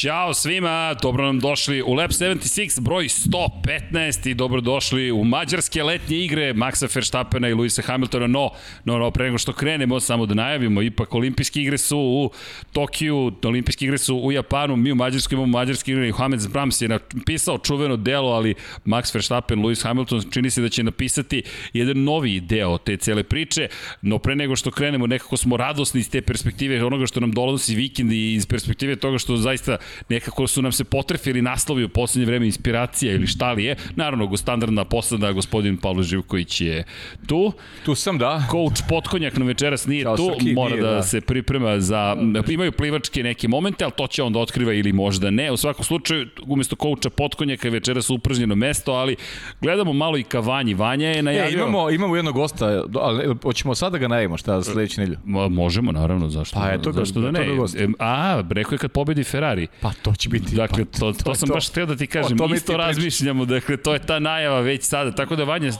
Ćao svima, dobro nam došli u Lab 76, broj 115 i dobrodošli u mađarske letnje igre Maxa Verstappena i Luisa Hamiltona, no, no, no, pre nego što krenemo, samo da najavimo, ipak olimpijske igre su u Tokiju, olimpijske igre su u Japanu, mi u Mađarskoj imamo mađarske igre i Hamed Brahms je napisao čuveno delo, ali Max Verstappen, Lewis Hamilton čini se da će napisati jedan novi deo te cele priče, no pre nego što krenemo, nekako smo radosni iz te perspektive onoga što nam dolazi vikend i iz perspektive toga što zaista nekako su nam se potrefili naslovi u poslednje vreme inspiracija ili šta li je. Naravno, standardna posada, gospodin Pavlo Živković je tu. Tu sam, da. Coach Potkonjak na večeras nije Ćao, tu, Srki, mora nije, da, da. se priprema za... Imaju plivačke neke momente, ali to će on da otkriva ili možda ne. U svakom slučaju, umesto coacha Potkonjaka je večeras upražnjeno mesto, ali gledamo malo i ka Vanji. Vanja je E, najavio... imamo, imamo jednog gosta, ali hoćemo sada da ga najavimo, šta, sledeću nedelju? Ma, možemo, naravno, zašto, Pa eto zašto da ne. gost. E, A, rekao je kad pobedi Ferrari. Pa to će biti. Dakle, pa, to, to, to sam to. baš hteo da ti kažem, O isto razmišljamo, dakle, to je ta najava već sada, tako da Vanja,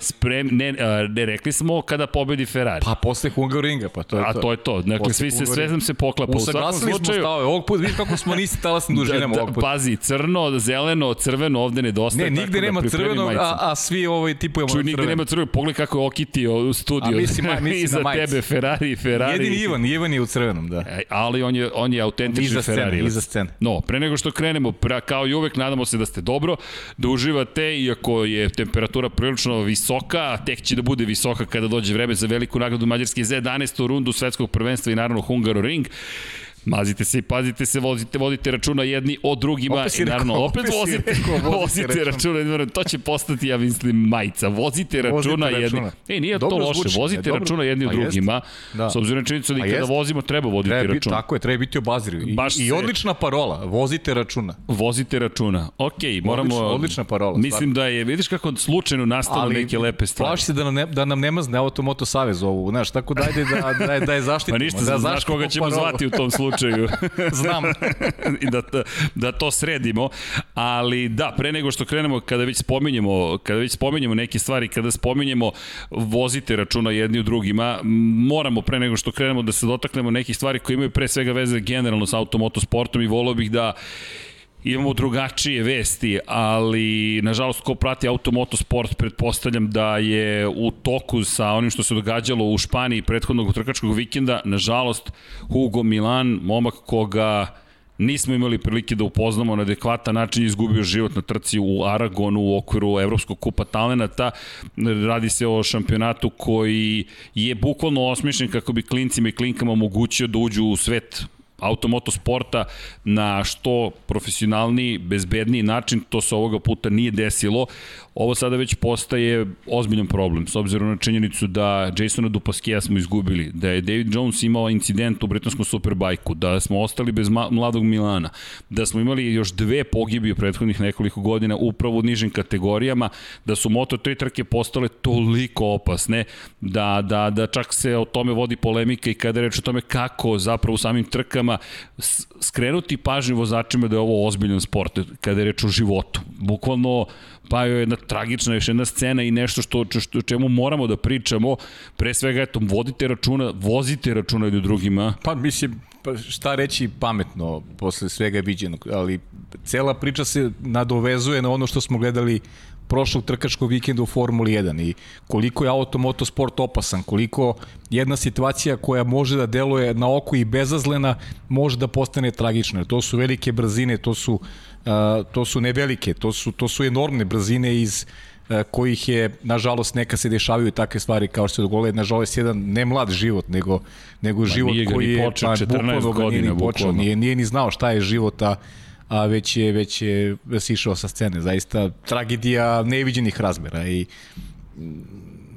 sprem, ne, ne rekli smo kada pobedi Ferrari. Pa posle Hungaroringa, pa to je A to. to je to. Dakle, Posle svi se, sve nam se poklapa. U svakom Usaglasili smo stave, ovog puta, vidiš kako smo nisi talasnim dužinama da, ovog da, puta. pazi, crno, zeleno, crveno ovde nedostaje. Ne, nigde da nema crvenog, majicu. a, a svi ovaj tipujemo Čuj, nigde crveno. nema crveno. Pogledaj kako je okitio u studiju. A mislim, ma- mislim Iza tebe Ferrari, Ferrari. Jedini Ivan, Ivan je u crvenom, da. E, ali on je, on je autentični Ferrari. iza scene. No, pre nego što krenemo, pra, kao i uvek, nadamo se da ste dobro, da uživate, iako je temperatura prilično visoka, a tek će da bude visoka kada dođe vreme za veliku nagradu Mađarske za 11. rundu svetskog prvenstva i naravno Hungaroring. Mazite se i pazite se, vozite, vodite računa jedni o drugima Opet si i naravno rekao, opet, opet vozite, rekao, vodite vozite računa. računa, to će postati, ja mislim, majica. Vozite računa jedni. računa. E, nije Dobro to loše, zvuči, vozite dobro. računa jedni o Pa drugima, Da. s obzirom na činjenicu da i Pa kada vozimo treba voditi Treba računa. tako je, treba biti obazriv. I, Baš I se- odlična parola, vozite računa. Vozite računa. Ok, moramo... Odlična- odlična parola, Mislim da je, vidiš kako slučajno nastalo neke lepe stvari. Plaši se da nam ne, da nam ne mazne Automoto Savez ovu, znaš, tako da ajde da, da, da je zaštitimo. Pa ništa, da znaš koga ćemo zvati u tom slučaju. Znam. I da, da, to sredimo. Ali da, pre nego što krenemo, kada već spominjemo, kada već spominjemo neke stvari, kada spominjemo vozite računa jedni u drugima, moramo pre nego što krenemo da se dotaknemo nekih stvari koje imaju pre svega veze generalno sa automotosportom i volio bih da imamo drugačije vesti, ali nažalost ko prati automotosport pretpostavljam da je u toku sa onim što se događalo u Španiji prethodnog trkačkog vikenda, nažalost Hugo Milan, momak koga nismo imali prilike da upoznamo na adekvatan način, izgubio život na trci u Aragonu u okviru Evropskog kupa talenata. Radi se o šampionatu koji je bukvalno osmišljen kako bi klincima i klinkama omogućio da uđu u svet automoto sporta na što profesionalniji, bezbedniji način, to se ovoga puta nije desilo. Ovo sada već postaje ozbiljan problem, s obzirom na činjenicu da Jasona Dupaskeja smo izgubili, da je David Jones imao incident u britanskom superbajku, da smo ostali bez mladog Milana, da smo imali još dve pogibi u prethodnih nekoliko godina upravo u nižim kategorijama, da su Moto3 trke postale toliko opasne, da, da, da čak se o tome vodi polemika i kada reč o tome kako zapravo u samim trkama s- skrenuti pažnju vozačima da je ovo ozbiljan sport, kada je reč o životu. Bukvalno pa je jedna tragična još jedna scena i nešto što, što, čemu moramo da pričamo, pre svega eto, vodite računa, vozite računa jedni drugima, Pa mislim, pa šta reći pametno posle svega viđenog, ali cela priča se nadovezuje na ono što smo gledali prošlog trkačkog vikenda u Formuli 1 i koliko je automoto sport opasan, koliko jedna situacija koja može da deluje na oko i bezazlena može da postane tragična. To su velike brzine, to su, uh, to su ne velike, to su, to su enormne brzine iz uh, kojih je, nažalost, neka se dešavaju takve stvari kao što se dogole, nažalost, jedan ne mlad život, nego, nego život nije ga ni koji je, počeo, 14 bukvalno ga nije godina, bukvalno. nije, nije ni znao šta je život, a, a već je, već je sišao sa scene. Zaista tragedija neviđenih razmera i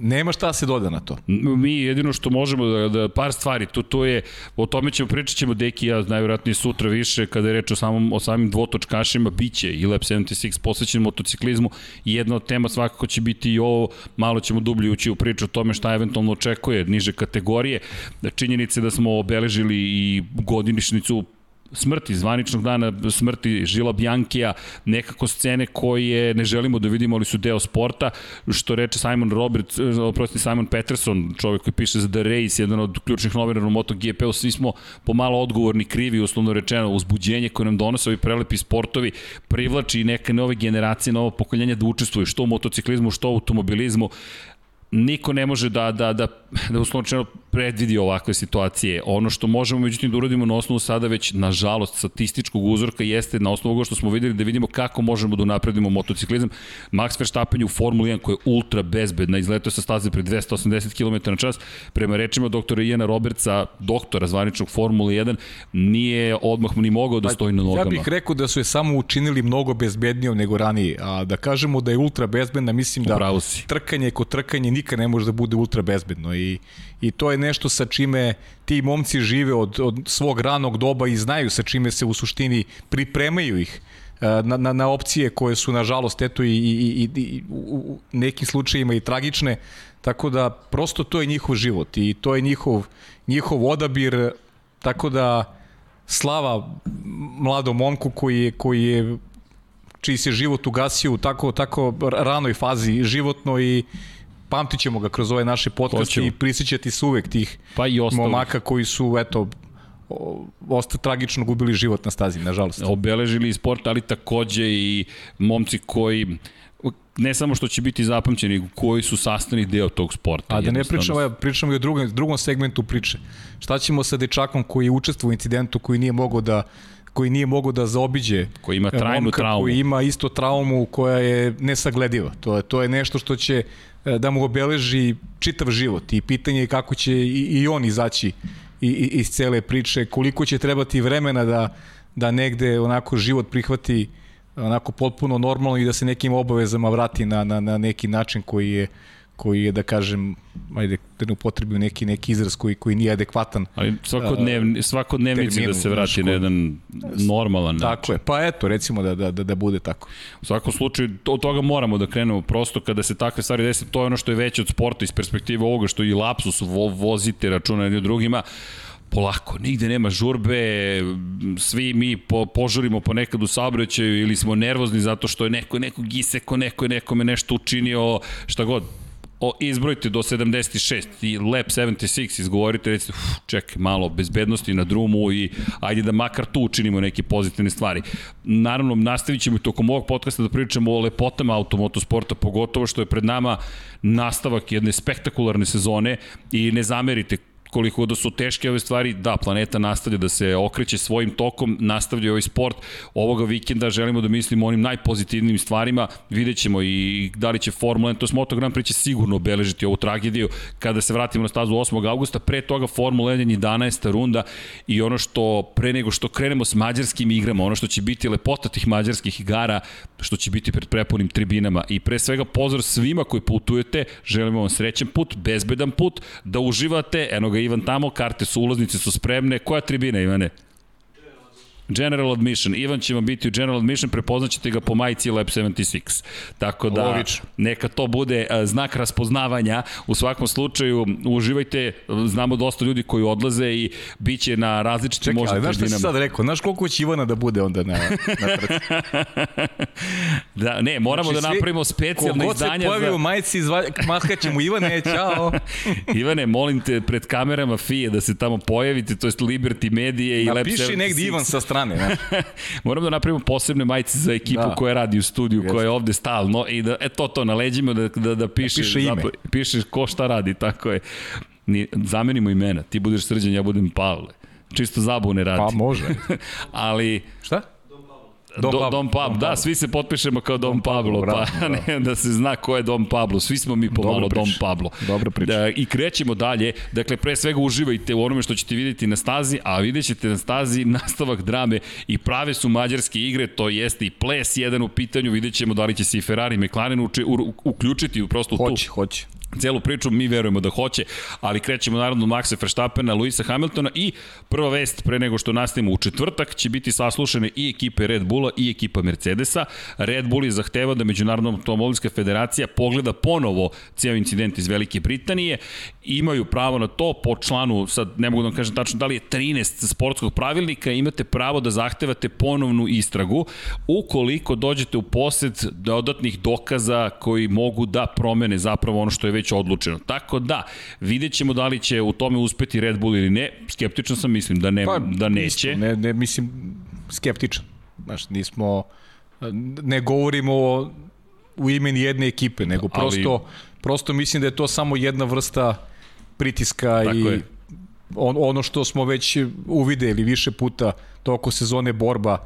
nema šta se doda na to. Mi jedino što možemo da, da par stvari, to, to je, o tome ćemo, pričat ćemo Deki ja najvjerojatnije sutra više kada je reč o, samom, o samim dvotočkašima, biće i Lab 76 posvećen motociklizmu jedna od tema svakako će biti i ovo, malo ćemo dublje ući u priču o tome šta eventualno očekuje niže kategorije, činjenice da smo obeležili i godinišnicu smrti, zvaničnog dana smrti Žila Bjankija, nekako scene koje ne želimo da vidimo, ali su deo sporta, što reče Simon Roberts, oprosti Simon Peterson, čovjek koji piše za The Race, jedan od ključnih novinara u MotoGP-u, svi smo pomalo odgovorni, krivi, uslovno rečeno, uzbuđenje koje nam donose ovi prelepi sportovi, privlači neke nove generacije, novo pokoljenja da učestvuju što u motociklizmu, što u automobilizmu. Niko ne može da, da, da, da uslovno predvidi ovakve situacije. Ono što možemo međutim da uradimo na osnovu sada već, nažalost, statističkog uzorka jeste na osnovu ovoga što smo videli da vidimo kako možemo da napredimo motociklizam. Max Verstappen u Formuli 1 koja je ultra bezbedna, izletao sa staze pre 280 km na čas, prema rečima doktora Iana Robertsa, doktora zvaničnog Formuli 1, nije odmah ni mogao da pa, stoji na nogama. Ja bih rekao da su je samo učinili mnogo bezbednijom nego ranije, a da kažemo da je ultra bezbedna, mislim da trkanje kod trkanje nikad ne može da bude ultra bezbedno i, i to je nešto sa čime ti momci žive od, od svog ranog doba i znaju sa čime se u suštini pripremaju ih e, na, na, na opcije koje su nažalost eto i, i, i, i u nekim slučajima i tragične. Tako da prosto to je njihov život i to je njihov, njihov odabir. Tako da slava mladom momku koji je, koji je čiji se život ugasio u tako, tako ranoj fazi životno i, pamtit ćemo ga kroz ove naše podcaste i prisjećati se uvek tih pa i momaka koji su, eto, osta tragično gubili život na stazi, nažalost. Obeležili sport, ali takođe i momci koji ne samo što će biti zapamćeni, koji su sastavni deo tog sporta. A da ne pričamo, ja, pričamo i o drugom, drugom segmentu priče. Šta ćemo sa dečakom koji je učestvo u incidentu, koji nije mogao da koji nije mogao da zaobiđe koji ima trajnu momka, traumu. koji ima isto traumu koja je nesaglediva. To je to je nešto što će E, da mu obeleži čitav život i pitanje je kako će i, i on izaći i, i, iz cele priče, koliko će trebati vremena da, da negde onako život prihvati onako potpuno normalno i da se nekim obavezama vrati na, na, na neki način koji je koji je da kažem ajde da ne upotrebio neki neki izraz koji koji nije adekvatan. Ali svakodnevni svakodnevnici terminu, da se vrati na jedan normalan način. Tako je. Pa eto recimo da da da, da bude tako. U svakom slučaju od toga moramo da krenemo prosto kada se takve stvari dese, to je ono što je veće od sporta iz perspektive ovoga što i lapsus vo, vozite računa jedni drugima polako, nigde nema žurbe, svi mi po, požurimo ponekad u saobraćaju ili smo nervozni zato što je neko nekog iseko, neko je nekome nešto učinio, šta god o, izbrojite do 76 i lap 76 izgovorite, recite, uf, čekaj, malo bezbednosti na drumu i ajde da makar tu učinimo neke pozitivne stvari. Naravno, nastavit ćemo i tokom ovog podcasta da pričamo o lepotama automotosporta, pogotovo što je pred nama nastavak jedne spektakularne sezone i ne zamerite koliko da su teške ove stvari, da, planeta nastavlja da se okreće svojim tokom, nastavlja ovaj sport. Ovoga vikenda želimo da mislimo onim najpozitivnijim stvarima, vidjet ćemo i da li će Formula 1, to je Moto Grand Prix će sigurno obeležiti ovu tragediju kada se vratimo na stazu 8. augusta, pre toga Formula 1 11. runda i ono što pre nego što krenemo s mađarskim igrama, ono što će biti lepota tih mađarskih igara, što će biti pred prepunim tribinama i pre svega pozor svima koji putujete, želimo vam srećen put, bezbedan put, da uživate, eno ga Ivan tamo, karte su, ulaznice su spremne. Koja tribina, Ivane? General Admission. Ivan će vam biti u General Admission, prepoznaćete ga po majici Lab 76. Tako da, Logično. neka to bude e, znak raspoznavanja. U svakom slučaju, uživajte, znamo dosta ljudi koji odlaze i bit će na različitim Čekaj, možda ali znaš šta si sad rekao? Znaš koliko će Ivana da bude onda na, na trci? da, ne, moramo znači, da napravimo specijalne izdanja. Kogod se pojavi za... u majici, mahkaćemo Ivane, čao. Ivane, molim te pred kamerama FIE da se tamo pojavite, to je Liberty Medije i Lab 76. Napiši negdje Ivan sa strane strane. Ne? Moramo da napravimo posebne majice za ekipu da. koja radi u studiju, Jeste. koja je ovde stalno i da, e to to, na leđima da, da, da piše, da piše ime. Piše ko šta radi, tako je. Ni, zamenimo imena, ti budeš srđan, ja budem Pavle. Čisto zabune radi. Pa može. Ali... Šta? Dom, Pablo. Dom Pablo, da, svi se potpišemo kao Dom, Dom Pablo, pa ne, da se zna ko je Dom Pablo, svi smo mi pomalo Dom Pablo. Dobro priča. Da, I krećemo dalje, dakle pre svega uživajte u onome što ćete videti na stazi, a vidjet ćete na stazi nastavak drame i prave su mađarske igre, to jeste i ples jedan u pitanju, vidjet ćemo da li će se i Ferrari i McLaren uče, u, uključiti prosto hoće, tu. Hoće, hoće celu priču, mi verujemo da hoće, ali krećemo naravno od Maxa Verstappena, Luisa Hamiltona i prva vest pre nego što nastavimo u četvrtak će biti saslušane i ekipe Red Bulla i ekipa Mercedesa. Red Bull je zahtevao da Međunarodna automobilska federacija pogleda ponovo cijel incident iz Velike Britanije. Imaju pravo na to po članu, sad ne mogu da vam kažem tačno da li je 13 sportskog pravilnika, imate pravo da zahtevate ponovnu istragu ukoliko dođete u posed dodatnih dokaza koji mogu da promene zapravo ono što je već odlučeno. Tako da, vidjet ćemo da li će u tome uspeti Red Bull ili ne. Skeptično sam, mislim da, ne, pa, da neće. Isto, ne, ne, mislim, skeptičan. Znaš, nismo, ne govorimo u imeni jedne ekipe, nego prosto, Ali... prosto mislim da je to samo jedna vrsta pritiska Tako i je. On, ono što smo već uvideli više puta toko sezone borba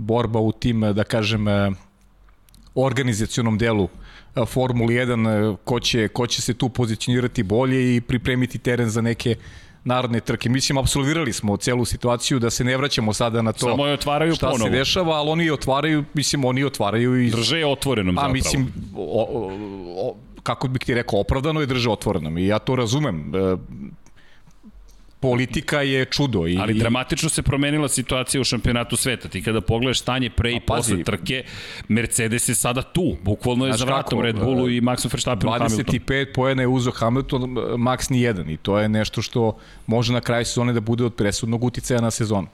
borba u tim, da kažem, organizacionom delu Formuli 1, ko će, ko će se tu pozicionirati bolje i pripremiti teren za neke narodne trke. Mislim, absolvirali smo celu situaciju da se ne vraćamo sada na to Samo je otvaraju šta ponovo. se dešava, ali oni otvaraju, mislim, oni otvaraju i... Drže je otvorenom zapravo. A mislim, o, o, o, kako bih ti rekao, opravdano je drže otvorenom i ja to razumem. Politika je čudo. I, Ali dramatično se promenila situacija u šampionatu sveta. Ti kada pogledaš stanje pre i posle trke, Mercedes je sada tu. Bukvalno je za vratom kako, Red Bullu i Maxu Verstappenu 25 pojena je uzo Hamilton, Max ni jedan. I to je nešto što može na kraju sezone da bude od presudnog uticaja na sezonu.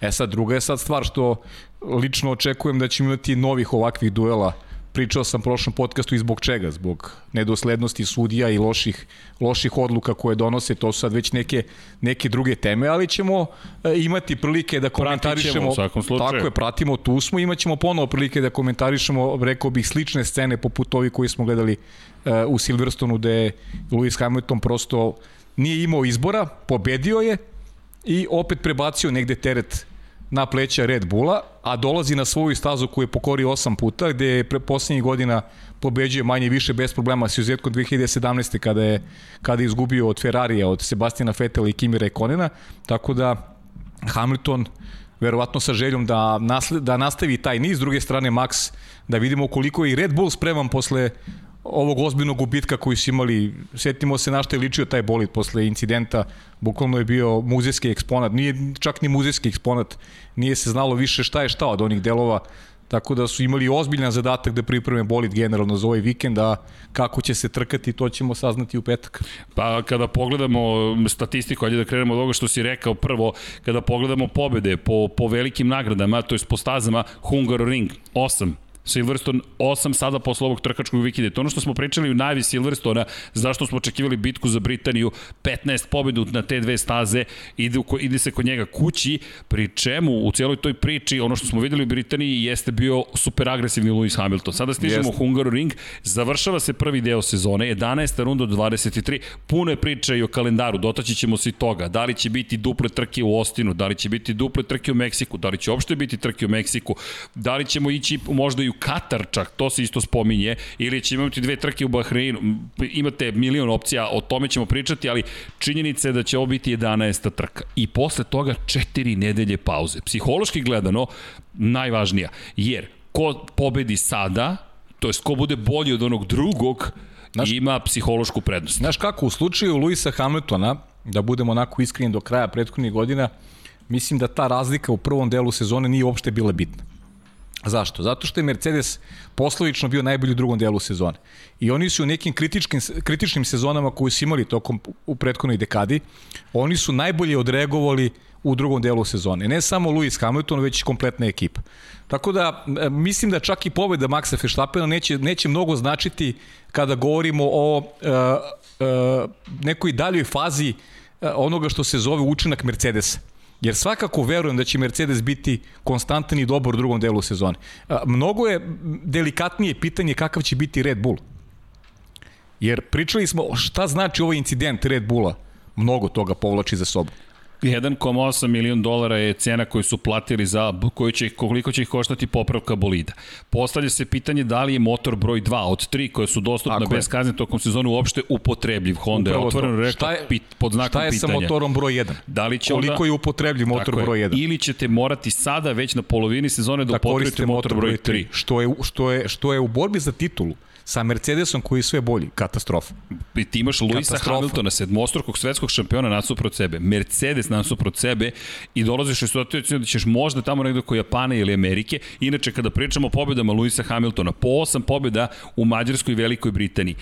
E sad, druga je sad stvar što lično očekujem da ćemo imati novih ovakvih duela pričao sam prošlom podcastu i zbog čega, zbog nedoslednosti sudija i loših, loših odluka koje donose, to su sad već neke, neke druge teme, ali ćemo e, imati prilike da komentarišemo, tako je, pratimo, tu smo, imat ćemo ponovo prilike da komentarišemo, rekao bih, slične scene poput ovih koji smo gledali uh, u Silverstonu, gde Lewis Hamilton prosto nije imao izbora, pobedio je i opet prebacio negde teret na pleća Red Bulla, a dolazi na svoju stazu koju je pokorio osam puta, gde je pre poslednjih godina pobeđuje manje više bez problema s uzetkom 2017. kada je, kada je izgubio od Ferrarija, od Sebastina Fetela i Kimi Rekonena, tako da Hamilton verovatno sa željom da, nasle, da nastavi taj niz, s druge strane Max, da vidimo koliko je i Red Bull spreman posle ovog ozbiljnog gubitka koji su imali, setimo se na što je ličio taj bolid posle incidenta, bukvalno je bio muzejski eksponat, nije čak ni muzejski eksponat, nije se znalo više šta je šta od onih delova, tako da su imali ozbiljan zadatak da pripreme bolid generalno za ovaj vikend, a kako će se trkati, to ćemo saznati u petak. Pa kada pogledamo statistiku, ajde da krenemo od ovoga što si rekao prvo, kada pogledamo pobede po, po velikim nagradama, to je po stazama Hungaroring 8, Silverstone 8 sada posle ovog trkačkog vikenda. To ono što smo pričali u najavi Silverstona, zašto smo očekivali bitku za Britaniju, 15 pobedu na te dve staze, ide, ide se kod njega kući, pri čemu u cijeloj toj priči, ono što smo videli u Britaniji jeste bio super agresivni Lewis Hamilton. Sada stižemo u Hungaroring, završava se prvi deo sezone, 11. runda od 23, puno je priče i o kalendaru, dotaći ćemo se i toga, da li će biti duple trke u Ostinu, da li će biti duple trke u Meksiku, da li će uopšte biti trke u Meksiku, da li ćemo ići možda i u Katar čak, to se isto spominje, ili će imati dve trke u Bahreinu, imate milion opcija, o tome ćemo pričati, ali činjenica je da će ovo biti 11. trka. I posle toga četiri nedelje pauze. Psihološki gledano, najvažnija, jer ko pobedi sada, to jest ko bude bolji od onog drugog, Znaš, ima psihološku prednost. Znaš kako, u slučaju Luisa Hamiltona, da budemo onako iskreni do kraja prethodnih godina, mislim da ta razlika u prvom delu sezone nije uopšte bila bitna. Zašto? Zato što je Mercedes poslovično bio najbolji u drugom delu sezone. I oni su u nekim kritičkim, kritičnim sezonama koje su imali tokom u prethodnoj dekadi, oni su najbolje odreagovali u drugom delu sezone. Ne samo Lewis Hamilton, već i kompletna ekipa. Tako da, mislim da čak i pobeda Maxa Verstappena neće, neće mnogo značiti kada govorimo o uh, uh, nekoj daljoj fazi uh, onoga što se zove učinak Mercedesa. Jer svakako verujem da će Mercedes biti konstantan i dobar u drugom delu sezone. Mnogo je delikatnije pitanje kakav će biti Red Bull. Jer pričali smo šta znači ovaj incident Red Bulla. Mnogo toga povlači za sobom. 1,8 milion dolara je cena koju su platili za koju će, koliko će ih koštati popravka bolida. Postavlja se pitanje da li je motor broj 2 od 3 koje su dostupne bez kazne tokom sezonu uopšte upotrebljiv. Honda Upravo je otvoreno rekla šta je, pit, pod znakom pitanja. Šta je pitanja. sa motorom broj 1? Da li će koliko onda, je upotrebljiv motor broj 1? Ili ćete morati sada već na polovini sezone da, da upotrebite motor broj 3. 3. Što je, što, je, što je u borbi za titulu Sa Mercedesom koji sve bolji, katastrofa. I ti imaš Luisa Hamiltona, sedmostrukog svetskog šampiona nasuprot sebe, Mercedes nasuprot sebe i dolaziš u situaciju da ćeš možda tamo negde oko Japana ili Amerike. Inače, kada pričamo o pobedama Luisa Hamiltona, po osam pobeda u Mađarskoj i Velikoj Britaniji,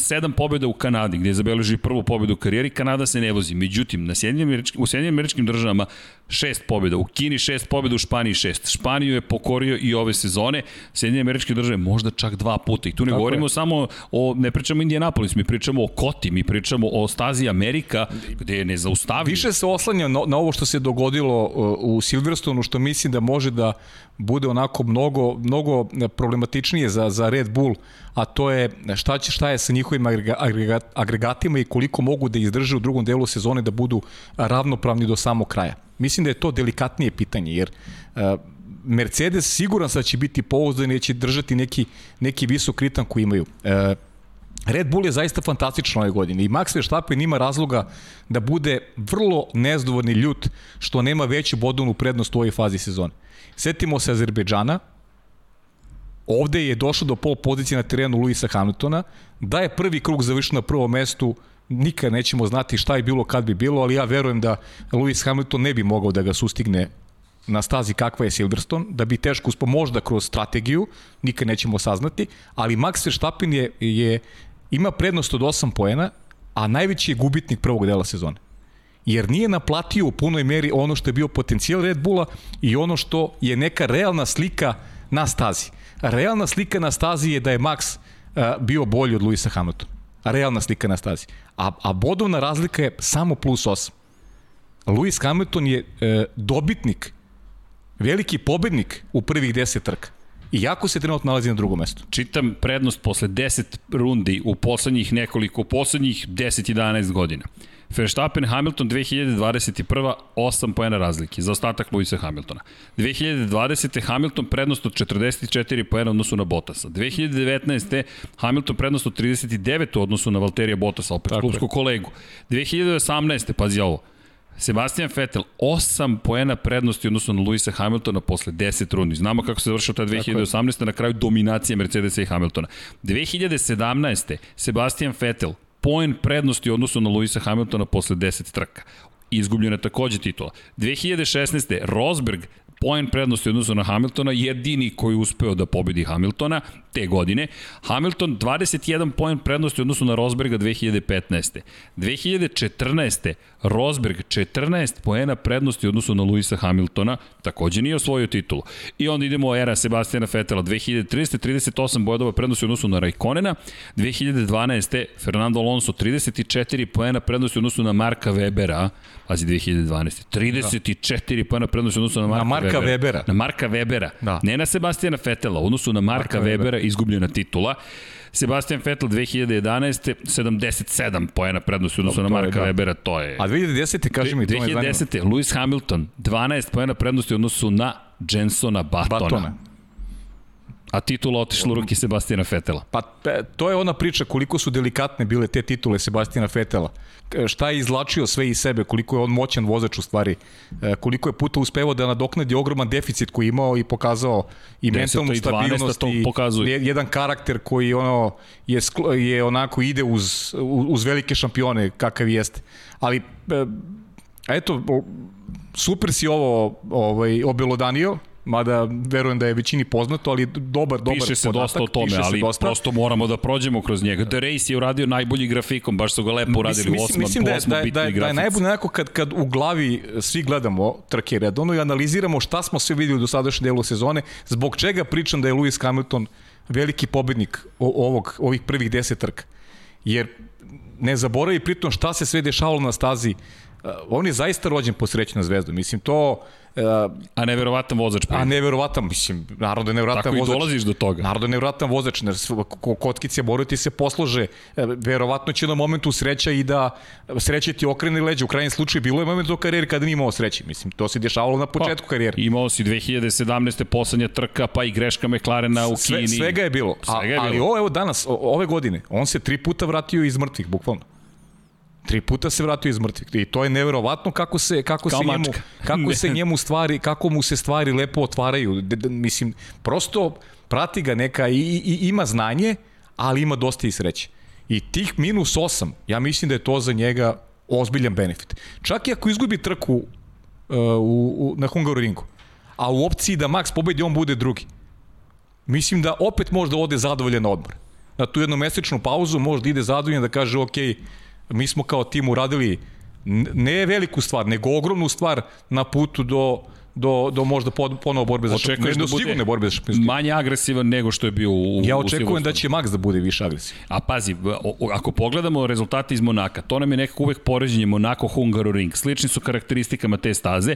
sedam pobjeda u Kanadi, gde je zabeleži prvu pobjedu u karijeri, Kanada se ne vozi. Međutim, na Sjedinim u Sjedinim američkim državama šest pobjeda, u Kini šest pobjeda, u Španiji šest. Španiju je pokorio i ove sezone, Sjedinjene američke države možda čak dva puta. I tu ne Tako govorimo je. samo o, ne pričamo Indianapolis, mi pričamo o Koti, mi pričamo o stazi Amerika, gde je nezaustavljiv. Više se oslanja na, na ovo što se dogodilo uh, u Silverstonu, što mislim da može da bude onako mnogo, mnogo problematičnije za, za Red Bull, a to je šta, će, šta je sa njihovim agregat, agregatima i koliko mogu da izdrže u drugom delu sezone da budu ravnopravni do samog kraja. Mislim da je to delikatnije pitanje, jer uh, Mercedes siguran sa da će biti pouzdan i će držati neki, neki visok ritam koji imaju. Uh, Red Bull je zaista fantastično ove godine i Max Verstappen ima razloga da bude vrlo nezdovoljni ljut što nema veću bodovnu prednost u ovoj fazi sezone. Setimo se Azerbejdžana, ovde je došlo do pol pozicije na terenu Luisa Hamiltona, da je prvi krug završen na prvom mestu, nikad nećemo znati šta je bilo kad bi bilo, ali ja verujem da Lewis Hamilton ne bi mogao da ga sustigne na stazi kakva je Silverstone, da bi teško uspo možda kroz strategiju, nikad nećemo saznati, ali Max Verstappen je, je ima prednost od 8 poena, a najveći je gubitnik prvog dela sezone. Jer nije naplatio u punoj meri ono što je bio potencijal Red Bulla i ono što je neka realna slika na stazi. Realna slika na stazi je da je Max uh, bio bolji od Luisa Hamiltona. Realna slika na stazi. A, a bodovna razlika je samo plus 8. Lewis Hamilton je uh, dobitnik, veliki pobednik u prvih 10 trka. Iako se trenutno nalazi na drugom mestu. Čitam prednost posle 10 rundi u poslednjih nekoliko, poslednjih 10-11 godina. Verstappen Hamilton 2021. 8 poena razlike za ostatak Luisa Hamiltona. 2020. Hamilton prednost od 44 poena odnosu na Bottasa. 2019. Hamilton prednost od 39 u odnosu na Valterija Bottasa, opet klubsku kolegu. 2018. pazi ovo, Sebastian Vettel 8 poena prednosti odnosno na Luisa Hamiltona posle 10 rundi. Znamo kako se završila ta 2018. na kraju dominacije Mercedesa i Hamiltona. 2017. Sebastian Vettel poen prednosti u odnosu na Luisa Hamiltona posle 10 trka. Izgubljena je takođe titula. 2016. Rosberg poen prednosti odnosno na Hamiltona, jedini koji uspeo da pobedi Hamiltona te godine. Hamilton 21 poen prednosti odnosno na Rosberga 2015. 2014. Rosberg 14 poena prednosti odnosno na Luisa Hamiltona, takođe nije osvojio titulu. I onda idemo era Sebastiana Fetela 2013. 38 bodova prednosti odnosno na Raikkonena, 2012. Fernando Alonso 34 poena prednosti odnosno na Marka Webera, pazi 2012. 34 da. poena prednosti odnosno na Marka, na Marka Webera. Webera. Na Marka Webera. Da. Ne na Sebastiana Fetela, odnosu na Marka, Marka Webera, Webera izgubljena titula. Sebastian Vettel 2011. 77 poena prednosti odnosno na Marka da. Webera, to je... A 2010. kaži mi, to 2010. Lewis Hamilton 12 poena prednosti odnosu na Jensona Batona. Batona. A titula otišla u ruke Sebastijana Fetela. Pa to je ona priča koliko su delikatne bile te titule Sebastijana Fetela. Šta je izlačio sve iz sebe, koliko je on moćan vozač u stvari, e, koliko je puta uspevao da nadoknadi ogroman deficit koji je imao i pokazao i mentalnu stabilnost i jedan karakter koji ono je, je onako ide uz, uz velike šampione kakav jeste. Ali e, eto, super si ovo ovaj, obelodanio, mada verujem da je većini poznato, ali dobar, dobar Piše se podatak, dosta o tome, ali dosta. prosto moramo da prođemo kroz njega. The Race je uradio najbolji grafikom, baš su ga lepo uradili mislim, u osmom, mislim da, je, da, da, da, da je najbolje nekako kad, kad u glavi svi gledamo trke redovno i analiziramo šta smo sve videli do sadašnje delu sezone, zbog čega pričam da je Lewis Hamilton veliki pobednik ovog, ovih prvih deset trka. Jer ne zaboravi pritom šta se sve dešavalo na stazi. Uh, on je zaista rođen po srećna zvezda. Mislim, to Uh, a neverovatan vozač. Pa. A neverovatan, mislim, naravno da je neverovatan vozač. Tako i dolaziš do toga. Naravno da je neverovatan vozač, jer kotkice moraju ti se poslože. E, verovatno će na momentu sreća i da sreće ti okrene leđa. U krajnjem slučaju bilo je moment u karijeri kada nije imao sreće. Mislim, to se dešavalo na početku pa, karijere. Imao si 2017. poslednja trka, pa i greška McLarena u Sve, Kini. Svega je bilo. Svega je bilo. Ali ovo, evo danas, ove godine, on se tri puta vratio iz mrtvih, bukvalno. Tri puta se vratio iz mrtvih i to je neverovatno kako se kako Kao se mačka. njemu kako se njemu stvari kako mu se stvari lepo otvaraju. D, d, mislim prosto prati ga neka i, i ima znanje, ali ima dosta i sreće. I tih minus 8, ja mislim da je to za njega ozbiljan benefit. Čak i ako izgubi trku uh, u, u, na Hungaroringu, a u opciji da Max pobedi, on bude drugi. Mislim da opet možda ode zadovoljen odmor. Na tu jednomesečnu pauzu možda ide zadovoljen da kaže, ok, mi smo kao tim uradili ne veliku stvar, nego ogromnu stvar na putu do do, do možda pod, ponovo borbe za šampionski. Da sigurne borbe za šampionski. Manje agresivan nego što je bio u Ja očekujem da će Max da bude više agresivan. A pazi, ako pogledamo rezultate iz Monaka, to nam je nekako uvek poređenje Monako Hungaroring. Slični su karakteristikama te staze.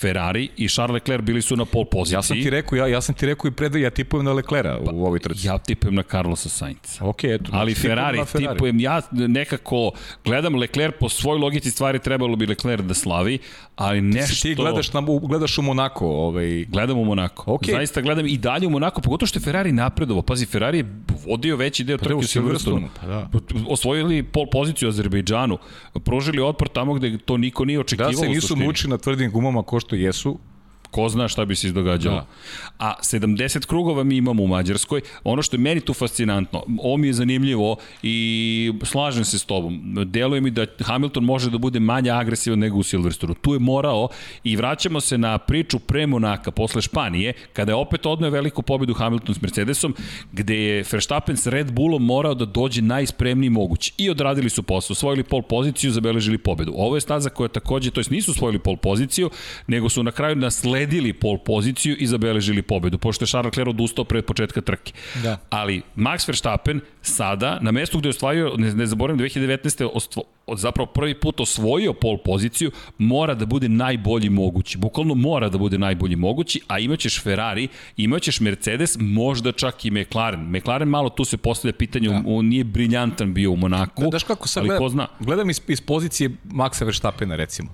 Ferrari i Charles Leclerc bili su na pol poziciji. Ja sam ti rekao, ja, ja sam ti rekao i pred ja tipujem na Leclerca pa, u ovoj trci. Ja tipujem na Carlosa Sainca. Ok, eto. Ali Ferrari, Ferrari, tipujem, ja nekako gledam Leclerc po svoj logici stvari trebalo bi Leclerc da slavi, ali nešto... Ti gledaš, na, gledaš u Monako, ovaj... Gledam u Monako. Okay. Zaista gledam i dalje u Monako, pogotovo što je Ferrari napredovao. Pazi, Ferrari je vodio veći deo pa trke u Silverstonu. Pa da. Osvojili pol poziciju u Azerbejdžanu. Pružili otpor tamo gde to niko nije očekivao. Da se nisu muči na tvrdim gumama ko što jesu, Ko zna šta bi se izdogađalo. Da. A 70 krugova mi imamo u Mađarskoj. Ono što je meni tu fascinantno, ovo mi je zanimljivo i slažem se s tobom. Deluje mi da Hamilton može da bude manje agresivan nego u Silverstonu. Tu je morao i vraćamo se na priču pre Monaka, posle Španije, kada je opet odneo veliku pobedu Hamilton s Mercedesom, gde je Verstappen s Red Bullom morao da dođe najspremniji mogući. I odradili su posao, osvojili pol poziciju, zabeležili pobedu. Ovo je staza koja takođe, to jest nisu osvojili pol poziciju, nego su na kraju nasledili nasledili pol poziciju i zabeležili pobedu, pošto je Charles Leclerc odustao pred početka trke. Da. Ali Max Verstappen sada, na mestu gde je osvajao, ne, ne zaboravim, 2019. Ostvo, zapravo prvi put osvojio pol poziciju, mora da bude najbolji mogući. Bukvalno mora da bude najbolji mogući, a imaćeš Ferrari, imaćeš Mercedes, možda čak i McLaren. McLaren malo tu se postavlja pitanje, da. on nije briljantan bio u Monaku, da, daš kako sad ali gleda, ko zna. Gledam iz, iz pozicije Maxa Verstappena recimo.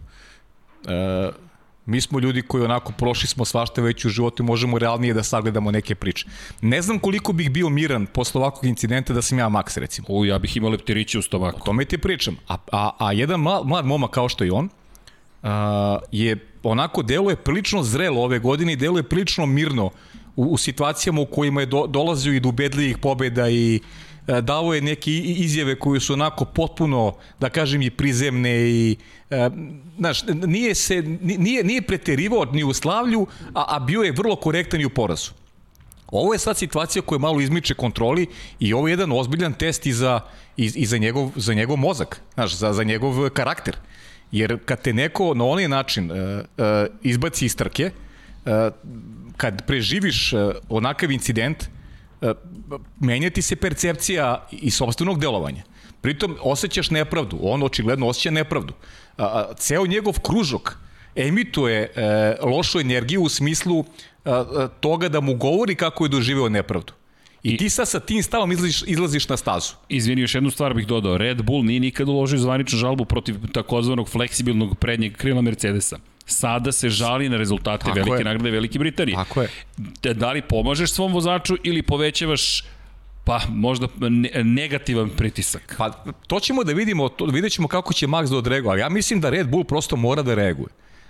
Uh, Mi smo ljudi koji onako prošli smo svašta već u životu i možemo realnije da sagledamo neke priče. Ne znam koliko bih bio miran posle ovakvog incidenta da sam ja Max recimo. U, ja bih imao leptiriće u stomaku. O tome ti pričam. A, a, a jedan mlad, mlad momak kao što je on, a, je onako deluje prilično zrelo ove godine i deluje prilično mirno u, u situacijama u kojima je do, dolazio i do ubedljivih pobeda i davo je neke izjave koje su onako potpuno, da kažem, i prizemne i e, znaš, nije se nije nije preterivao ni u slavlju, a, a bio je vrlo korektan i u porazu. Ovo je sad situacija koja malo izmiče kontroli i ovo je jedan ozbiljan test i za, i, i za, njegov, za njegov mozak, znaš, za, za njegov karakter. Jer kad te neko na onaj način uh, izbaci iz trke, uh, kad preživiš uh, onakav incident, E, menjati se percepcija i sobstvenog delovanja. Pritom osjećaš nepravdu, on očigledno osjeća nepravdu. A, a, ceo njegov kružok emituje e, lošu energiju u smislu a, a, toga da mu govori kako je doživeo nepravdu. I, I ti sad sa tim stavom izlaziš, izlaziš na stazu. Izvini, još jednu stvar bih dodao. Red Bull nije nikad uložio zvaničnu žalbu protiv takozvanog fleksibilnog prednjeg krila Mercedesa. Sada se žali na rezultate Tako velike je. nagrade Velike Britanije. Tako je. Da, li pomažeš svom vozaču ili povećavaš pa možda negativan pritisak. Pa to ćemo da vidimo, to, vidjet ćemo kako će Max da odreaguje, ali ja mislim da Red Bull prosto mora da reaguje.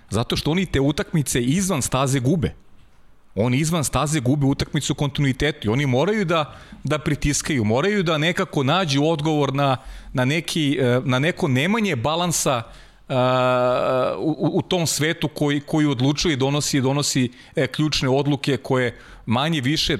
Zato što oni te utakmice izvan staze gube. Oni izvan staze gube utakmicu kontinuitetu i oni moraju da, da pritiskaju, moraju da nekako nađu odgovor na, na, neki, eh, na neko nemanje balansa uh, u, u tom svetu koji, koji odlučuje i donosi, donosi e, ključne odluke koje manje više,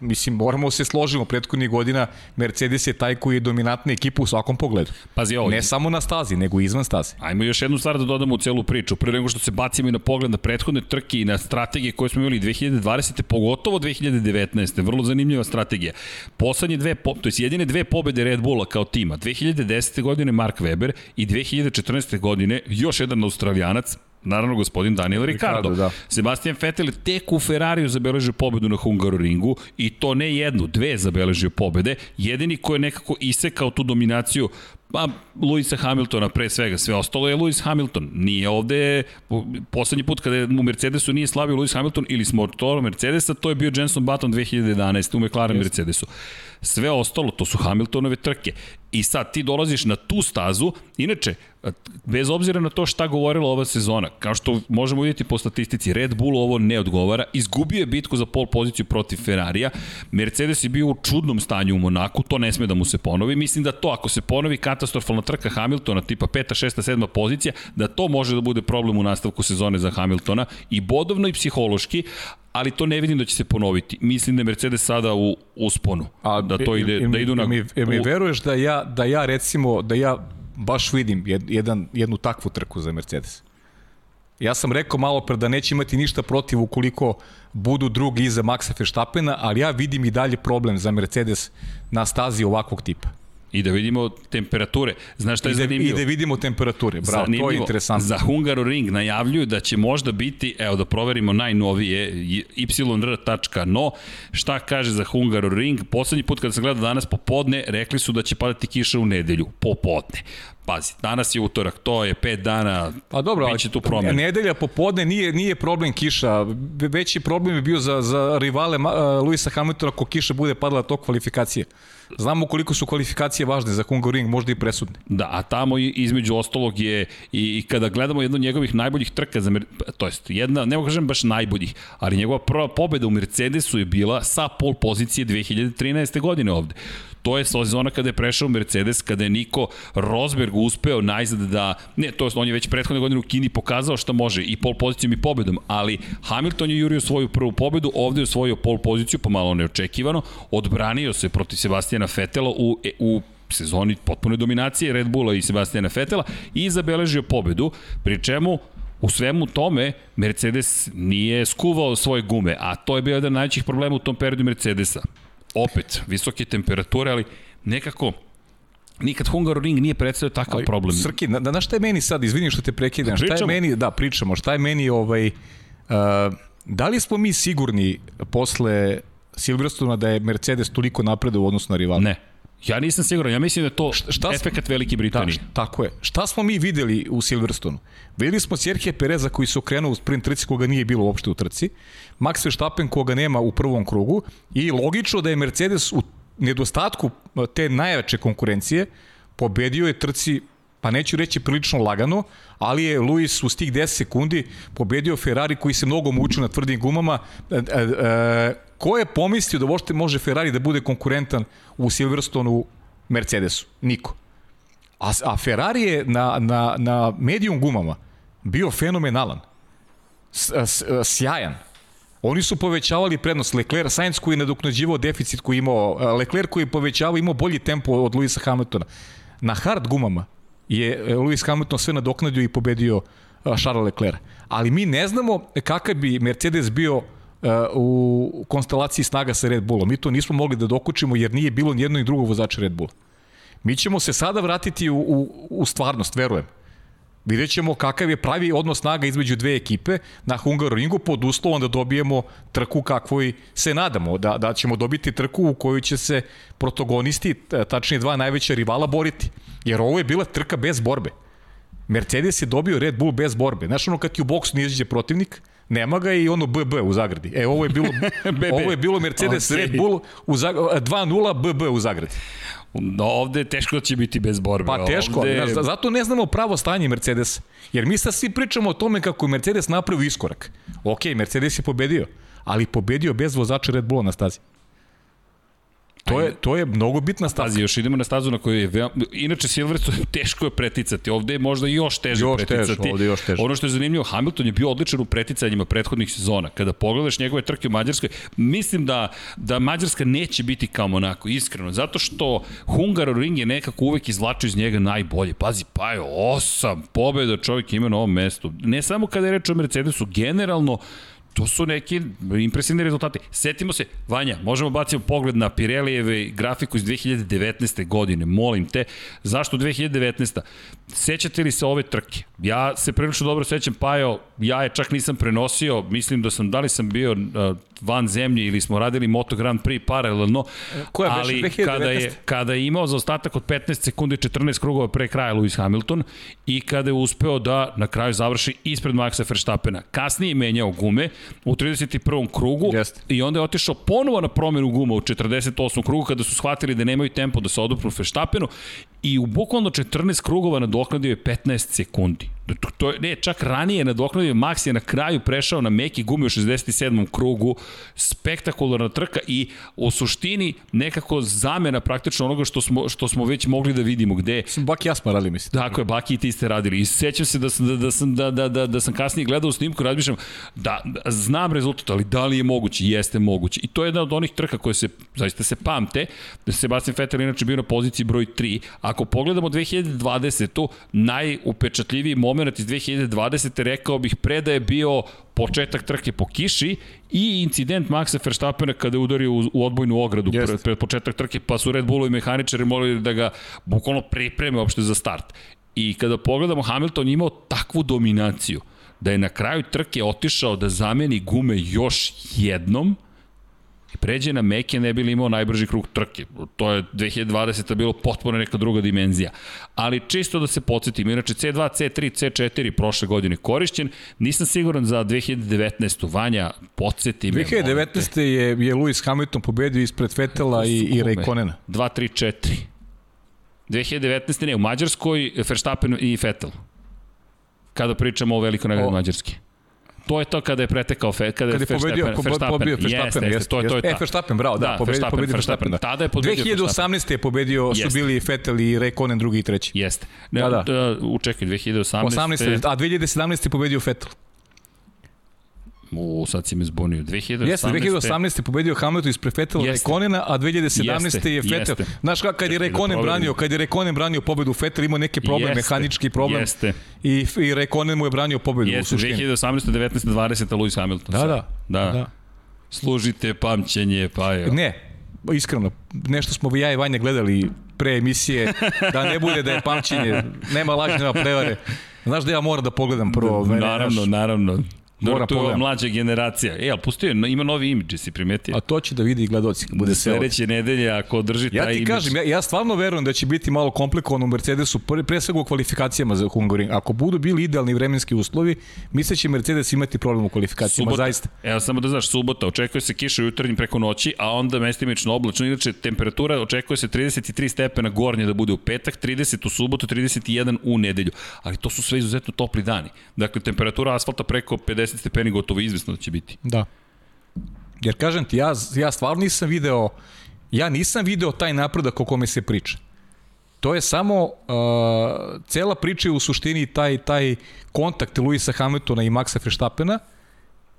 mislim, moramo se složimo prethodnih godina, Mercedes je taj koji je dominantna ekipa u svakom pogledu. Pazi ovo. Ne samo na stazi, nego i izvan staze. Ajmo još jednu stvar da dodamo u celu priču. Prvo nego što se bacimo i na pogled na prethodne trke i na strategije koje smo imali 2020. pogotovo 2019. Vrlo zanimljiva strategija. Poslednje dve, to je jedine dve pobede Red Bulla kao tima. 2010. godine Mark Webber i 2014. godine još jedan australijanac, Naravno, gospodin Daniel Ricardo. Ricardo da. Sebastian Vettel tek u Ferrariju zabeležio pobedu na Hungaroringu i to ne jednu, dve zabeležio pobede. Jedini ko je nekako isekao tu dominaciju Pa, Luisa Hamiltona pre svega, sve ostalo je Lewis Hamilton. Nije ovde, poslednji put kada je u Mercedesu nije slavio Lewis Hamilton ili smo to Mercedesa, to je bio Jenson Button 2011. u McLaren yes. Mercedesu. Sve ostalo, to su Hamiltonove trke. I sad ti dolaziš na tu stazu, inače, bez obzira na to šta govorila ova sezona, kao što možemo vidjeti po statistici, Red Bull ovo ne odgovara, izgubio je bitku za pol poziciju protiv Ferrarija, Mercedes je bio u čudnom stanju u Monaku, to ne sme da mu se ponovi, mislim da to ako se ponovi katastrofalna trka Hamiltona, tipa peta, šesta, sedma pozicija, da to može da bude problem u nastavku sezone za Hamiltona i bodovno i psihološki, ali to ne vidim da će se ponoviti. Mislim da je Mercedes sada u usponu. A, da to ide, da idu na... Mi, mi veruješ da ja, da ja recimo, da ja baš vidim jedan, jednu takvu trku za Mercedes? Ja sam rekao malo pre da neće imati ništa protiv ukoliko budu drugi iza Maxa Verstappena, ali ja vidim i dalje problem za Mercedes na stazi ovakvog tipa. I da vidimo temperature. Znaš šta je I da, zanimljivo? I da vidimo temperature, bravo, zanimljivo. to je interesantno. Za Hungaroring najavljuju da će možda biti, evo da proverimo najnovije, yr.no, šta kaže za Hungaroring. Poslednji put kada sam gledao danas popodne, rekli su da će padati kiša u nedelju, popodne. Pazi, danas je utorak, to je 5 dana, pa dobro, biće tu promjena. Nedelja popodne nije, nije problem kiša, veći problem je bio za, za rivale uh, Luisa Hamiltona ako kiša bude padala to kvalifikacije. Znamo koliko su kvalifikacije važne za Hungaroring, možda i presudne. Da, a tamo između ostalog je i kada gledamo jednu od njegovih najboljih trka, za, to jest jedna, ne mogu kažem baš najboljih, ali njegova prva pobeda u Mercedesu je bila sa pol pozicije 2013. godine ovde. To je sezona kada je prešao Mercedes, kada je Niko Rosberg uspeo najzad da, ne, to je, on je već prethodne godine u Kini pokazao šta može i pol pozicijom i pobedom, ali Hamilton je jurio svoju prvu pobedu, ovde je osvojio pol poziciju, pa malo neočekivano, odbranio se protiv Sebastijana Fetela u, u sezoni potpune dominacije Red Bulla i Sebastijana Fetela i zabeležio pobedu, pri čemu U svemu tome, Mercedes nije skuvao svoje gume, a to je bio jedan najvećih problema u tom periodu Mercedesa opet, visoke temperature, ali nekako nikad Hungaroring nije predstavio takav ali, problem. Srki, na, na šta je meni sad, izvini što te prekidam, šta je meni, da, pričamo, šta je meni ovaj, uh, da li smo mi sigurni posle Silverstona da je Mercedes toliko napredao u odnosu na rivala? Ne. Ja nisam siguran, ja mislim da je to šta, šta efekat Velike Britanije. Da, tako je. Šta smo mi videli u Silverstonu? Videli smo Serhije Pereza koji se okrenuo u sprint trci koga nije bilo uopšte u trci, Max Verstappen koga nema u prvom krugu i logično da je Mercedes u nedostatku te najjače konkurencije pobedio je trci pa neću reći prilično lagano, ali je Luis u stih 10 sekundi pobedio Ferrari koji se mnogo mučio na tvrdim gumama. E, e, ko je pomislio da vošte može Ferrari da bude konkurentan u Silverstonu Mercedesu? Niko. A, a Ferrari je na, na, na medium gumama bio fenomenalan. S, s, sjajan. Oni su povećavali prednost. Leclerc, Sainz koji je nadoknađivao deficit koji imao, Leclerc koji je povećavao, imao bolji tempo od Luisa Hamiltona. Na hard gumama je e, Lewis Hamilton sve nadoknadio i pobedio Charles Leclerc. Ali mi ne znamo kakav bi Mercedes bio uh, u konstelaciji snaga sa Red Bullom. Mi to nismo mogli da dokučimo jer nije bilo nijedno i drugo vozača Red Bulla. Mi ćemo se sada vratiti u, u, u stvarnost, verujem. Vidjet ćemo kakav je pravi odnos snaga između dve ekipe na Hungaroringu pod uslovom da dobijemo trku kakvoj se nadamo, da, da ćemo dobiti trku u kojoj će se protagonisti, tačnije dva najveća rivala, boriti. Jer ovo je bila trka bez borbe. Mercedes je dobio Red Bull bez borbe. Znaš ono kad ti u boksu izađe protivnik, nema ga i ono BB u zagradi. E, ovo je bilo, ovo je bilo Mercedes okay. Red Bull u 2-0 BB u zagradi. No, ovde teško će biti bez borbe. Pa teško, ovde... znaš, zato ne znamo pravo stanje Mercedes. Jer mi sad svi pričamo o tome kako je Mercedes napravio iskorak. Ok, Mercedes je pobedio, ali pobedio bez vozača Red Bulla na stazi. To je, to je mnogo bitna. Pazi, još idemo na stazu na kojoj je veoma... Inače, Silverstone teško je preticati. Ovde je možda još teže još preticati. Tež, ovde još teže. Ono što je zanimljivo, Hamilton je bio odličan u preticanjima prethodnih sezona. Kada pogledaš njegove trke u Mađarskoj, mislim da, da Mađarska neće biti kao Monako, iskreno. Zato što Hungaroring je nekako uvek izvlačio iz njega najbolje. Pazi, pa je osam pobjeda čovjek ima na ovom mestu. Ne samo kada je reč o Mercedesu, generalno To su neki impresivni rezultati. Setimo se, Vanja, možemo baciti pogled na Pirelijeve grafiku iz 2019. godine, molim te. Zašto 2019. Sećate li se ove trke? Ja se prilično dobro sećam, Pajo, ja je čak nisam prenosio, mislim da sam, da li sam bio van zemlje ili smo radili Moto Grand Prix paralelno, Koja ali beše, 2019? kada je, kada je imao za ostatak od 15 sekundi 14 krugova pre kraja Lewis Hamilton i kada je uspeo da na kraju završi ispred Maxa Verstappena. Kasnije je menjao gume u 31. krugu Jeste. i onda je otišao ponovo na promenu guma u 48. krugu kada su shvatili da nemaju tempo da se odupnu Verstappenu i u bukvalno 14 krugova nadoknadio je 15 sekundi. To je, ne, čak ranije nadoknadio, Max je na kraju prešao na meki gumi u 67. krugu, spektakularna trka i u suštini nekako zamena praktično onoga što smo, što smo već mogli da vidimo, gde Bak i ja smo radili, mislim. Tako je, Baki i ti ste radili. I sećam se da sam, da, da sam, da, da, da, da sam kasnije gledao snimku, razmišljam, da, da, znam rezultat, ali da li je moguće? Jeste moguće. I to je jedna od onih trka koje se, zaista se pamte, se Sebastian Vettel inače bio na poziciji broj 3. Ako pogledamo 2020. najupečatljiviji moment iz 2020. rekao bih pre da je bio početak trke po kiši i incident Maxa Verstappena kada je udario u, u odbojnu ogradu Jeste. pred, pred početak trke, pa su Red Bullovi mehaničari molili da ga bukvalno pripreme uopšte za start. I kada pogledamo, Hamilton imao takvu dominaciju da je na kraju trke otišao da zameni gume još jednom i pređe na meke ne bi li imao najbrži krug trke. To je 2020. bilo potpuno neka druga dimenzija. Ali čisto da se podsjetim, inače C2, C3, C4 prošle godine korišćen, nisam siguran za 2019. Vanja, podsjeti me. molim te. 2019. je, je Lewis Hamilton pobedio ispred Fetela i, i Raikkonena. 2, 3, 4. 2019. ne, u Mađarskoj Verstappen i Vettel. Kada pričamo o velikoj nagradi. Mađarske. To je to kada je pretekao Fe, kada, Kad je pobedio, Verstappen- po, Verstappen. pobio Verstappen, jeste, jeste, to je to je E, ta. Verstappen, bravo, da, Da, pobedio, Verstappen, pobedio Verstappen. Verstappen, da. Tada je pobedio 2018. je pobedio, su bili Vettel i Raikkonen drugi i treći. Jeste. Ne, da. da. Učekaj, 2018. 18. A 2017. je pobedio Vettel. U, sad si me zbunio. 2018. Jeste, 2018. je pobedio Hamilton ispred Vettela i Jeste. Raikkonena, a 2017. Jeste, je jeste. Znaš kako, kad je Čekaj da branio, kad je Raikkonen branio pobedu, Vettel imao neki problem, Jeste, mehanički problem. jeste. I, I Raikkonen mu je branio pobedu u Jeste, suštini. 2018. 19. 20. Lewis Hamilton. Da, sad. da. da. da. Služite pamćenje, pa je. Ne, iskreno, nešto smo ja i Vanja gledali pre emisije, da ne bude da je pamćenje, nema laži, nema prevare. Znaš da ja moram da pogledam prvo. Naravno, naravno. Dobro, Moram to je pogledam. mlađa generacija. E, ali pustio je, ima novi imidž, si primetio? A to će da vidi i gledoci bude ovo. Sledeće nedelje, ako drži Ja taj ti imidž... kažem, ja, ja stvarno verujem da će biti malo komplikovano u Mercedesu, pre, pre svega u kvalifikacijama za Hungaroring. Ako budu bili idealni vremenski uslovi, misle će Mercedes imati problem u kvalifikacijama, Subota, zaista. Evo samo da znaš, subota, očekuje se kiša jutarnjim preko noći, a onda mestimično oblačno. Inače, temperatura očekuje se 33 stepena gornje da bude u petak, 30 u subotu, 31 u nedelju. Ali to su sve izuzetno topli dani. Dakle, temperatura asfalta preko 50 stepeni gotovo izvesno da će biti. Da. Jer kažem ti, ja, ja stvarno nisam video, ja nisam video taj napredak o kome se priča. To je samo, uh, cela priča je u suštini taj, taj kontakt Luisa Hamiltona i Maxa Verstappena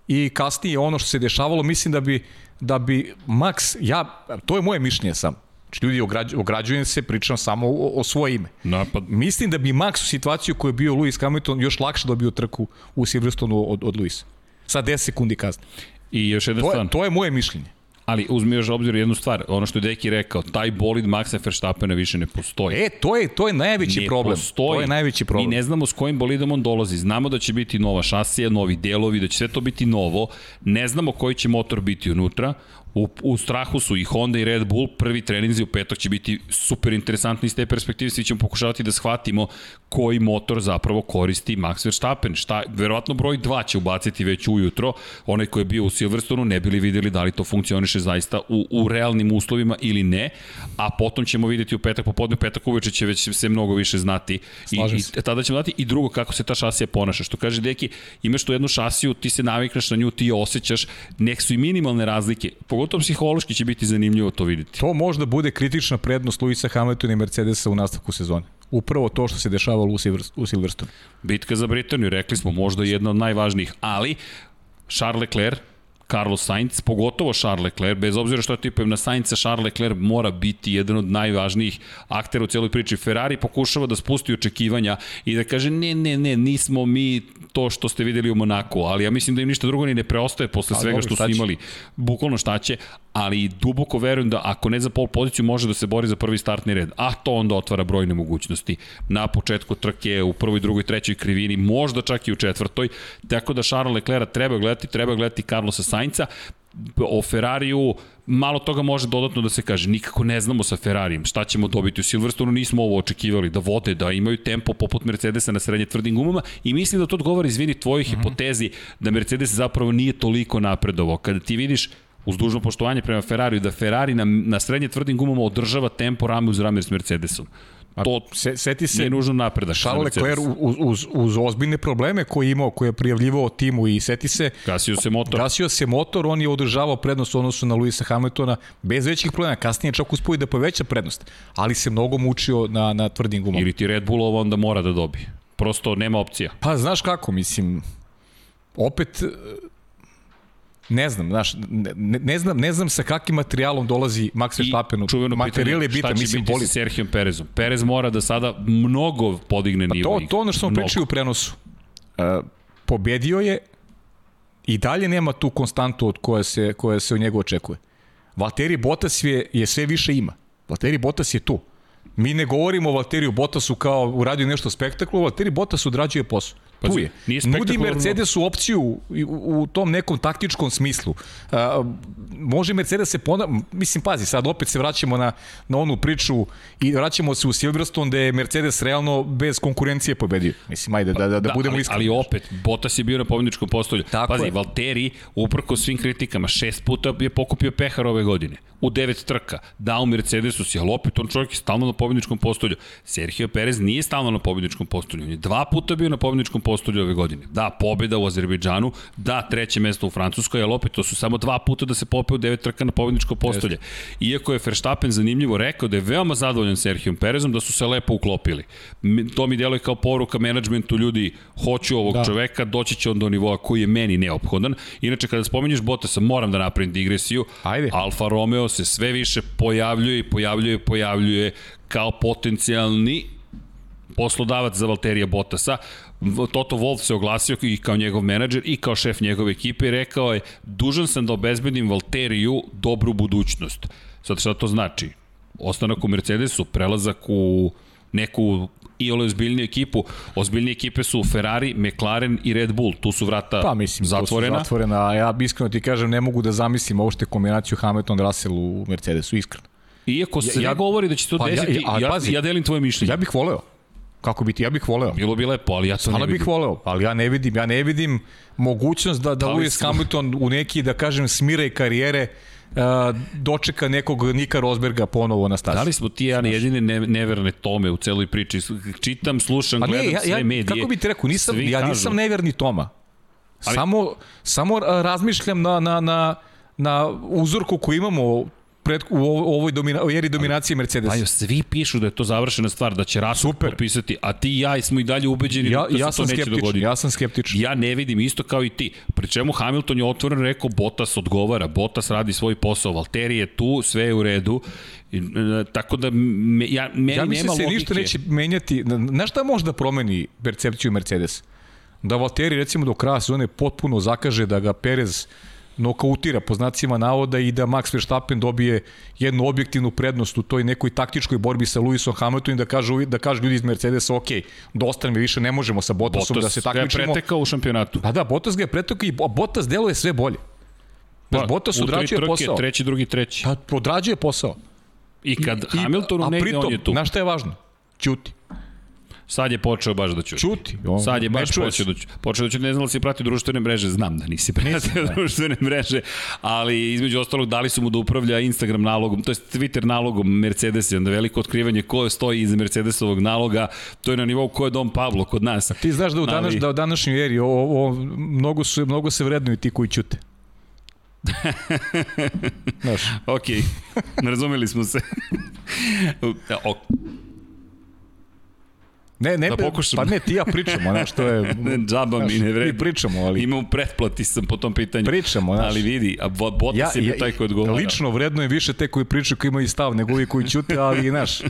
i kasnije ono što se dešavalo, mislim da bi, da bi Max, ja, to je moje mišljenje sam, Znači, ljudi, ograđ, ograđujem se, pričam samo o, o svoje ime. Napad. Mislim da bi Max u situaciju koju je bio Lewis Hamilton još lakše dobio trku u Silverstonu od, od Luisa. Sa 10 sekundi kazne. I još jedna To stvar. to je moje mišljenje. Ali uzmi još obzir jednu stvar, ono što je Deki rekao, taj bolid Maxa Verstappena više ne postoji. E, to je, to je najveći ne problem. Postoji. To je najveći problem. Mi ne znamo s kojim bolidom on dolazi. Znamo da će biti nova šasija, novi delovi, da će sve to biti novo. Ne znamo koji će motor biti unutra. U, u strahu su i Honda i Red Bull. Prvi treninzi u petak će biti super interesantni iz te perspektive. Svi ćemo pokušavati da shvatimo koji motor zapravo koristi Max Verstappen. Šta, verovatno broj 2 će ubaciti već ujutro. Onaj koji je bio u Silverstonu ne bili videli da li to funkcioniše zaista u, u realnim uslovima ili ne. A potom ćemo videti u petak popodne, petak uveče će već se mnogo više znati. I, i tada ćemo znati i drugo kako se ta šasija ponaša. Što kaže Deki, imaš tu jednu šasiju, ti se navikneš na nju, ti je osjećaš, nek su i minimalne razlike. Pogotovo psihološki će biti zanimljivo to videti. To možda bude kritična prednost Luisa Hamiltona i Mercedesa u nastavku sezone. Upravo to što se dešavalo u, Silver, u Silverstonu. Bitka za Britaniju, rekli smo, možda jedna od najvažnijih, ali Charles Leclerc, Carlos Sainz, pogotovo Charles Leclerc, bez obzira što ja tipujem na Sainza, Charles Leclerc mora biti jedan od najvažnijih aktera u cijeloj priči. Ferrari pokušava da spusti očekivanja i da kaže ne, ne, ne, nismo mi to što ste videli u Monaku, ali ja mislim da im ništa drugo ni ne preostaje posle Pa, svega što su imali. Bukvalno šta će, ali duboko verujem da ako ne za pol poziciju može da se bori za prvi startni red, a to onda otvara brojne mogućnosti. Na početku trke, u prvoj, drugoj, trećoj krivini, možda čak i u četvrtoj, tako da Charles Leclerc treba gledati, treba gledati Carlosa Sainca, o Ferrariju malo toga može dodatno da se kaže. Nikako ne znamo sa Ferrarijem šta ćemo dobiti u Silverstonu, nismo ovo očekivali, da vode, da imaju tempo poput Mercedesa na srednje tvrdim gumama i mislim da to odgovara, izvini, tvojoj mm -hmm. hipotezi da Mercedes zapravo nije toliko napredovao. Kada ti vidiš uz dužno poštovanje prema Ferrariju, da Ferrari na, na srednje tvrdim gumama održava tempo rame uz rame s Mercedesom. To se, seti se, nije nužno napredak. Charles Leclerc uz, uz, uz ozbiljne probleme koje je imao, koje je prijavljivao timu i seti se... Gasio se motor. Gasio se motor, on je održavao prednost u odnosu na Luisa Hamiltona bez većih problema. Kasnije čak uspoji da poveća prednost, ali se mnogo mučio na, na tvrdim gumama. Ili ti Red Bull ovo onda mora da dobije. Prosto nema opcija. Pa znaš kako, mislim, opet Ne znam, znaš, ne, ne, znam, ne znam sa kakvim materijalom dolazi Max Verstappen. Materijal je bitan, mislim, boli. Šta će biti sa Serhijom Perezom? Perez mora da sada mnogo podigne pa nivo. To, to ono što smo pričali u prenosu. Uh, pobedio je i dalje nema tu konstantu od koje se, koje se u njegu očekuje. Valtteri Bottas je, je sve više ima. Valtteri Bottas je tu. Mi ne govorimo o Valteriju Bottasu kao uradio nešto spektaklu, Valtteri Bottas odrađuje posao. Pa tu je. Nudi Mercedesu opciju u, u tom nekom taktičkom smislu. Uh, može Mercedes se pona... Mislim, pazi, sad opet se vraćamo na, na onu priču i vraćamo se u Silverstone gde je Mercedes realno bez konkurencije pobedio. Mislim, ajde, da, da, da, da budemo iskreni. Ali opet, Bottas je bio na pobjedničkom postolju. Tako pazi, je. Valtteri, uprko svim kritikama, šest puta je pokupio pehar ove godine u devet trka, dao Mercedesu si, ali opet on čovjek je stalno na pobjedničkom postolju. Sergio Perez nije stalno na pobjedničkom postolju, on je dva puta bio na pobjedničkom postolju ove godine. Da, pobjeda u Azerbejdžanu, da, treće mesto u Francuskoj, ali opet to su samo dva puta da se pope u devet trka na pobjedničko postolje. Iako je Verstappen zanimljivo rekao da je veoma zadovoljan Sergio Perezom, da su se lepo uklopili. To mi djeluje kao poruka menadžmentu ljudi, hoću ovog da. čoveka, doći će on do nivoa koji je meni neophodan. Inače, kada spomenješ Bottasa, moram da napravim digresiju. Ajde. Alfa Romeo se sve više pojavljuje i pojavljuje, pojavljuje kao potencijalni poslodavac za Valterija Bottasa. Toto Wolf se oglasio i kao njegov menadžer i kao šef njegove ekipe i rekao je dužan sam da obezbedim Valteriju dobru budućnost. Sad šta to znači? Ostanak u Mercedesu, prelazak u neku i ole ozbiljniju ekipu. Ozbiljnije ekipe su Ferrari, McLaren i Red Bull. Tu su vrata pa, mislim, zatvorena. Su zatvorena, ja iskreno ti kažem ne mogu da zamislim uopšte kombinaciju Hamilton-Russell u Mercedesu, iskreno. Iako se ja, ja, govori da će to pa, desiti, ja, ja, pazi, ja delim tvoje mišljenje. Ja bih voleo. Kako biti, ja bih voleo. Bilo bi lepo, ali ja to ne vidim. bih voleo, ali ja ne vidim, ja ne vidim mogućnost da, da Lewis Hamilton u neki, da kažem, smire karijere dočeka nekog Nika Rosberga ponovo na stazi. Da li smo ti ja jedine ne, neverne tome u celoj priči? Čitam, slušam, pa gledam ne, ja, ja, sve medije. Kako bi ti rekao, nisam, ja nisam kažu. neverni Toma. Ali, samo, samo razmišljam na, na, na, na uzorku koji imamo pred, u ovoj domina, u eri dominacije Mercedesa. Pa svi pišu da je to završena stvar, da će Russell potpisati, a ti i ja smo i dalje ubeđeni ja, da se ja to neće dogoditi. Ja sam skeptičan. Ja ne vidim isto kao i ti. Pri čemu Hamilton je otvoreno rekao Bottas odgovara, Bottas radi svoj posao, Valtteri je tu, sve je u redu. I, tako da me, ja, meni ja mislim nema se ništa neće menjati. Na šta može da promeni percepciju Mercedes? Da Valtteri recimo do kraja sezone potpuno zakaže da ga Perez nokautira po znacima navoda i da Max Verstappen dobije jednu objektivnu prednost u toj nekoj taktičkoj borbi sa Lewisom Hamiltonom da kažu da kažu ljudi iz Mercedesa ok, dosta mi više ne možemo sa Bottasom Bottas da se takmičimo. Bottas ga je pretekao u šampionatu. Pa da, Bottas ga je pretekao i Bottas deluje sve bolje. Pa, Bottas odrađuje posao. Treći, drugi, treći. Pa odrađuje posao. I kad I, Hamiltonu negde, pritom, on je tu. Znaš šta je važno? Ćuti. Sad je počeo baš da ćuti. Čuti. On, Sad je baš počeo da ćuti. Počeo da ćuti, ne znam da si pratio društvene mreže, znam da nisi pratio društvene mreže, ali između ostalog dali su mu da upravlja Instagram nalogom, to je Twitter nalogom Mercedes, onda veliko otkrivanje ko stoji iza Mercedesovog naloga, to je na nivou ko je Dom Pavlo kod nas. A ti znaš da u, danas, ali... da u današnjoj eri o, o, mnogo, su, mnogo se vrednuju ti koji ćute. Znaš. ok, razumeli smo se. o, Ne, ne, da pokušam. pa ne, ti ja pričamo, znaš, to je... džaba mi ne vredi. Mi pričamo, ali... Imam pretplati sam po tom pitanju. Pričamo, znaš. Ali vidi, a Botas ja, je ja, taj koji odgovara. Lično vrednujem više te koji pričaju koji imaju stav nego ovi koji ćute, ali, znaš,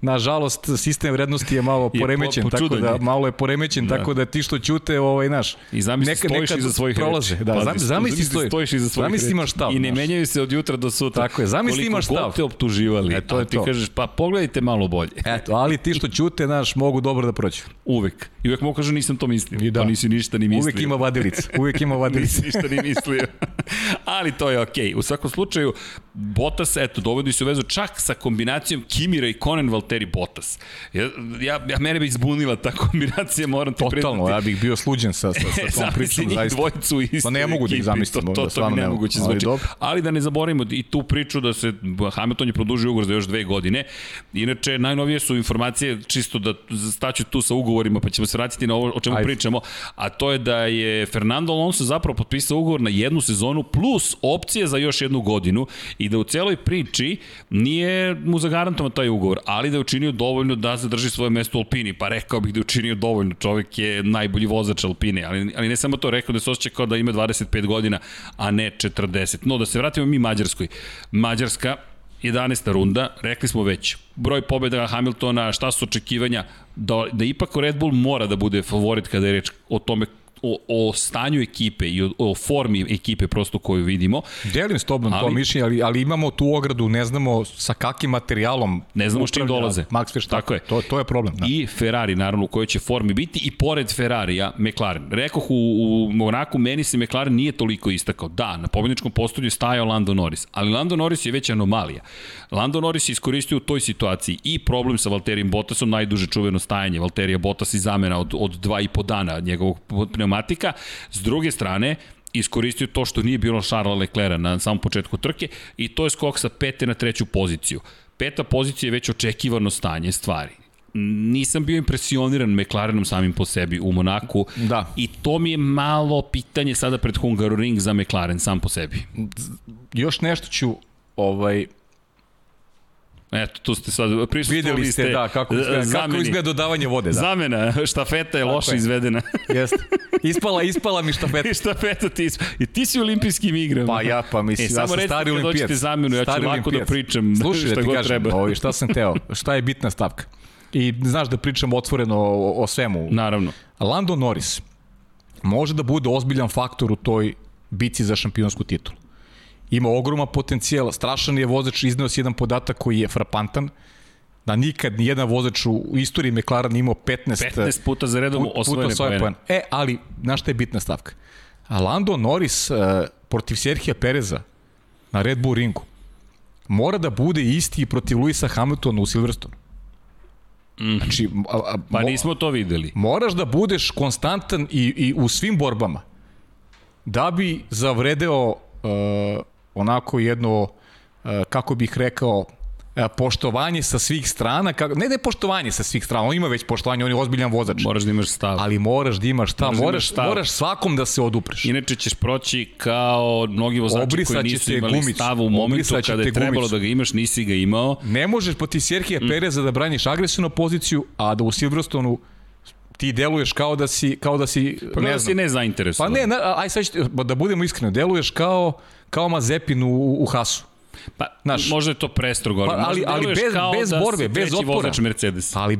nažalost, sistem vrednosti je malo poremećen, je po, tako da, malo je poremećen, da. tako da ti što ćute, ovaj, znaš, I zamisli neka, stojiš iza svojih prolaze. reči. Da, pa, zamisli, zamisli, stojiš, stojiš iza svojih zamisli imaš stav. I ne menjaju se od jutra do sutra. Tako je, zamisli imaš stav. Koliko te optuživali, e, to je ti to. kažeš, pa pogledajte malo bolje. Eto, ali ti što ćute, znaš, mogu dobro da prođu. Uvek. I uvek mogu kažu nisam to mislio. I da. Pa nisi ništa ni mislio. Uvek ima vadilica. Uvek ima vadilica. nisi ništa ni mislio. ali to je okej. Okay. U svakom slučaju, Bottas, eto, dovodi se u vezu čak sa kombinacijom Kimira i Conan Valtteri Bottas. Ja, ja, ja mene bi izbunila ta kombinacija, moram ti Totalno, priznati. ja bih bio sluđen sa, sa, sa tom pričom. Zaista. dvojicu i Pa ne mogu da ih zamislim. To, to, to, to mi nemoguće zvuči. Ali, ali da ne zaboravimo i tu priču da se Hamilton je produžio ugovor za još dve godine. Inače, najnovije su informacije, čisto da staću tu sa ugovorima, pa ćemo se vratiti na ovo o čemu Ajde. pričamo, a to je da je Fernando Alonso zapravo potpisao ugovor na jednu sezonu plus opcije za još jednu godinu i da u celoj priči nije mu zagarantovan taj ugovor, ali da je učinio dovoljno da zadrži svoje mesto u Alpini, pa rekao bih da je učinio dovoljno, čovek je najbolji vozač Alpine, ali, ali ne samo to, rekao da se osjeća kao da ima 25 godina, a ne 40. No, da se vratimo mi Mađarskoj. Mađarska 11. runda, rekli smo već, broj pobjeda Hamiltona, šta su očekivanja, da, da ipak Red Bull mora da bude favorit kada je reč o tome o, o stanju ekipe i o, o formi ekipe prosto koju vidimo. Delim s tobom ali, to mišljenje, ali, ali imamo tu ogradu, ne znamo sa kakvim materijalom ne znamo s čim dolaze. Max Verstappen. Tako je. To, to je problem. Da. I Ferrari, naravno, u kojoj će formi biti i pored Ferrarija, McLaren. Rekoh u, u Monaku, meni se McLaren nije toliko istakao. Da, na pobjedničkom postolju stajao Lando Norris, ali Lando Norris je već anomalija. Lando Norris je iskoristio u toj situaciji i problem sa Valterijem Bottasom, najduže čuveno stajanje Valterija Bottas i zamena od, od dva i po dana njegovog pneumatika. S druge strane, iskoristio to što nije bilo Charles Leclerc na samom početku trke i to je skok sa pete na treću poziciju. Peta pozicija je već očekivano stanje stvari nisam bio impresioniran McLarenom samim po sebi u Monaku da. i to mi je malo pitanje sada pred Hungaroring za McLaren sam po sebi. Još nešto ću ovaj Eto, tu ste sad prisustvovali Videli ste, da, kako izgleda, zameni. kako izgleda dodavanje vode. Da. Zamena, štafeta je Tako loše je. izvedena. Jeste. Ispala, ispala mi štafeta. I štafeta ti ispala. I ti si u olimpijskim igrama. Pa ja, pa mislim, e, ja sam stari olimpijac. Samo zamenu, ja ću lako olimpijac. da pričam Slušaj, šta da ti god kažem, treba. Ovo, šta sam teo, šta je bitna stavka. I znaš da pričam otvoreno o, o svemu. Naravno. Lando Norris može da bude ozbiljan faktor u toj bici za šampionsku titulu ima ogroma potencijal, strašan je vozač, izneo si jedan podatak koji je frapantan, da nikad ni jedan vozač u istoriji McLaren imao 15, 15 puta za redom put, osvojene poene. poen. E, ali, znaš šta je bitna stavka? Lando Norris uh, protiv Serhija Pereza na Red Bull ringu mora da bude isti protiv Luisa Hamiltona u Silverstone. Mm. Znači, a, a, pa nismo to videli. Moraš da budeš konstantan i, i u svim borbama da bi zavredeo uh, onako jedno, e, kako bih rekao, e, poštovanje sa svih strana, kako, ne da je poštovanje sa svih strana, on ima već poštovanje, on je ozbiljan vozač. Moraš da imaš stav. Ali moraš da imaš stav, moraš, da moraš, stav. moraš svakom da se odupreš. Inače ćeš proći kao mnogi vozači Obrisat koji nisu imali gumić, stav u momentu kada je trebalo gumić. da ga imaš, nisi ga imao. Ne možeš poti Serhija mm. Pereza da braniš agresivnu poziciju, a da u Silverstonu ti deluješ kao da si kao da si pa ne da si ne zainteresovan. Pa ne, na, aj sad da budemo iskreni, deluješ kao kao Mazepin u, u Hasu. Pa, Znaš, možda je to prestrogo, ali, pa, ali, ali bez, bez da borbe, bez otpora. Mercedes. Ali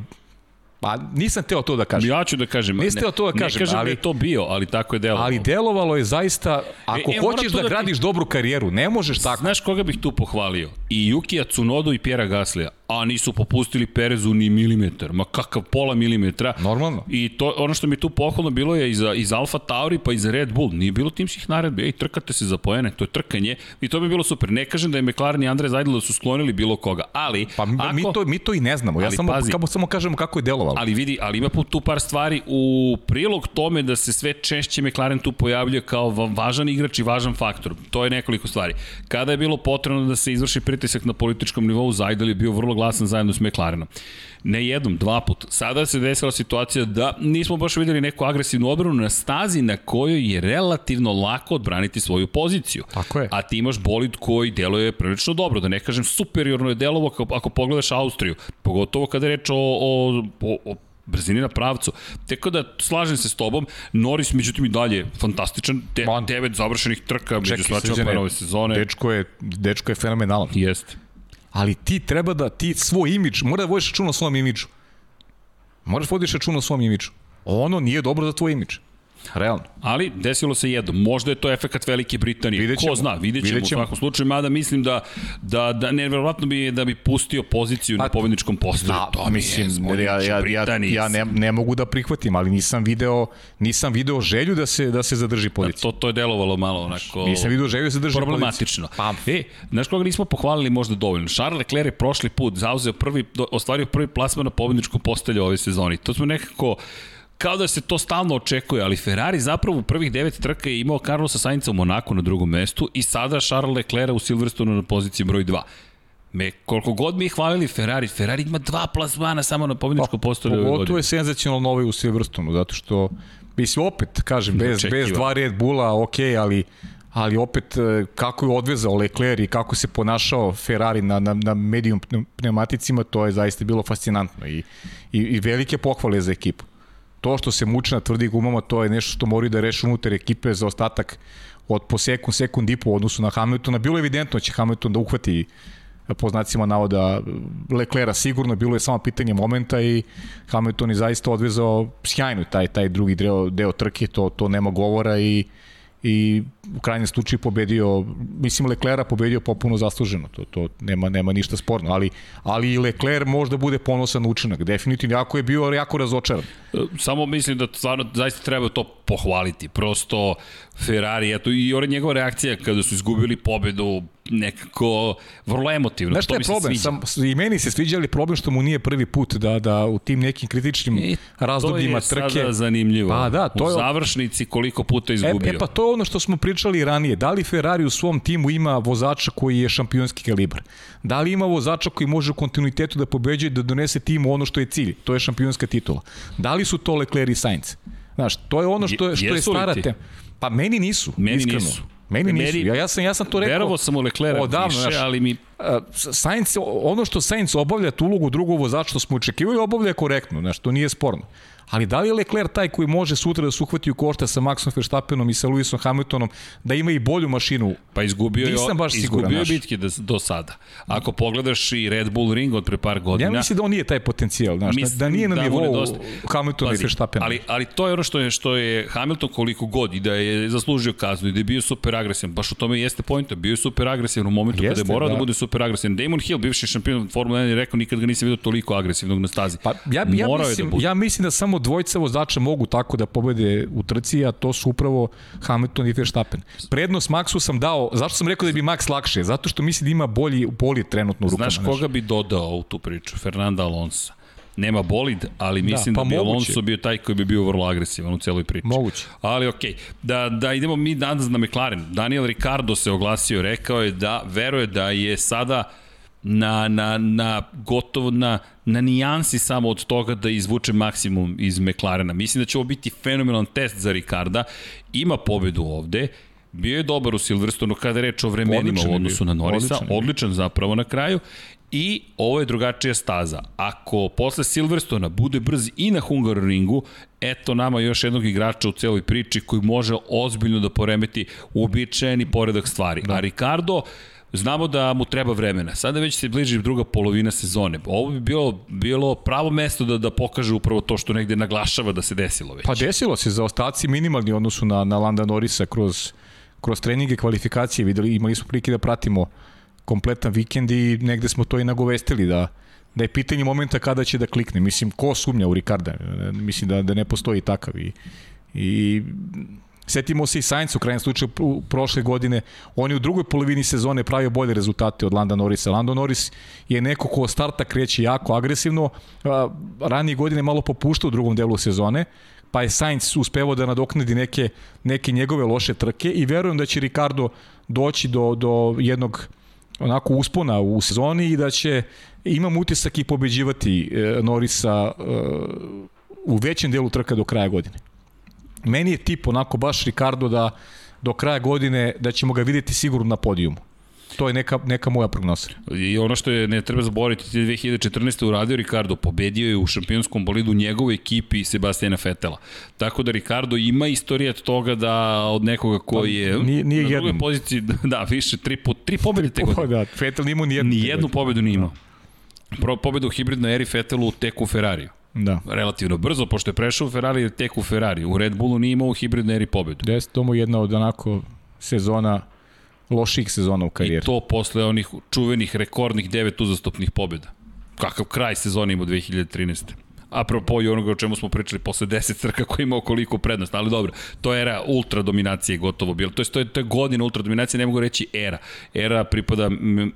Pa nisam teo to da kažem. Ja ću da kažem. Nisam teo to da kažem. Ne kažem ali, da je to bio, ali tako je delovalo. Ali delovalo je zaista, ako e, e, hoćeš da, da gradiš ti... dobru karijeru, ne možeš tako. Znaš koga bih tu pohvalio? I Jukija Tsunodu i Pjera Gaslija a nisu popustili Perezu ni milimetar, ma kakav pola milimetra. Normalno. I to, ono što mi tu pohvalno bilo je iz, iz Alfa Tauri pa iz Red Bull, nije bilo timskih naredbi, ej, trkate se za poene, to je trkanje i to bi bilo super. Ne kažem da je McLaren i Andre Zajdel da su sklonili bilo koga, ali... Pa ako, mi, to, mi to i ne znamo, ja samo, pazi, samo kažemo kako je delovalo. Ali vidi, ali ima tu par stvari u prilog tome da se sve češće McLaren tu pojavljuje kao važan igrač i važan faktor. To je nekoliko stvari. Kada je bilo potrebno da se izvrši pritisak na političkom nivou, Zajdel je bio vrlo glasan zajedno s McLarenom. Ne jednom, dva put. Sada se desila situacija da nismo baš videli neku agresivnu odbranu na stazi na kojoj je relativno lako odbraniti svoju poziciju. Tako je. A ti imaš bolid koji deluje prilično dobro, da ne kažem superiorno je delovo ako, ako pogledaš Austriju, pogotovo kada je reč o, o, o, o brzini na pravcu. Teko da slažem se s tobom, Norris međutim i dalje fantastičan, de, devet završenih trka među svačima pa ove sezone. Dečko je, dečko je fenomenalan. Jeste ali ti treba da, ti svoj imidž, mora da vodiš računa o svom imidžu. Moraš da vodiš računa o svom imidžu. Ono nije dobro za tvoj imidž. Realno. Ali desilo se jedno. Možda je to efekat Velike Britanije. Vidjet ćemo. Ko zna, vidjet ćemo, Vidjet ćemo. u svakom slučaju. Mada mislim da, da, da nevjerovatno bi da bi pustio poziciju Pa, na pobedničkom postolju. Da, to je mislim, zbunjujuće. ja, ja, ja, ja ne, ne mogu da prihvatim, ali nisam video, nisam video želju da se, da se zadrži pozicija. To, to je delovalo malo onako... Nisam video želju da se drži problematično. Pa, E, znaš koga nismo pohvalili možda dovoljno? Charles Leclerc je prošli put zauzeo prvi, ostvario prvi plasman na pobedničkom postelju ove sezoni. To smo nekako kao da se to stalno očekuje, ali Ferrari zapravo u prvih devet trka je imao Carlosa Sainca u Monaku na drugom mestu i sada Charles Leclerc u Silverstonu na poziciji broj 2. Me, koliko god mi hvalili Ferrari, Ferrari ima dva plasmana samo na pobedničko postolje ove Pogotovo godine. je senzacionalno ovaj u Silverstonu, zato što, mislim, opet, kažem, bez, bez Neočekivano. dva Red Bulla, ok, ali ali opet e, kako je odvezao Leclerc i kako se ponašao Ferrari na, na, na medium pneu- pneumaticima, to je zaista bilo fascinantno i, i, i velike pohvale za ekipu. To što se muče na tvrdi gumama, to je nešto što moraju da reše unutar ekipe za ostatak od po sekund, sekund i po odnosu na Hamiltona. Bilo je evidentno da će Hamilton da uhvati po znacima navoda Leclera sigurno, bilo je samo pitanje momenta i Hamilton je zaista odvezao sjajno taj, taj drugi deo, deo trke, to, to nema govora i i u krajnjem slučaju pobedio, mislim Leclera pobedio popuno zasluženo, to, to nema, nema ništa sporno, ali, ali i Lecler možda bude ponosan na učinak, definitivno, jako je bio jako razočaran. Samo mislim da stvarno zaista treba to pohvaliti. Prosto Ferrari, eto i ona njegova reakcija kada su izgubili pobedu nekako vrlo emotivno. Znaš šta to je problem? Sam, I meni se sviđa, ali problem što mu nije prvi put da, da u tim nekim kritičnim I razdobljima to je trke... sada zanimljivo. Pa da, to u je- završnici koliko puta E, izgubio. e pa to je ono što smo pričali ranije. Da li Ferrari u svom timu ima vozača koji je šampionski kalibar? Da li ima vozača koji može u kontinuitetu da pobeđuje da donese timu ono što je cilj? To je šampionska titula. Da li su to Leclerc i Sainz? Znaš, to je ono što je, što je stara tema. Pa meni nisu, Meni iskreno. nisu. Meni nisu. Meni- Ja, ja, sam, ja sam to rekao. Verovao sam u Leclerc odavno, više, znaš. ali mi Sainz, ono što Sainz obavlja tu ulogu drugog vozača što smo očekivali, obavlja korektno, znaš, to nije sporno. Ali da li je Leclerc taj koji može sutra da se uhvati u košta sa Maxom Verstappenom i sa Lewisom Hamiltonom, da ima i bolju mašinu? Pa izgubio je, Nisam baš siguran, izgubio je znaš. bitke do, do sada. Ako pogledaš i Red Bull Ring od pre par godina... Ja mislim da on nije taj potencijal, znaš, da, Mislim da nije na da nivou nedostaje. Hamiltona i Verstappena. Ali, ali to je ono što je, što je Hamilton koliko god i da je zaslužio kaznu i da je bio super agresivan. Baš u tome jeste pojenta. Bio je super agresivan u momentu kada Jeste, je morao da. da. bude super agresivan. Damon Hill, bivši šampion Formula 1, je rekao nikad ga nisam vidio toliko agresivnog na stazi. Pa ja, ja, Morao je mislim, da bude. ja mislim da samo dvojica vozača mogu tako da pobede u trci, a to su upravo Hamilton i Verstappen. Prednost Maxu sam dao, zašto sam rekao da bi Max lakše? Zato što mislim da ima bolji bolid trenutno u rukama. Znaš koga bi dodao u tu priču? Fernanda Alonso. Nema bolid, ali mislim da, pa da bi moguće. Alonso bio taj koji bi bio vrlo agresivan u celoj priči. Moguće. Ali okej, da, da idemo mi danas na McLaren. Daniel Ricardo se oglasio, rekao je da veruje da je sada na, na, na gotovo na, na nijansi samo od toga da izvuče maksimum iz McLarena. Mislim da će ovo biti fenomenalan test za Ricarda. Ima pobedu ovde, bio je dobar u Silverstonu kada reč o vremenima Odličan u odnosu na Norisa, Odličan odličan zapravo na kraju. I ovo je drugačija staza. Ako posle Silverstona bude brz i na Hungaroringu, eto nama još jednog igrača u celoj priči koji može ozbiljno da poremeti uobičajeni poredak stvari. Da. A Ricardo, znamo da mu treba vremena. Sada već se bliži druga polovina sezone. Ovo bi bilo, bilo pravo mesto da, da pokaže upravo to što negde naglašava da se desilo već. Pa desilo se za ostaci minimalni odnosu na, na Landa Norisa kroz, kroz treninge, kvalifikacije. Videli, imali smo prilike da pratimo kompletan vikend i negde smo to i nagovestili da, da je pitanje momenta kada će da klikne. Mislim, ko sumnja u Ricarda? Mislim da, da ne postoji takav. I, i Setimo se i Sainz u krajnjem slučaju u prošle godine, on je u drugoj polovini sezone pravio bolje rezultate od Landa Norrisa. Lando Norris je neko ko starta kreće jako agresivno, ranije godine malo popušta u drugom delu sezone, pa je Sainz uspevao da nadoknadi neke, neke njegove loše trke i verujem da će Ricardo doći do, do jednog onako uspona u sezoni i da će imam utisak i pobeđivati e, Norisa e, u većem delu trka do kraja godine. Meni je tip onako baš Ricardo da do kraja godine da ćemo ga videti sigurno na podijumu. To je neka, neka moja prognoza. I ono što je ne treba zaboraviti, ti 2014. uradio Ricardo, pobedio je u šampionskom bolidu njegovoj ekipi Sebastijana Fetela. Tako da Ricardo ima istorijat toga da od nekoga koji je Pa, nije- nije na drugoj jednom. poziciji, da, više, tri, put, tri pobjede te Pa godine. da, Vettel nije mu nijednu. Ni jednu pobedu nije imao. Prvo pobedu u hibridnoj eri Fetelu tek u Ferrariju. Da. relativno brzo, pošto je prešao u Ferrari, je tek u Ferrari. U Red Bullu nije imao u hibridnoj eri pobedu. Jeste to mu jedna od onako sezona, loših sezona u I karijeri. to posle onih čuvenih rekordnih devet uzastopnih pobjeda. Kakav kraj sezone ima 2013. Apropo i onoga o čemu smo pričali posle 10 trka koji imao koliko prednost, ali dobro, to je era ultra dominacije gotovo bilo. To je, to je, to je godina ultra dominacije, ne mogu reći era. Era pripada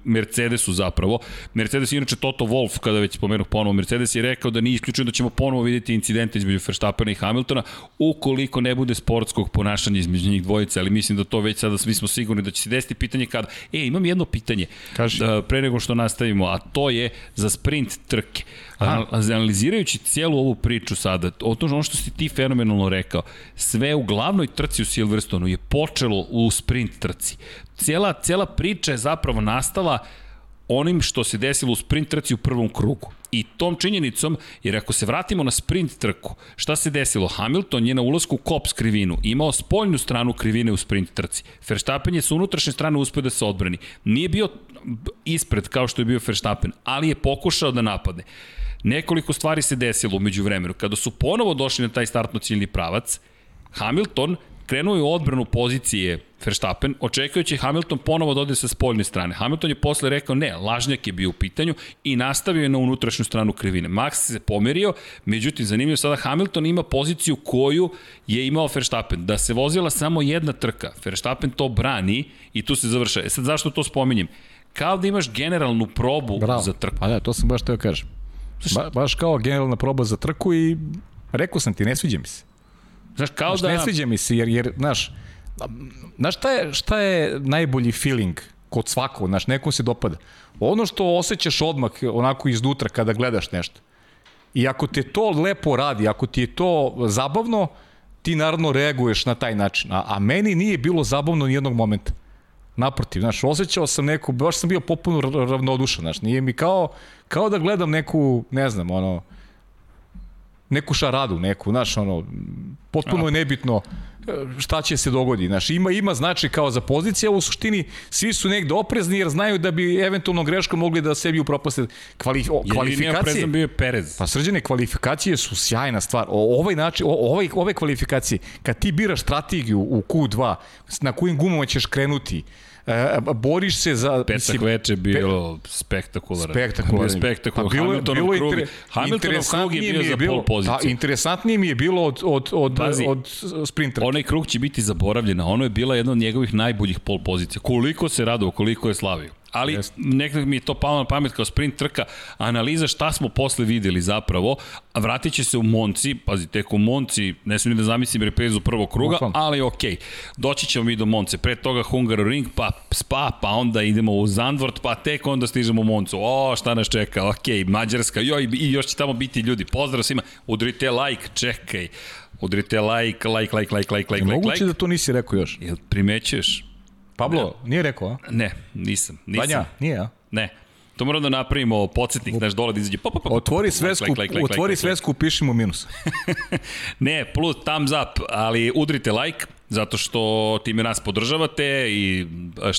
Mercedesu zapravo. Mercedes je inače Toto Wolff, kada već spomenuh ponovo, Mercedes je rekao da nije isključeno da ćemo ponovo vidjeti incidente između Verstappena i Hamiltona, ukoliko ne bude sportskog ponašanja između njih dvojice, ali mislim da to već sada svi smo sigurni da će se desiti pitanje kada. E, imam jedno pitanje. Kaži. Da, pre nego što nastavimo, a to je za sprint trke. Anal- Analizirajući cijelu ovu priču sada, o to ono što si ti fenomenalno rekao, sve u glavnoj trci u Silverstonu je počelo u sprint trci. Cijela, cijela priča je zapravo nastala onim što se desilo u sprint trci u prvom krugu. I tom činjenicom, jer ako se vratimo na sprint trku, šta se desilo? Hamilton je na ulasku u Kops krivinu imao spoljnu stranu krivine u sprint trci. Verstappen je sa unutrašnje strane uspio da se odbrani. Nije bio ispred kao što je bio Verstappen, ali je pokušao da napadne. Nekoliko stvari se desilo umeđu vremenu. Kada su ponovo došli na taj startno ciljni pravac, Hamilton krenuo je u odbranu pozicije Verstappen, očekujući Hamilton ponovo da ode sa spoljne strane. Hamilton je posle rekao ne, lažnjak je bio u pitanju i nastavio je na unutrašnju stranu krivine. Max se pomerio, međutim zanimljivo sada Hamilton ima poziciju koju je imao Verstappen. Da se vozila samo jedna trka, Verstappen to brani i tu se završa. E sad zašto to spominjem? Kao da imaš generalnu probu Bravo. za trku. Pa da, to sam baš teo kažem. Ba, baš kao generalna proba za trku i rekao sam ti, ne sviđa mi se. Znaš, kao Znaš, da... Ne sviđa mi se, jer, jer znaš, znaš šta je, šta je najbolji feeling kod svakog, znaš, nekom se dopada. Ono što osjećaš odmah, onako iznutra kada gledaš nešto. I ako te to lepo radi, ako ti je to zabavno, ti naravno reaguješ na taj način. A, a meni nije bilo zabavno ni jednog momenta. Naprotiv, znaš, osjećao sam neku, baš sam bio popuno ra- ravnodušan, znaš, nije mi kao, kao da gledam neku, ne znam, ono, neku šaradu, neku, znaš, ono, potpuno je nebitno šta će se dogodi. Znaš, ima, ima znači kao za pozicija, u suštini svi su negde oprezni jer znaju da bi eventualno greškom mogli da sebi upropaste kvali, o, Jedini kvalifikacije. oprezan bio je Perez. Pa srđane, kvalifikacije su sjajna stvar. O, ovaj način, o, ovaj, ove kvalifikacije, kad ti biraš strategiju u Q2, na kojim gumama ćeš krenuti, e, boriš se za... Petak veče bilo spektakularan. Spektakularan. Bio spektakularan. Pa bilo, Hamiltonov bilo krug, inter, Hamiltonov krug je bio za bilo, pol poziciju. Da, interesantnije mi je bilo od, od, od, Pazi. od, sprintra. Onaj krug će biti zaboravljen, a ono je bila jedna od njegovih najboljih pol pozicija. Koliko se radao, koliko je slavio. Ali Jeste. nekako mi je to palo na pamet kao sprint trka, analiza šta smo posle videli zapravo, vratit će se u Monci, pazi, tek u Monci, ne smijem ni da zamislim reprizu prvog kruga, Bukvalno. ali okej, doći ćemo mi do Monce, pre toga Hungaroring, pa Spa, pa onda idemo u Zandvort, pa tek onda stižemo u Moncu, o, šta nas čeka, okej, Mađarska, joj, i još će tamo biti ljudi, pozdrav svima, udrite like, čekaj, udrite like, like, like, like, like, like, like, Moguće like, da to nisi rekao još. Jel primećuješ? Pablo, nije rekao, a? Ne, nisam. nisam. Vanja, nije, a? Ne. To moramo da napravimo podsjetnik naš dole da izađe. Pa, pa, pa, pa, Otvori like, svesku, like, like, like, otvori like, like. svesku, upiši mu minus. Ne, plus thumbs up, ali udrite like, zato što time nas podržavate i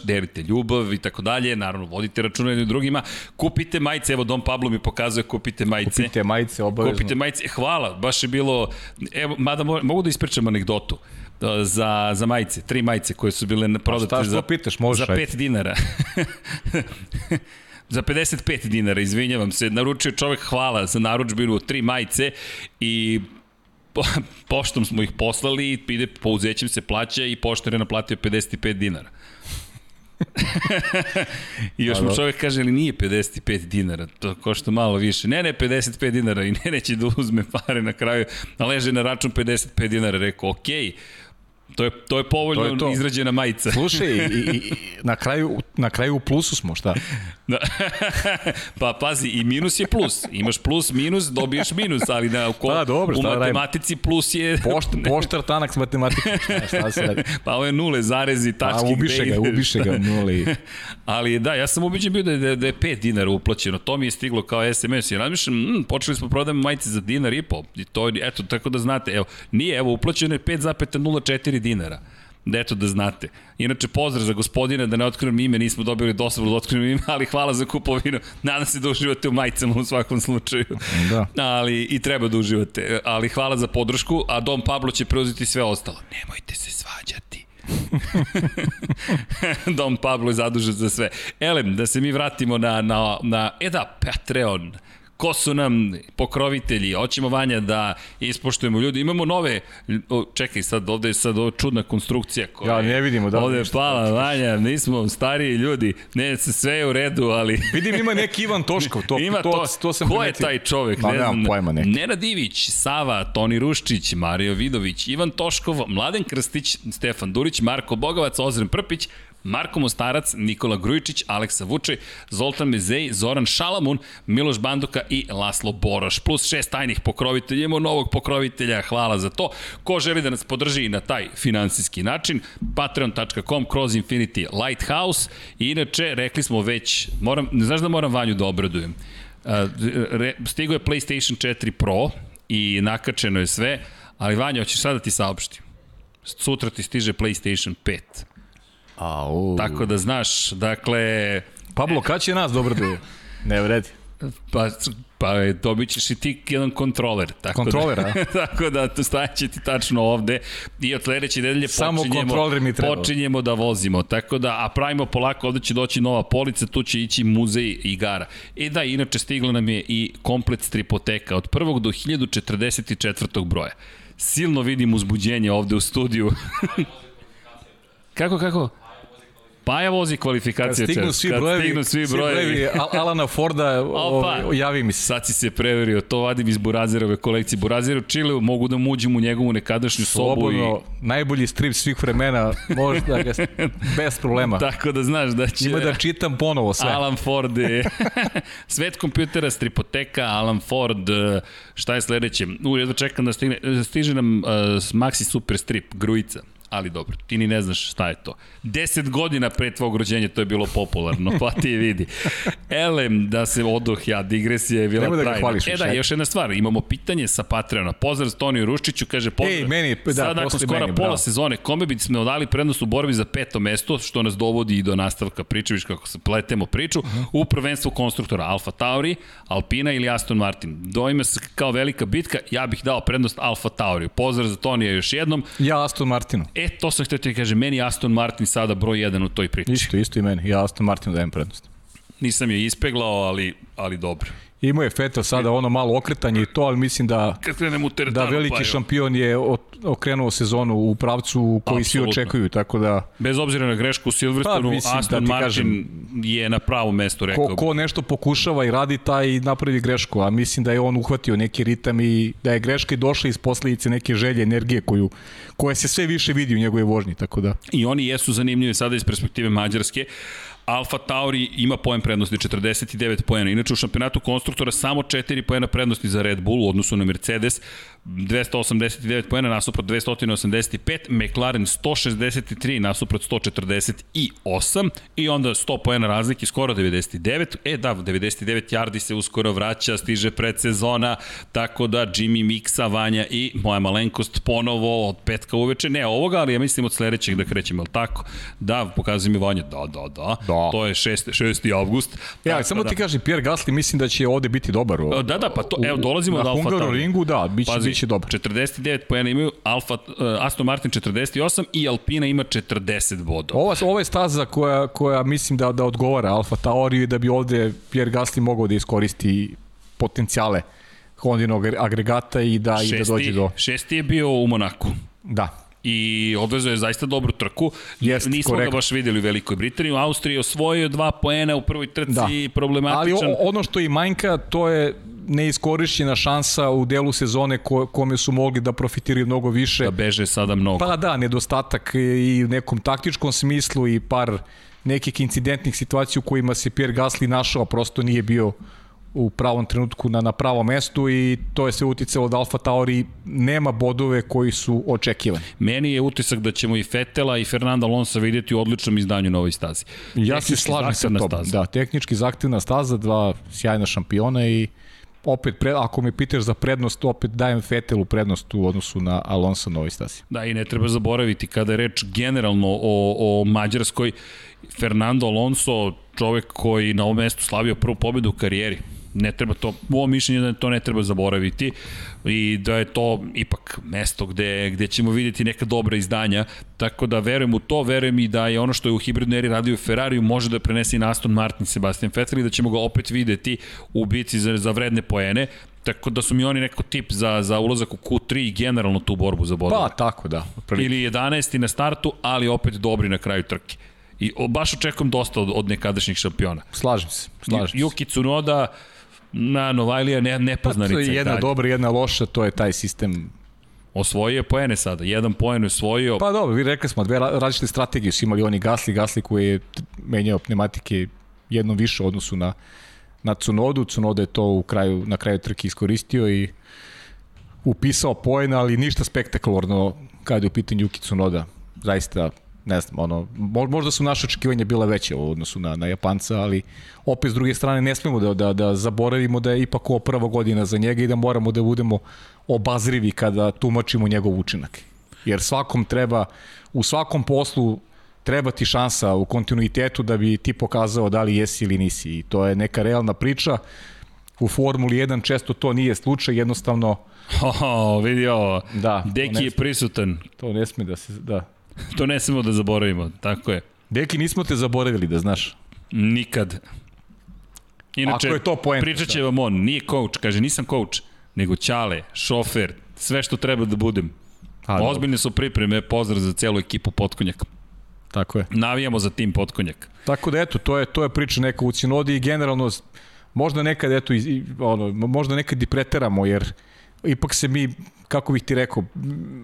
delite ljubav i tako dalje, naravno vodite računa jednim drugima, kupite majice, evo Dom Pablo mi pokazuje kupite majice. Kupite majice, obavezno. Kupite majice, hvala, baš je bilo, evo, mada mo- mogu da ispričam anegdotu uh, za, za majice, tri majice koje su bile prodate za, pitaš, možeš, za ajde. 5 dinara. za 55 dinara, izvinjavam se, naručio čovek hvala za naručbinu tri majice i po, poštom smo ih poslali, ide pouzećem se plaća i poštar je naplatio 55 dinara. I još mu čovjek kaže, ali nije 55 dinara, to košta malo više. Ne, ne, 55 dinara i ne, neće da uzme pare na kraju, a leže na račun 55 dinara. Rekao, okej, to je, to je povoljno To je to. izrađena majica. Slušaj, i, i, na, kraju, na kraju u plusu smo, šta? Da. pa pazi, i minus je plus. Imaš plus, minus, dobiješ minus, ali na, ko, Pa, dobro, u da matematici plus je... Pošt, poštar tanak s matematikom. Šta, šta se radi? Pa ove nule, zarezi, A, tačke. ubiše gde ga, ubiše ga, nuli. Ali da, ja sam ubiđen bio da je, da je 5 dinara uplaćeno. To mi je stiglo kao SMS. I razmišljam, mm, počeli smo prodajemo majice za dinar i po. I to, eto, tako da znate, evo, nije, evo, uplaćeno je 5,04 dinara. Da eto da znate. Inače, pozdrav za gospodina, da ne otkrivam ime, nismo dobili dosavru da otkrivam ime, ali hvala za kupovinu. Nadam se da uživate u majicama u svakom slučaju. Da. Ali i treba da uživate. Ali hvala za podršku, a Dom Pablo će preuzeti sve ostalo. Nemojte se svađati. Dom Pablo je zadužen za sve. Elem, da se mi vratimo na, na, na e da, Patreon ko su nam pokrovitelji, hoćemo Vanja da ispoštujemo ljudi, imamo nove, o, čekaj sad, ovde je sad ovo čudna konstrukcija koja Ja, ne vidimo da Ovde je pala, Vanja, nismo stariji ljudi, ne, sve je u redu, ali... Vidim ima neki Ivan Toškov, to, Ima to, to, to, sam ko je primetio. taj čovek? Ma, ne znam. pojma neki. Nenad Ivić, Sava, Toni Ruščić, Mario Vidović, Ivan Toškov, Mladen Krstić, Stefan Durić, Marko Bogovac, Ozren Prpić, Marko Mostarac, Nikola Grujičić, Aleksa Vučej, Zoltan Mezej, Zoran Šalamun, Miloš Banduka i Laslo Boroš. Plus šest tajnih pokrovitelja. Imamo novog pokrovitelja, hvala za to. Ko želi da nas podrži na taj finansijski način, patreon.com kroz Infinity Lighthouse. I inače, rekli smo već, moram, ne znaš da moram Vanju da obradujem. Stigo je PlayStation 4 Pro i nakačeno je sve, ali Vanja, hoćeš sad da ti saopštim. Sutra ti stiže PlayStation 5. Au. Tako da znaš, dakle, Pablo, kad će nas dobro da je? Ne vredi. pa, pa dobit ćeš i ti jedan kontroler. Tako Kontroler, da, a? tako da to staće ti tačno ovde i od sledeće nedelje Samo počinjemo, mi treba. počinjemo da vozimo. Tako da, a pravimo polako, ovde će doći nova polica, tu će ići muzej igara. I da, inače stigla nam je i komplet stripoteka od prvog do 1044. broja. Silno vidim uzbuđenje ovde u studiju. kako, kako? Paja vozi Kad kvalifikacije. stignu čas. svi Kad brojevi, stignu svi brojevi. brojevi Al- Alana Forda, Opa. o, javi mi se. Sad si se preverio, to vadim iz Burazirove kolekcije. Burazir u Čileu, mogu da muđem u njegovu nekadašnju sobu i... Slobodno, najbolji strip svih vremena, možda ga, bez problema. Tako da znaš da će... Ima da čitam ponovo sve. Alan Ford je... Svet kompjutera, stripoteka, Alan Ford, eh, šta je sledeće? U, jedva čekam da stigne, stiže nam uh, Maxi Super Strip, Grujica. Ali dobro, ti ni ne znaš šta je to. 10 godina pre tvog rođenja to je bilo popularno, pa ti vidi. Elem, da se odoh ja, digresija je bila da trajna. hvališ e da, ajde. još jedna stvar, imamo pitanje sa Patreona. Pozdrav Toniju Ruščiću, kaže pozdrav. Ej, meni, da, Sad nakon skora meni, pola bravo. sezone, kome bi smo dali prednost u borbi za peto mesto, što nas dovodi i do nastavka priče, viš kako se pletemo priču, uh -huh. u prvenstvu konstruktora Alfa Tauri, Alpina ili Aston Martin. Doima se kao velika bitka, ja bih dao prednost Alfa Tauriju. Pozdrav za Tonija još jednom. Ja Aston Martinu. E, to sam htio ti kažem, meni Aston Martin sada broj jedan u toj priči. Isto, isto i meni. Ja Aston Martinu dajem prednost. Nisam je ispeglao, ali, ali dobro. Imao je Feta sada ono malo okretanje i to, ali mislim da teretanu, da veliki pa, šampion je okrenuo sezonu u pravcu koji svi Apsolutno. očekuju, tako da Bez obzira na grešku u Silverstonu, Pa, mislim, Aston da ti Martin kažem, je na pravom mestu, rekao ko, ko nešto pokušava i radi taj napravi grešku, a mislim da je on uhvatio neki ritam i da je greška i došla iz posledice neke želje, energije koju, koja se sve više vidi u njegovoj vožnji, tako da I oni jesu zanimljivi sada iz perspektive Mađarske. Alfa Tauri ima poen prednosti 49 poena. Inače u šampionatu konstruktora samo 4 poena prednosti za Red Bull u odnosu na Mercedes. 289 poena nasuprot 285, McLaren 163 nasuprot 148 i onda 100 poena razlike, skoro 99. E da, 99 yardi se uskoro vraća, stiže predsezona, tako da Jimmy Mixa, Vanja i moja malenkost ponovo od petka uveče, ne ovoga, ali ja mislim od sledećeg da krećemo, ali tako? Da, pokazuje mi Vanja, da, da, da, Da. to je 6. 6. avgust. Ja, Tako samo da. ti kažem, Pierre Gasly mislim da će ovde biti dobar. O, Da, da, pa to, evo, dolazimo na do Alfa Tauri. ringu, da, biće, Pazi, biće dobar. 49 poena imaju, Alfa, uh, Aston Martin 48 i Alpina ima 40 bodova. Ova, ova je staza koja, koja mislim da, da odgovara Alfa Tauri i da bi ovde Pierre Gasly mogao da iskoristi potencijale Hondinog agregata i da, i da dođe do... šesti je bio u Monaku Da, i odvezao je zaista dobru trku. Jest, Nismo korektno. ga baš videli u Velikoj Britaniji. U Austriji je osvojio dva poena u prvoj trci, Da. da. problematičan. ali o, ono što i manjka, to je neiskorišćena šansa u delu sezone ko, kome su mogli da profitiraju mnogo više. da beže sada mnogo. Pa da, nedostatak i u nekom taktičkom smislu i par nekih incidentnih situacija u kojima se Pierre Gasly našao, a prosto nije bio u pravom trenutku na, na pravom mestu i to je sve uticalo da Alfa Tauri nema bodove koji su očekivani. Meni je utisak da ćemo i Fetela i Fernanda Alonso vidjeti u odličnom izdanju na ovoj stazi. Ja se slažem sa tobom. Da, tehnički zahtevna staza, dva sjajna šampiona i opet, pre, ako me pitaš za prednost, opet dajem Fetelu prednost u odnosu na Alonso na ovoj stasi. Da, i ne treba zaboraviti, kada je reč generalno o, o Mađarskoj, Fernando Alonso, čovek koji na ovom mestu slavio prvu pobedu u karijeri, ne treba to, u ovom mišljenju da to ne treba zaboraviti i da je to ipak mesto gde, gde ćemo videti neka dobra izdanja, tako da verujem u to, verujem i da je ono što je u hibridnoj eri radio Ferrariju može da prenese i na Aston Martin Sebastian Vettel i da ćemo ga opet videti u bici za, za vredne poene, Tako da su mi oni neko tip za, za ulazak u Q3 i generalno tu borbu za bodove. Pa, tako da. Prvi. Ili 11. na startu, ali opet dobri na kraju trke. I baš očekujem dosta od, od nekadašnjih šampiona. Slažem se, slažem se. Yuki Tsunoda, na Novajlija ne, nepoznanica. Pa to je jedna dalje. dobra, jedna loša, to je taj sistem Osvojio je poene sada, jedan poen je osvojio. Pa dobro, vi rekli smo, dve različite strategije su imali oni Gasli, Gasli koji je menjao pneumatike jednom više u odnosu na, na Cunodu, Cunoda je to u kraju, na kraju trke iskoristio i upisao poen, ali ništa spektakularno kada je u pitanju Yuki Cunoda. Zaista ne znam, ono, možda su naše očekivanja bila veće u odnosu na, na Japanca, ali opet s druge strane ne smemo da, da, da zaboravimo da je ipak ovo prva godina za njega i da moramo da budemo obazrivi kada tumačimo njegov učinak. Jer svakom treba, u svakom poslu treba ti šansa u kontinuitetu da bi ti pokazao da li jesi ili nisi. I to je neka realna priča. U Formuli 1 često to nije slučaj, jednostavno... Oh, vidi ovo. Da, Deki je prisutan. To ne sme da se... Da. to ne smemo da zaboravimo, tako je. Deki, nismo te zaboravili, da znaš. Nikad. Inače, Ako je to poenta, pričat će vam on, nije coach, kaže nisam coach, nego ćale, šofer, sve što treba da budem. A, Ozbiljne su pripreme, pozdrav za celu ekipu Potkonjaka. Tako je. Navijamo za tim Potkonjak. Tako da eto, to je, to je priča neka u Cinodi i generalno možda nekad eto, i, ono, možda nekad i preteramo, jer ipak se mi kako bih ti rekao,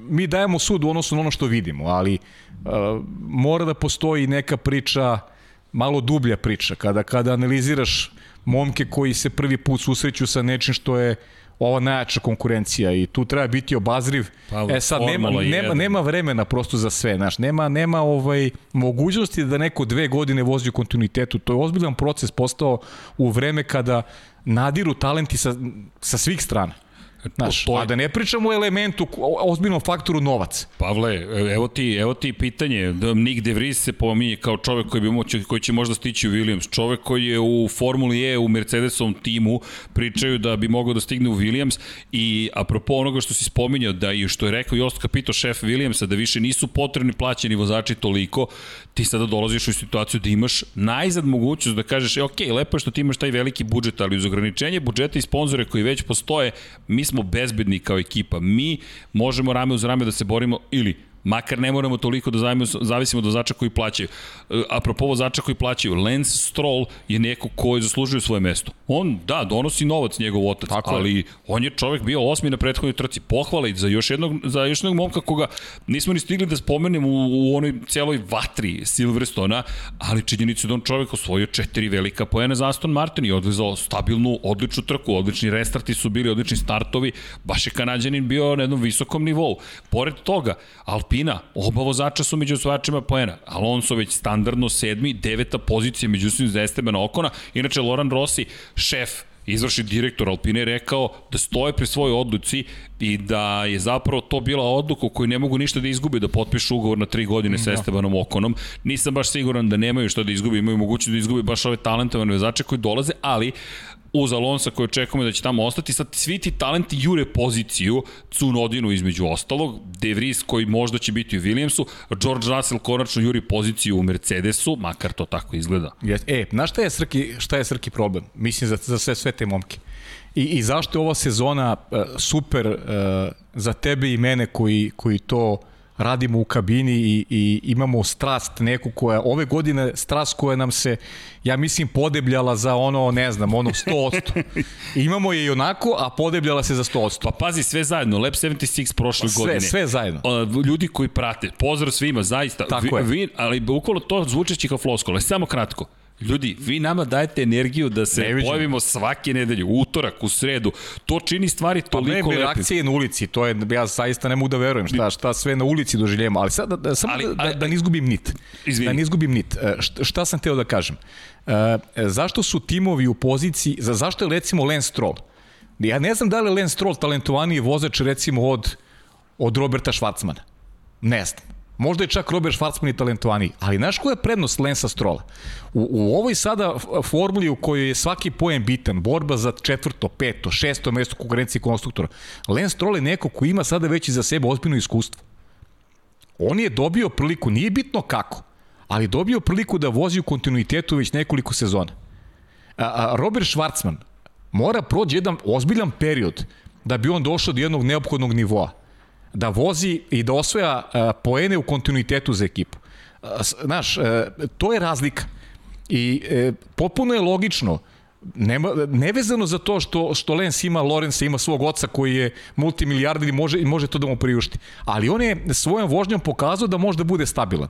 mi dajemo sud u odnosu na ono što vidimo, ali uh, mora da postoji neka priča, malo dublja priča, kada, kada analiziraš momke koji se prvi put susreću sa nečim što je ova najjača konkurencija i tu treba biti obazriv. Pa, e sad nema, nema, nema vremena prosto za sve, znaš, nema nema ovaj mogućnosti da neko dve godine vozi u kontinuitetu. To je ozbiljan proces postao u vreme kada nadiru talenti sa, sa svih strana. Znaš, to, to... a da ne pričamo o elementu, o ozbiljnom faktoru novac. Pavle, evo ti, evo ti pitanje. Da Nick De Vries se pominje kao čovek koji, bi moći, koji će možda stići u Williams. Čovek koji je u Formuli E, u Mercedesovom timu, pričaju da bi mogao da stigne u Williams i apropo onoga što si spominjao, da i što je rekao Jost Capito, šef Williamsa, da više nisu potrebni plaćeni vozači toliko, ti sada dolaziš u situaciju da imaš najzad mogućnost da kažeš, e, ok, lepo je što ti imaš taj veliki budžet, ali uz ograničenje budžeta i sponzore koji već postoje, mi smo bezbedni kao ekipa. Mi možemo rame uz rame da se borimo ili Makar ne moramo toliko da zavisimo od vozača koji plaćaju. E, apropo vozača koji plaćaju, Lance Stroll je neko koji zaslužuje svoje mesto. On, da, donosi novac njegov otac, Tako ali je. on je čovek bio osmi na prethodnoj trci. Pohvala i za još jednog, za još jednog momka koga nismo ni stigli da spomenemo u, u onoj celoj vatri Silverstona, ali činjenicu da on čovek osvojio četiri velika poena za Aston Martin i odvezao stabilnu, odličnu trku, odlični restarti su bili, odlični startovi, baš je Kanadjanin bio na jednom visokom nivou. Pored toga, Alpine Alpina, oba vozača su među osvajačima poena. Alonso već standardno sedmi, deveta pozicija međutim za Estebana Okona. Inače, Loran Rossi, šef izvrši direktor Alpine je rekao da stoje pri svojoj odluci i da je zapravo to bila odluka u kojoj ne mogu ništa da izgube, da potpišu ugovor na tri godine sa da. Estebanom Okonom. Nisam baš siguran da nemaju što da izgubi, imaju mogućnost da izgubi baš ove talentovane vezače koji dolaze, ali uz Alonsa koji očekujemo da će tamo ostati, sad svi ti talenti jure poziciju, Cunodinu između ostalog, De Vries koji možda će biti u Williamsu, George Russell konačno juri poziciju u Mercedesu, makar to tako izgleda. E, znaš šta je Srki, šta je Srki problem? Mislim za, za sve, sve te momke. I, I zašto je ova sezona uh, super uh, za tebe i mene koji, koji to radimo u kabini i, i imamo strast neku koja, ove godine strast koja nam se, ja mislim, podebljala za ono, ne znam, ono 100%. imamo je i onako, a podebljala se za 100%. Pa pazi, sve zajedno, Lab 76 prošle sve, godine. Sve zajedno. Ljudi koji prate, pozdrav svima, zaista. Tako vi, je. Vi, ali bukvalo to zvučeći kao floskole, samo kratko. Ljudi, vi nama dajete energiju da se ne pojavimo svake nedelje, utorak, u sredu. To čini stvari toliko lepim. Pa ne, reakcije na ulici, to je, ja zaista ne mogu da verujem šta, šta sve na ulici doživljamo, ali sad da, da, samo ali, da, da, da ne izgubim nit. Izvini. Da ne izgubim nit. E, šta, šta sam teo da kažem? E, zašto su timovi u poziciji, za, zašto je recimo Lance Stroll Ja ne znam da li je Lance Stroll talentovaniji vozač recimo od, od Roberta Schwarzmana. Ne znam. Možda je čak Robert Schwarzman i talentovaniji. Ali znaš koja je prednost Lensa Strola? U, u ovoj sada formuli u kojoj je svaki poen bitan, borba za četvrto, peto, šesto mesto konkurencije konstruktora, Lens Stroll je neko ko ima sada već za sebe ozbiljno iskustvo. On je dobio priliku, nije bitno kako, ali dobio priliku da vozi u kontinuitetu već nekoliko sezona. A, a Robert Schwarzman mora prođe jedan ozbiljan period da bi on došao do jednog neophodnog nivoa da vozi i da osvoja uh, poene u kontinuitetu za ekipu. Uh, znaš, uh, to je razlika. I popuno je logično, nema, nevezano za to što, što Lens ima, Lorenza ima svog oca koji je multimilijarder i može, može to da mu priušti. Ali on je svojom vožnjom pokazao da može da bude stabilan.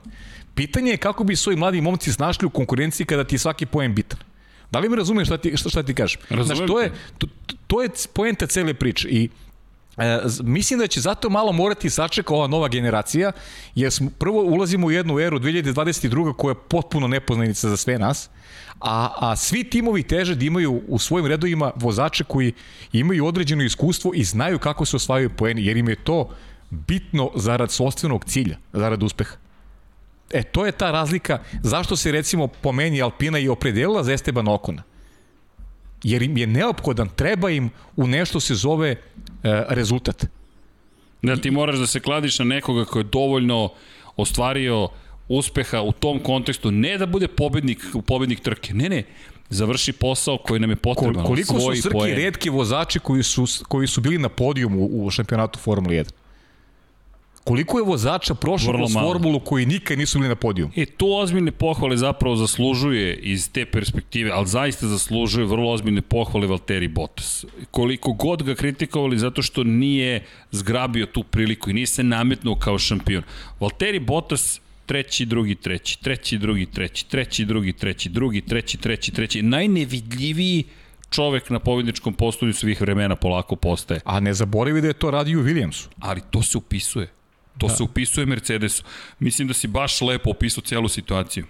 Pitanje je kako bi svoji mladi momci snašli u konkurenciji kada ti je svaki poen bitan. Da li mi razumiješ šta ti, šta, šta ti kažem? Razumem. Znaš, to je, to, to je poenta cele priče i E, mislim da će zato malo morati sačeka ova nova generacija, jer smo, prvo ulazimo u jednu eru 2022. koja je potpuno nepoznanica za sve nas, a, a svi timovi teže da imaju u svojim redovima vozače koji imaju određeno iskustvo i znaju kako se osvajaju poeni, jer im je to bitno zarad sobstvenog cilja, zarad uspeha. E, to je ta razlika zašto se recimo po meni Alpina i opredelila za Esteban Okona jer im je neophodan, treba im u nešto se zove e, rezultat. Da ti moraš da se kladiš na nekoga ko je dovoljno ostvario uspeha u tom kontekstu, ne da bude pobednik, pobednik trke, ne, ne, završi posao koji nam je potreban. Koliko su Srki poen. redki vozači koji su, koji su bili na podijumu u šampionatu Formule 1? Koliko je vozača prošlo kroz formulu koji nikad nisu bili na podiju? E, to ozbiljne pohvale zapravo zaslužuje iz te perspektive, ali zaista zaslužuje vrlo ozbiljne pohvale Valtteri Bottas. Koliko god ga kritikovali zato što nije zgrabio tu priliku i nije se nametnuo kao šampion. Valtteri Bottas treći, drugi, treći, treći, drugi, treći, treći, drugi, treći, drugi, treći, treći, treći, najnevidljiviji čovek na pobjedničkom postolju svih vremena polako postaje. A ne zaboravi da je to radio Williamsu. Ali to se upisuje. To da. se upisuje Mercedesu. Mislim da si baš lepo opisao celu situaciju.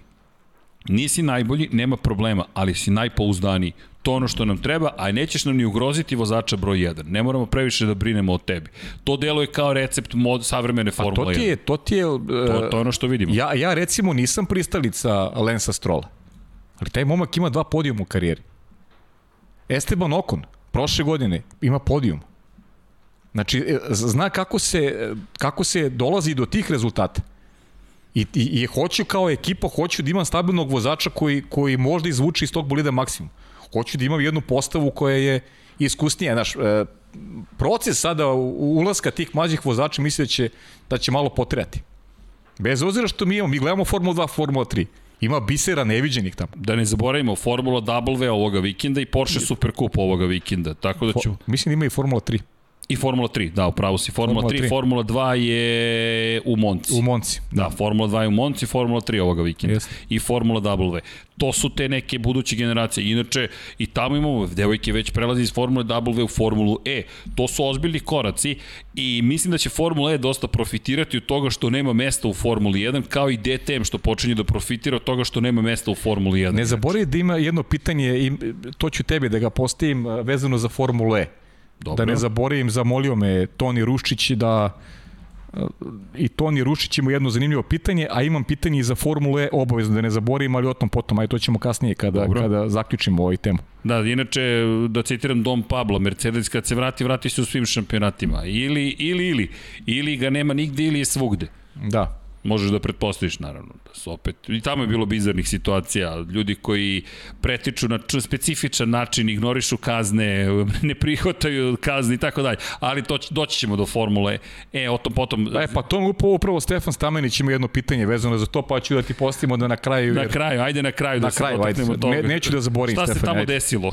Nisi najbolji, nema problema, ali si najpouzdaniji. To ono što nam treba, a nećeš nam ni ugroziti vozača broj 1. Ne moramo previše da brinemo o tebi. To deluje kao recept mod savremene Formule 1. to ti je, to ti je... Uh, to, to je ono što vidimo. Ja, ja recimo nisam pristalica Lensa Strola. Ali taj momak ima dva podijuma u karijeri. Esteban Okon, prošle godine, ima podijum. Znači, e, zna kako se, kako se dolazi do tih rezultata. I, i, i hoću kao ekipa, hoću da imam stabilnog vozača koji, koji možda izvuče iz tog bolida maksimum. Hoću da imam jednu postavu koja je iskusnija. Znaš, e, proces sada ulaska tih mlađih vozača misle da će, da će malo potrejati. Bez obzira što mi imamo, mi gledamo Formula 2, Formula 3. Ima bisera neviđenih tamo. Da ne zaboravimo, Formula W ovoga vikenda i Porsche Supercup ovoga vikenda. Tako da ću... For, mislim da ima i Formula 3. I Formula 3, da, upravo si. Formula, Formula 3, 3, Formula 2 je u Monci. U Monci. Da, da Formula 2 je u Monci, Formula 3 ovoga vikenda. Yes. I Formula W. To su te neke buduće generacije. Inače, i tamo imamo, devojke već prelazi iz Formule W u Formulu E. To su ozbiljni koraci i mislim da će Formula E dosta profitirati od toga što nema mesta u Formuli 1, kao i DTM što počinje da profitira od toga što nema mesta u Formuli 1. Ne zaboravi da ima jedno pitanje, i to ću tebi da ga postavim vezano za Formulu E Dobro. Da ne zaboravim, zamolio me Toni Ruščić da i Toni Rušić ima jedno zanimljivo pitanje, a imam pitanje i za Formule obavezno da ne zaboravim, ali o tom potom, aj to ćemo kasnije kada, Dobro. kada zaključimo ovaj temu. Da, inače, da citiram Dom Pablo, Mercedes kad se vrati, vrati se u svim šampionatima. Ili, ili, ili. Ili ga nema nigde ili je svugde. Da. Možeš da pretpostaviš naravno da su opet i tamo je bilo bizarnih situacija, ljudi koji pretiču na specifičan način, ignorišu kazne, ne prihvataju kazne i tako dalje. Ali to doći ćemo do formule. E, o tom potom E pa to upravo, upravo Stefan Stamenić ima jedno pitanje vezano za to, pa ću da ti postavimo da na kraju jer... Na kraju, ajde na kraju na da kraju, se ajde, toga. Ne, neću da zaborim Šta Stefan. Šta se tamo ajde. desilo?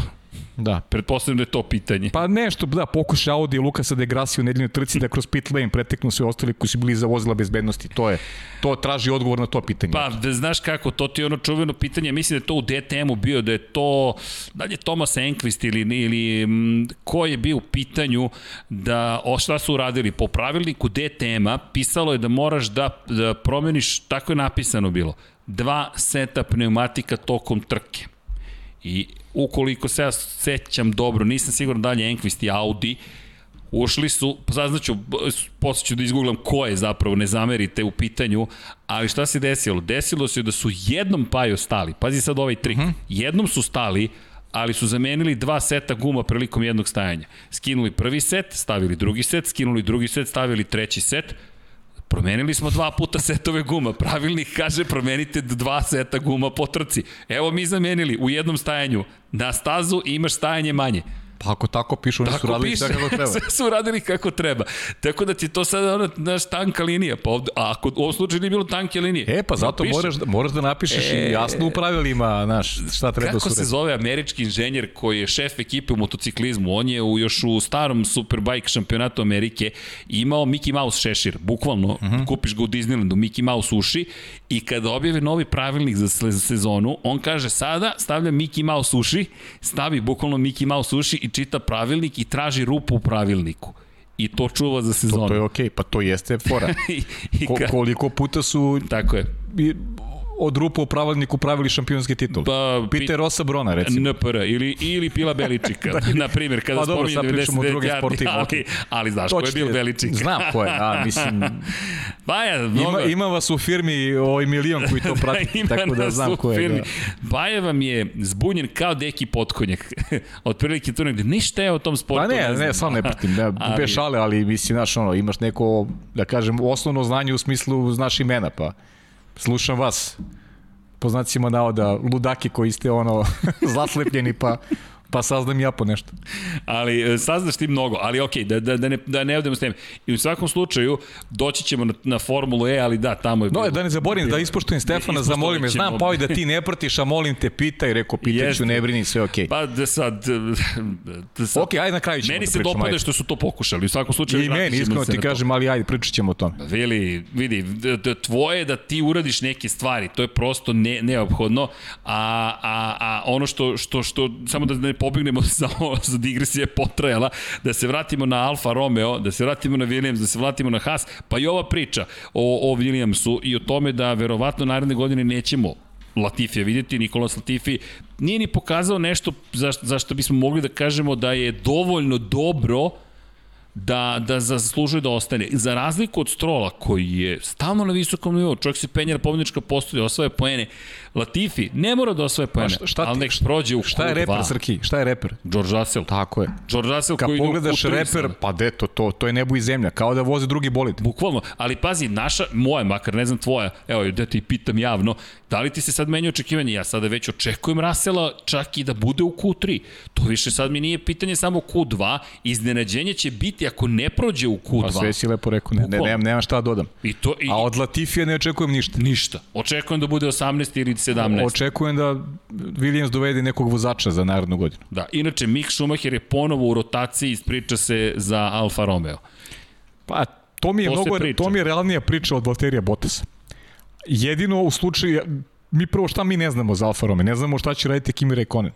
Da. Pretpostavljam da je to pitanje. Pa nešto, da, pokuša Audi i Lukasa de Grassi u nedeljnoj trci da kroz pit lane preteknu sve ostali koji su bili za vozila bezbednosti. To je, to traži odgovor na to pitanje. Pa, da znaš kako, to ti je ono čuveno pitanje, mislim da je to u DTM-u bio, da je to, da li je Thomas Enquist ili, ili m, ko je bio u pitanju da, o šta su uradili, po pravilniku DTM-a pisalo je da moraš da, da promeniš, tako je napisano bilo, dva seta pneumatika tokom trke I ukoliko se ja sećam dobro, nisam siguran da li je Enquist i Audi, Ušli su, saznaću, posle ću da izgooglam ko je zapravo, ne zamerite u pitanju, ali šta se desilo? Desilo se da su jednom paju stali, pazi sad ovaj trik, uh. -huh. jednom su stali, ali su zamenili dva seta guma prilikom jednog stajanja. Skinuli prvi set, stavili drugi set, skinuli drugi set, stavili treći set, Promenili smo dva puta setove guma. Pravilnik kaže promenite dva seta guma po trci. Evo mi zamenili u jednom stajanju na stazu imaš stajanje manje. Pa ako tako pišu, oni tako su radili piše, sve kako treba. sve su radili kako treba. Tako da ti to sad ona, naš tanka linija. Pa ovde, a ako u ovom slučaju nije bilo tanke linije. E, pa zato moraš, da, moraš da napišeš e, i jasno u pravilima, znaš, šta treba da su Kako se zove američki inženjer koji je šef ekipe u motociklizmu? On je u, još u starom Superbike šampionatu Amerike imao Mickey Mouse šešir. Bukvalno, uh mhm. -huh. kupiš ga u Disneylandu, Mickey Mouse uši i kada objave novi pravilnik za sezonu, on kaže sada stavlja Mickey Mouse uši, stavi bukvalno Mickey Mouse uši i čita pravilnik i traži rupu u pravilniku i to čuva za sezonu. To, to je okej, okay. pa to jeste fora. Ko, koliko puta su Tako je od rupa u pravilniku pravili šampionski titul. Pa, Peter Rosa Brona, recimo. NPR ili, ili Pila Beličika, da, na primjer, kada pa, dobro, spominje 99 druge sportive, ali, ali znaš ko je bil Beličika. Znam ko je, a, mislim... Baja, mnogo... ima, ima vas u firmi ovaj milion koji to prati, tako da znam ko je. Da. Baja vam je zbunjen kao deki potkonjak. Od prilike tu negde, ništa je o tom sportu. Pa ne, ne, ne samo ne pratim, ne, ali... bez šale, ali mislim, znaš, ono, imaš neko, da kažem, osnovno znanje u smislu znaš imena, pa slušam vas. Po znacima navoda ludaki koji ste ono zaslepljeni pa pa saznam ja po nešto. Ali e, saznaš ti mnogo, ali okej, okay, da, da, da, ne, da ne odemo s tem. I u svakom slučaju doći ćemo na, na Formulu E, ali da, tamo je... No, da ne zaborim, da ispoštujem Stefana, zamolim me, znam pa da ti ne pratiš, a molim te, pitaj, rekao, pitaću, ne brini, sve okej. Okay. Pa da sad... Da sad ok, ajde na kraju ćemo Meni da se dopada što su to pokušali, u svakom slučaju... I meni, iskreno ti kažem, ali ajde, pričat ćemo o tome. Vili, vidi, da, tvoje da ti uradiš neke stvari, to je prosto ne, neophodno, a, a, a ono što, što, što, samo da ne pobegnemo za, za digresije potrajala, da se vratimo na Alfa Romeo, da se vratimo na Williams, da se vratimo na Haas, pa i ova priča o, o Williamsu i o tome da verovatno naredne godine nećemo Latifija vidjeti, Nikolas Latifi nije ni pokazao nešto za, za što bismo mogli da kažemo da je dovoljno dobro da, da zaslužuje da ostane. Za razliku od Strola, koji je stalno na visokom nivou, čovjek se penja na pobjedička postoje, osvaja poene. Latifi ne mora da osvaja poene, šta, šta ali nek prođe u Šta je reper, Srki? Šta je reper? George Russell. Tako je. George Russell Kad koji pogledaš reper, pa deto, to, to je nebo i zemlja, kao da voze drugi bolid. Bukvalno, ali pazi, naša, moja, makar ne znam tvoja, evo, da ti pitam javno, da li ti se sad menja očekivanje? Ja sada već očekujem Russella čak i da bude u Q3. To više sad mi nije pitanje samo Q2, iznenađenje će biti ako ne prođe u Q2. Pa sve si lepo rekao, ne, ne, nemam, nemam šta da dodam. I to, i, A od Latifija ne očekujem ništa. Ništa. Očekujem da bude 18 ili 17. Očekujem da Williams dovede nekog vozača za narodnu godinu. Da, inače Mick Schumacher je ponovo u rotaciji, ispriča se za Alfa Romeo. Pa, to mi je, to mnogo, to mi je realnija priča od Valterija Bottasa. Jedino u slučaju, mi prvo šta mi ne znamo za Alfa Romeo, ne znamo šta će raditi Kimi Raikkonen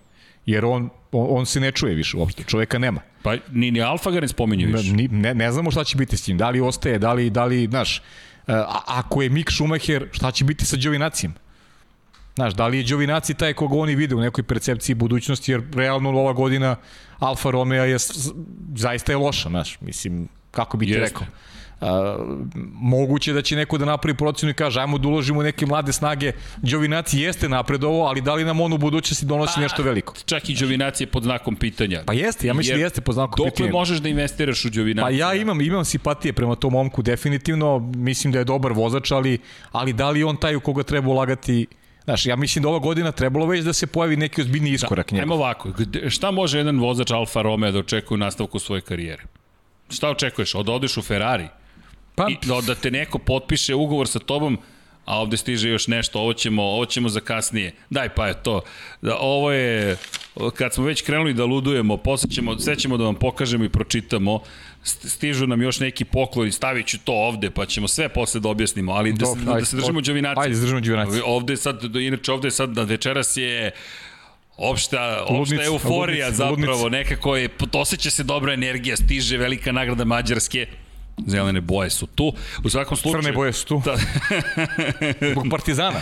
jer on, on, on se ne čuje više uopšte, čoveka nema. Pa ni, ni Alfa ga ne spominje više. Ne, ne, ne znamo šta će biti s tim, da li ostaje, da li, da li znaš, e, a, ako je Mick Schumacher, šta će biti sa Đovinacijem? Znaš, da li je Đovinaci taj koga oni vide u nekoj percepciji budućnosti, jer realno ova godina Alfa Romeo je zaista je loša, znaš, mislim, kako bi ti Jeste. rekao moguće da će neko da napravi procenu i kaže ajmo da uložimo neke mlade snage. Đovinaci jeste napredovo, ali da li nam on u budućnosti donosi pa, nešto veliko? Čak i Đovinaci je pod znakom pitanja. Pa jeste, ja mislim da jeste pod znakom pitanja. Dokle možeš da investiraš u Đovinaci? Pa ja imam, imam simpatije prema tom momku, definitivno. Mislim da je dobar vozač, ali, ali da li on taj u koga treba ulagati Znaš, ja mislim da ova godina trebalo već da se pojavi neki ozbiljni da, iskorak da, njegov. Ajmo ovako, šta može jedan vozač Alfa Romeo da očekuje u nastavku svoje karijere? Šta očekuješ? Od odeš u Ferrari? Pa, I da, da te neko potpiše ugovor sa tobom, a ovde stiže još nešto, ovo ćemo, ovo ćemo za kasnije. Daj pa je to. Da, ovo je, kad smo već krenuli da ludujemo, posle ćemo, sve ćemo da vam pokažemo i pročitamo, stižu nam još neki pokloni, stavit ću to ovde, pa ćemo sve posle da objasnimo, ali da, da, da se držimo džavinaci. Ajde, držimo džavinaci. Ovde sad, inače ovde sad, da večeras je opšta, opšta euforija ludnica, zapravo, ludnica. nekako je, osjeća se dobra energija, stiže velika nagrada Mađarske, Zelene boje su tu. U svakom slučaju... Crne boje su tu. Da. Zbog partizana.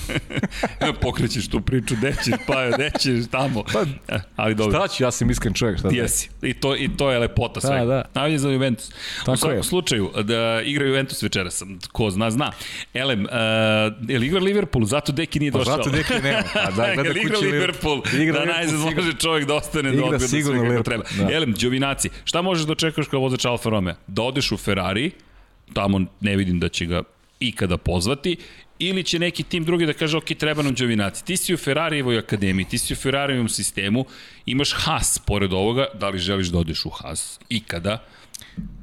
Pokrećeš tu priču, dećeš, pa dećeš tamo. Pa, e, ali dobro. Šta ću, ja sam iskren čovjek. Šta Ti jesi. I to, I to je lepota da, svega. Da. Najbolje za Juventus. Tako u svakom je. slučaju, da igra Juventus večeras. Ko zna, zna. Elem, uh, je li igra Liverpool? Zato Deki nije došao. Pa zato Deki nema. A da, gleda igra Liverpool, igra da najzad može čovjek da ostane da odgleda sve kako treba. Da. Elem, Đovinaci, šta možeš da očekuješ kao vozač Alfa Romeo? Da odeš u Ferrari, tamo ne vidim da će ga ikada pozvati, ili će neki tim drugi da kaže, ok, treba nam Đovinaci. Ti si u Ferrarijevoj akademiji, ti si u Ferrarijevom sistemu, imaš Haas pored ovoga, da li želiš da odeš u Haas ikada?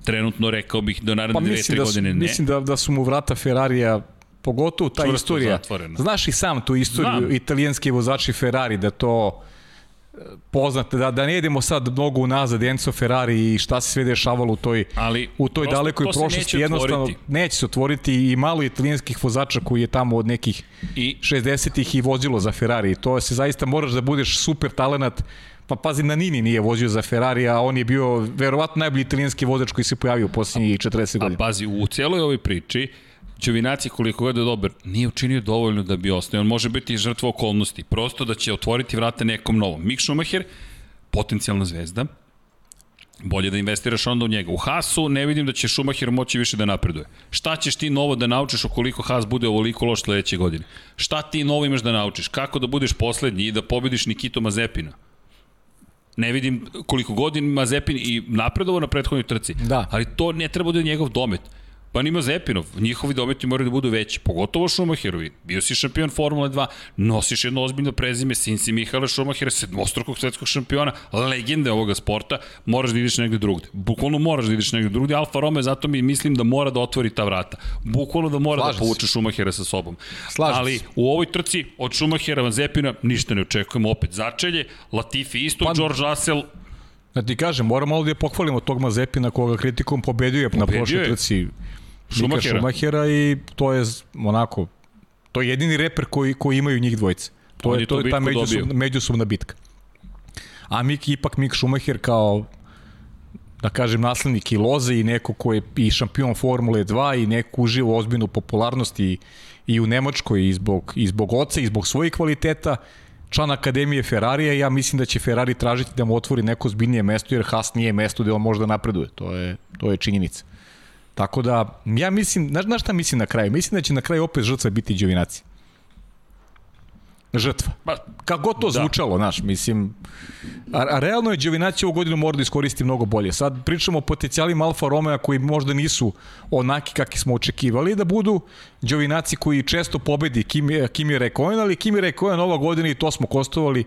Trenutno rekao bih do naredne pa, dve, tri da godine ne. Mislim da, da su mu vrata Ferrarija pogotovo ta Čvrsto istorija. Zatvorena. Znaš i sam tu istoriju Znam. italijanski vozači Ferrari da to poznate, da, da ne idemo sad mnogo unazad Enzo Ferrari i šta se sve dešavalo u toj, Ali, u toj dalekoj prošlosti. Jednostavno, neće se otvoriti i malo italijanskih vozača koji je tamo od nekih I, 60-ih i vozilo za Ferrari. To se zaista moraš da budeš super talenat Pa pazi, na Nini nije vozio za Ferrari, a on je bio verovatno najbolji italijanski vozač koji se pojavio u posljednjih 40 godina. A pazi, u cijeloj ovoj priči Ćovinaci koliko god je dobar, nije učinio dovoljno da bi ostao. On može biti žrtva okolnosti. Prosto da će otvoriti vrate nekom novom. Mick Schumacher, potencijalna zvezda, bolje da investiraš onda u njega. U Haasu ne vidim da će Schumacher moći više da napreduje. Šta ćeš ti novo da naučiš ukoliko Haas bude ovoliko loš sledeće godine? Šta ti novo imaš da naučiš? Kako da budeš poslednji i da pobediš Nikito Mazepina? Ne vidim koliko godin Mazepin i napredovo na prethodnoj trci. Da. Ali to ne treba da je njegov domet. Pa nima Zepinov, njihovi dometi moraju da budu veći, pogotovo Šumacherovi. Bio si šampion Formule 2, nosiš jedno ozbiljno prezime, sin si Mihaela Šumahera, sedmostrukog svetskog šampiona, legende ovoga sporta, moraš da ideš negde drugde. Bukvalno moraš da ideš negde drugde, Alfa Romeo zato mi mislim da mora da otvori ta vrata. Bukvalno da mora da Slažem da povuče Šumahera sa sobom. Slažem Ali u ovoj trci od Šumahera Van Zepina ništa ne očekujemo, opet začelje, Latifi isto, pa, George Russell, Da ti kažem, moramo ovdje pohvalimo tog Mazepina koga kritikom pobedio, pobedio na prošloj trci Šumahera. Šumahera i to je onako, to je jedini reper koji, koji imaju njih dvojice. To je, je, to je ta međusobna, međusobna bitka. A Mik, ipak Mik Šumacher kao da kažem, naslednik i loze i neko ko je i šampion Formule 2 i neko uživa ozbiljnu popularnost i, i u Nemačkoj i zbog, i zbog oca i zbog svojih kvaliteta, član Akademije Ferrarija ja mislim da će Ferrari tražiti da mu otvori neko zbiljnije mesto jer Haas nije mesto gde on može da napreduje. To je, to je činjenica. Tako da, ja mislim, znaš, znaš šta mislim na kraju? Mislim da će na kraju opet žrtva biti Đovinaci. Žrtva. Pa, Kako god to da. zvučalo, znaš, mislim, a, a realno je Đovinaci ovu godinu mora da iskoristi mnogo bolje. Sad pričamo o potencijalima Alfa Romeo koji možda nisu onaki kakvi smo očekivali, da budu Đovinaci koji često pobedi Kimi, Kimi Rekojen, ali Kimi Rekojen ova godina i to smo kostovali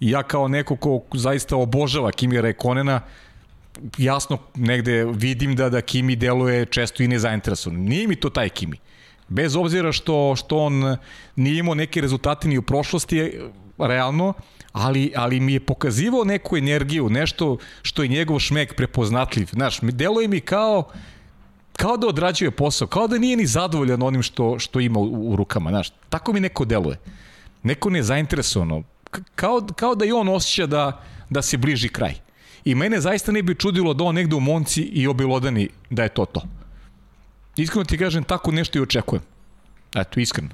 i ja kao neko ko zaista obožava Kimi Rekonena, jasno negde vidim da da Kimi deluje često i nezainteresovan. Nije mi to taj Kimi. Bez obzira što, što on nije imao neke rezultate ni u prošlosti, realno, ali, ali mi je pokazivao neku energiju, nešto što je njegov šmek prepoznatljiv. Znaš, deluje mi kao, kao da odrađuje posao, kao da nije ni zadovoljan onim što, što ima u, u rukama. Znaš, tako mi neko deluje. Neko nezainteresovano. Kao, kao da i on osjeća da, da se bliži kraj. I mene zaista ne bi čudilo da on negde u Monci i obilodani da je to to. Iskreno ti kažem, tako nešto i očekujem. Eto, iskreno.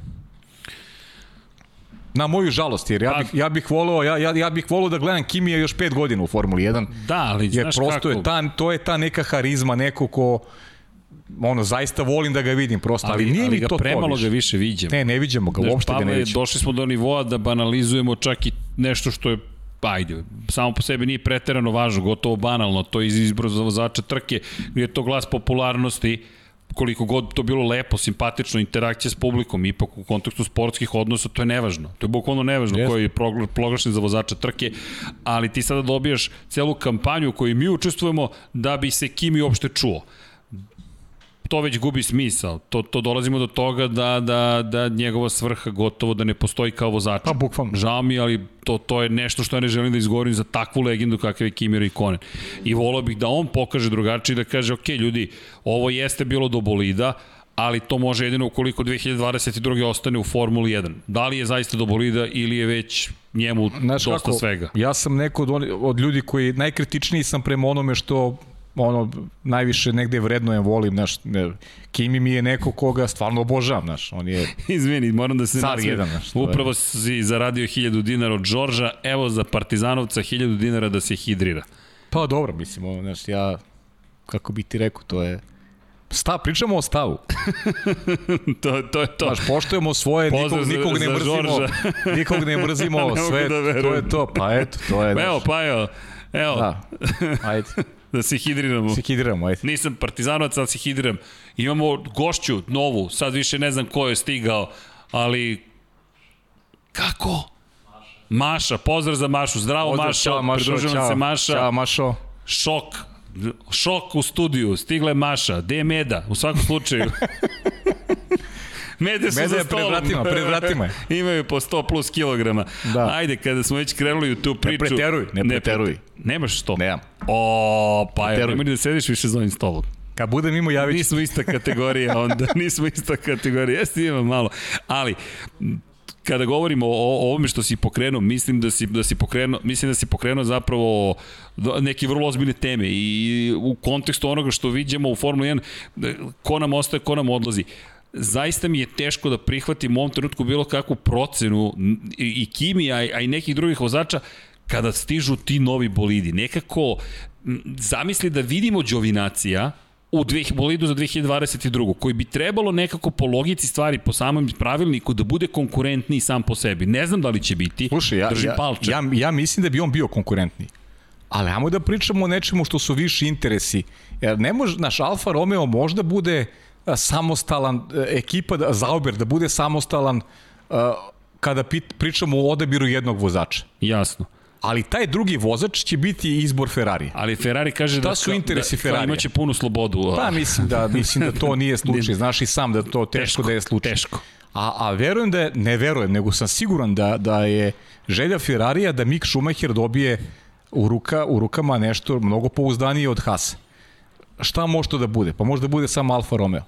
Na moju žalost, jer ja pa- bih, ja bih voleo, ja, ja, ja bih voleo da gledam Kimija još 5 godina u Formuli 1. Da, ali jer znaš prosto kako? Je ta, to je ta neka harizma, neko ko ono, zaista volim da ga vidim prosto, ali, ali nije ali mi to premalo to ga više viđemo. Ne, ne viđemo ga, uopšte ga ne viđemo. Došli smo do nivoa da banalizujemo čak i nešto što je ajde, samo po sebi nije preterano važno, gotovo banalno, to je iz izbora za vozača trke, gdje je to glas popularnosti, koliko god to bilo lepo, simpatično, interakcija s publikom, ipak u kontekstu sportskih odnosa, to je nevažno. To je bukvalno nevažno yes. koji je proglašen za vozača trke, ali ti sada dobijaš celu kampanju koju mi učestvujemo da bi se Kimi uopšte čuo to već gubi smisao. To, to dolazimo do toga da, da, da njegova svrha gotovo da ne postoji kao vozač. Pa bukvalno. Žao mi, ali to, to je nešto što ja ne želim da izgovorim za takvu legendu kakav je Kimi Raikkonen. I volao bih da on pokaže drugačije da kaže, ok, ljudi, ovo jeste bilo do bolida, ali to može jedino ukoliko 2022. ostane u Formuli 1. Da li je zaista do bolida ili je već njemu Znaš dosta kako, svega? Ja sam neko od, od ljudi koji najkritičniji sam prema onome što ono, najviše negde vrednujem, volim, znaš, ne, Kimi mi je neko koga stvarno obožavam, znaš, on je Izvini, moram da se car jedan, znaš. je- Upravo si zaradio 1000 dinara od Đorđa, evo za Partizanovca 1000 dinara da se hidrira. Pa dobro, mislim, ono, znaš, ja, kako bi ti rekao, to je... Stav, pričamo o stavu. to, to je to. Znaš, poštujemo svoje, Pozdrav nikog, nikog ne mrzimo, nikog ne mrzimo, sve, da to je to, pa eto, to je, Pa evo, znaš, pa evo, evo, da, ajde, da se hidriramo. se hidiramo, ajde. Nisam partizanovac, ali se hidriram. Imamo gošću, novu, sad više ne znam ko je stigao, ali kako? Maša, pozdrav za Mašu, zdravo Pozdrav, Mašo, čao, Mašo, pridružuje nam čao, se Maša, Ćao, Mašo. šok, šok u studiju, stigla je Maša, gde je Meda, u svakom slučaju. Mede su Meda za je pred stolom. vratima, pred vratima je. Imaju po 100 plus kilograma. Da. Ajde, kada smo već krenuli u tu priču... preteruj, ne preteruj. Nemaš 100? Nemam. O, pa je, Preteruj. nemoj da sediš više za ovim stolom. Kad budem imao javit ću Nismo ista kategorija onda, nismo ista kategorija. Jeste imam malo. Ali, kada govorimo o, o ovome što si pokrenuo, mislim da si, da si pokrenuo, mislim da si pokrenuo zapravo neke vrlo ozbiljne teme i u kontekstu onoga što vidimo u Formuli 1, da, ko nam ostaje, ko nam odlazi zaista mi je teško da prihvatim u ovom trenutku bilo kakvu procenu i, i Kimi, a, i- a i nekih drugih vozača kada stižu ti novi bolidi. Nekako zamisli da vidimo Đovinacija u dveh, bolidu za 2022. koji bi trebalo nekako po logici stvari, po samom pravilniku da bude konkurentniji sam po sebi. Ne znam da li će biti, Slušaj, ja, držim ja, palče. ja, ja mislim da bi on bio konkurentni. Ali ajmo da pričamo o nečemu što su viši interesi. Jer ne može, naš Alfa Romeo možda bude a, samostalan, e, ekipa da, Zauber da bude samostalan a, kada pričamo o odabiru jednog vozača. Jasno. Ali taj drugi vozač će biti izbor Ferrari. Ali Ferrari kaže da, su interesi da, Ferrarija? imaće punu slobodu. Pa mislim da mislim da to nije slučaj. Znaš i sam da to teško, Teško, da je slučaj. teško. A, a verujem da je, ne verujem, nego sam siguran da, da je želja Ferrarija da Mick Schumacher dobije u, ruka, u rukama nešto mnogo pouzdanije od Haasa. Šta može to da bude? Pa može da bude samo Alfa Romeo.